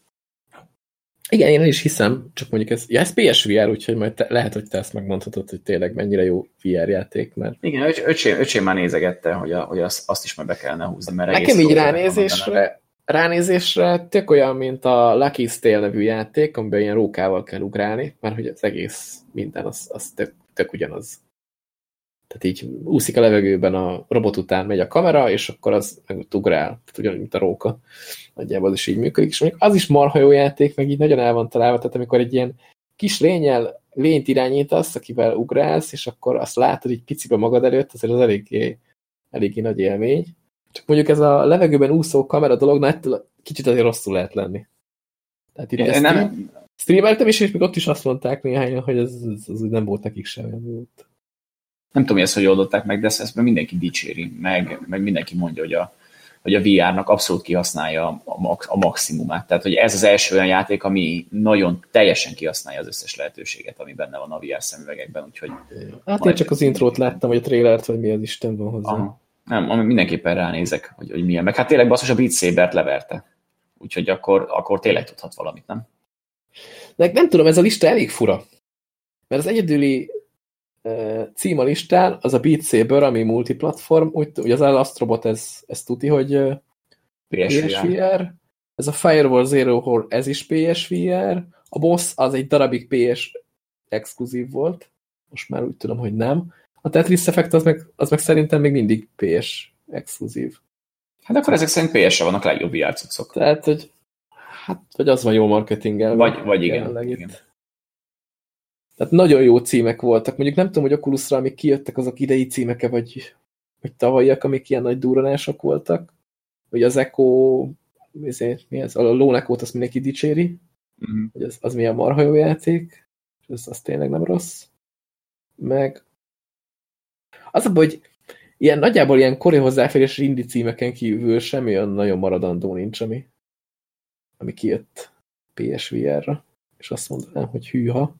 Igen, én is hiszem, csak mondjuk ez, ja, ez PSVR, úgyhogy majd te, lehet, hogy te ezt megmondhatod, hogy tényleg mennyire jó VR játék, mert... Igen, öcs, öcsém, öcsém már nézegette, hogy, a, hogy azt, azt is majd be kellene húzni, mert Nekem így ránézésre, ránézésre tök olyan, mint a Lucky Tale nevű játék, amiben ilyen rókával kell ugrálni, mert hogy az egész minden, az, az tök, tök ugyanaz. Tehát így úszik a levegőben a robot után megy a kamera, és akkor az meg ugrál, tehát ugyanúgy, mint a róka. Nagyjából az is így működik, és mondjuk az is marha jó játék, meg így nagyon el van találva, tehát amikor egy ilyen kis lényel lényt irányítasz, akivel ugrálsz, és akkor azt látod így picibe magad előtt, azért az eléggé, eléggé nagy élmény. Csak mondjuk ez a levegőben úszó kamera dolog, na ettől kicsit azért rosszul lehet lenni. Tehát itt ezt nem... streameltem is, és még ott is azt mondták néhányan, hogy ez, ez, ez nem volt nekik sem olyan nem tudom, hogy ezt hogy oldották meg, de ezt, ezt mindenki dicséri, meg, meg mindenki mondja, hogy a, hogy a VR-nak abszolút kihasználja a, max, a maximumát. Tehát, hogy ez az első olyan játék, ami nagyon teljesen kihasználja az összes lehetőséget, ami benne van a VR szemüvegekben, úgyhogy... Hát én csak az intrót láttam, vagy a trailert, vagy mi az Isten van hozzá. Aha. Nem, ami mindenképpen ránézek, hogy, hogy milyen. Meg hát tényleg basszus a Beat Saber-t leverte. Úgyhogy akkor, akkor tényleg tudhat valamit, nem? De nem tudom, ez a lista elég fura. Mert az egyedüli cím a listán, az a Beat Saber, ami multiplatform, úgy, ugye az Astrobot, ez, ez tuti, hogy PSVR. PSVR. Ez a Firewall Zero, ez is PSVR. A Boss az egy darabig PS exkluzív volt. Most már úgy tudom, hogy nem. A Tetris Effect az meg, az meg szerintem még mindig PS exkluzív. Hát akkor ezek szerint PS-re vannak legjobb VR cuccok. Tehát, hogy hát, vagy az van jó marketinggel. Vagy, vagy igen. igen. Tehát nagyon jó címek voltak. Mondjuk nem tudom, hogy Oculusra, amik kijöttek, azok idei címeke, vagy, vagy tavalyiak, amik ilyen nagy duranások voltak. Vagy az Echo, ezért, mi ez? A Lónekót azt mindenki dicséri. Uh. -huh. Hogy az, az milyen marha jó játék. És az, tényleg nem rossz. Meg az a hogy ilyen, nagyjából ilyen kori hozzáférés indi címeken kívül semmi olyan nagyon maradandó nincs, ami, ami kijött PSVR-ra. És azt mondanám, hogy hűha.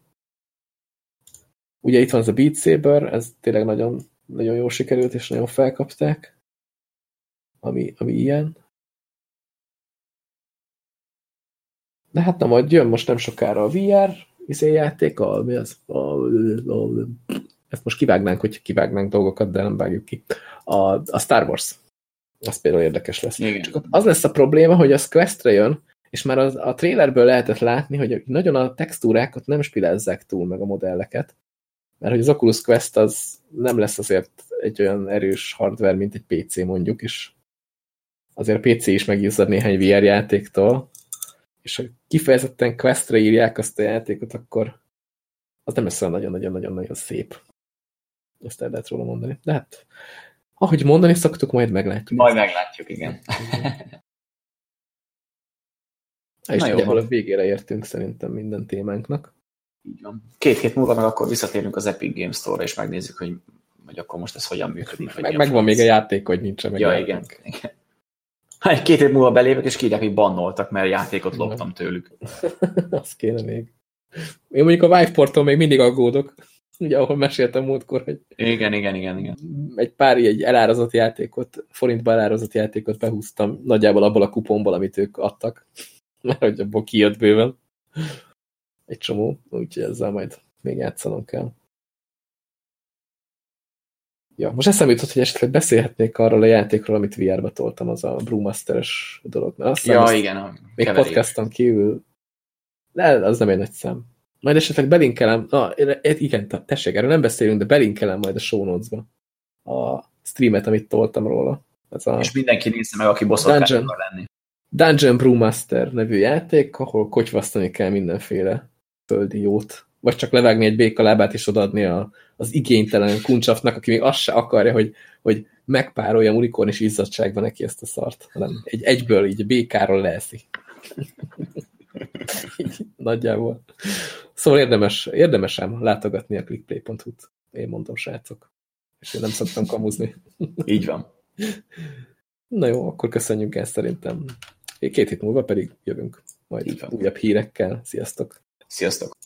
Ugye itt van ez a Beat Saber, ez tényleg nagyon, nagyon jól sikerült, és nagyon felkapták, ami, ami ilyen. De hát na majd jön most nem sokára a VR izé játék, a, mi az, a, a, a, ezt most kivágnánk, hogy kivágnánk dolgokat, de nem vágjuk ki. A, a Star Wars. Az például érdekes lesz. Igen. Csak az lesz a probléma, hogy az Questre jön, és már az, a trailerből lehetett látni, hogy nagyon a textúrákat nem spilezzek túl meg a modelleket, mert hogy az Oculus Quest az nem lesz azért egy olyan erős hardware, mint egy PC mondjuk, és azért a PC is megizzad néhány VR játéktól, és ha kifejezetten Questre írják azt a játékot, akkor az nem lesz olyan nagyon-nagyon-nagyon-nagyon szép. Ezt el lehet róla mondani. De hát Ahogy mondani szoktuk, majd meglátjuk. Majd meglátjuk, igen. És nagyjából a végére értünk szerintem minden témánknak. Így van. Két hét múlva meg akkor visszatérünk az Epic Games Store-ra, és megnézzük, hogy, hogy akkor most ez hogyan működik. Meg, megvan még a játék, hogy nincsen meg. Ja, igen. igen. Hát két hét múlva belépek, és kírják, hogy bannoltak, mert játékot loptam tőlük. [LAUGHS] Azt kéne még. Én mondjuk a Vive még mindig aggódok. [LAUGHS] Ugye, ahol meséltem múltkor, hogy... Igen, igen, igen, igen. Egy pár egy elárazott játékot, forintba elárazott játékot behúztam nagyjából abból a kuponból, amit ők adtak. [LAUGHS] Mert hogy abból kijött bőven. Egy csomó, úgyhogy ezzel majd még játszanom kell. Ja, most eszembe jutott, hogy esetleg beszélhetnék arról a játékról, amit VR-ba toltam, az a Brewmaster-es dolog. Mert azt ja, igen. Még keverék. podcaston kívül, de az nem egy nagy szem. Majd esetleg belinkelem, ah, igen, tessék, erről nem beszélünk, de belinkelem majd a show notes-ba a streamet, amit toltam róla. Ez a És mindenki nézze meg, aki bosszorkány akar lenni. Dungeon Brewmaster nevű játék, ahol kocsvasztani kell mindenféle földi jót. Vagy csak levágni egy béka lábát és odaadni a, az igénytelen kuncsaftnak, aki még azt se akarja, hogy, hogy megpárolja unikorn és izzadságban neki ezt a szart, hanem egy, egyből így békáról leeszi. [LAUGHS] Nagyjából. Szóval érdemes, érdemesem látogatni a clickplay.hu-t. Én mondom, srácok. És én nem szoktam kamuzni. [LAUGHS] Így van. Na jó, akkor köszönjük ezt szerintem. Két hét múlva pedig jövünk majd újabb hírekkel. Sziasztok! Sziasztok!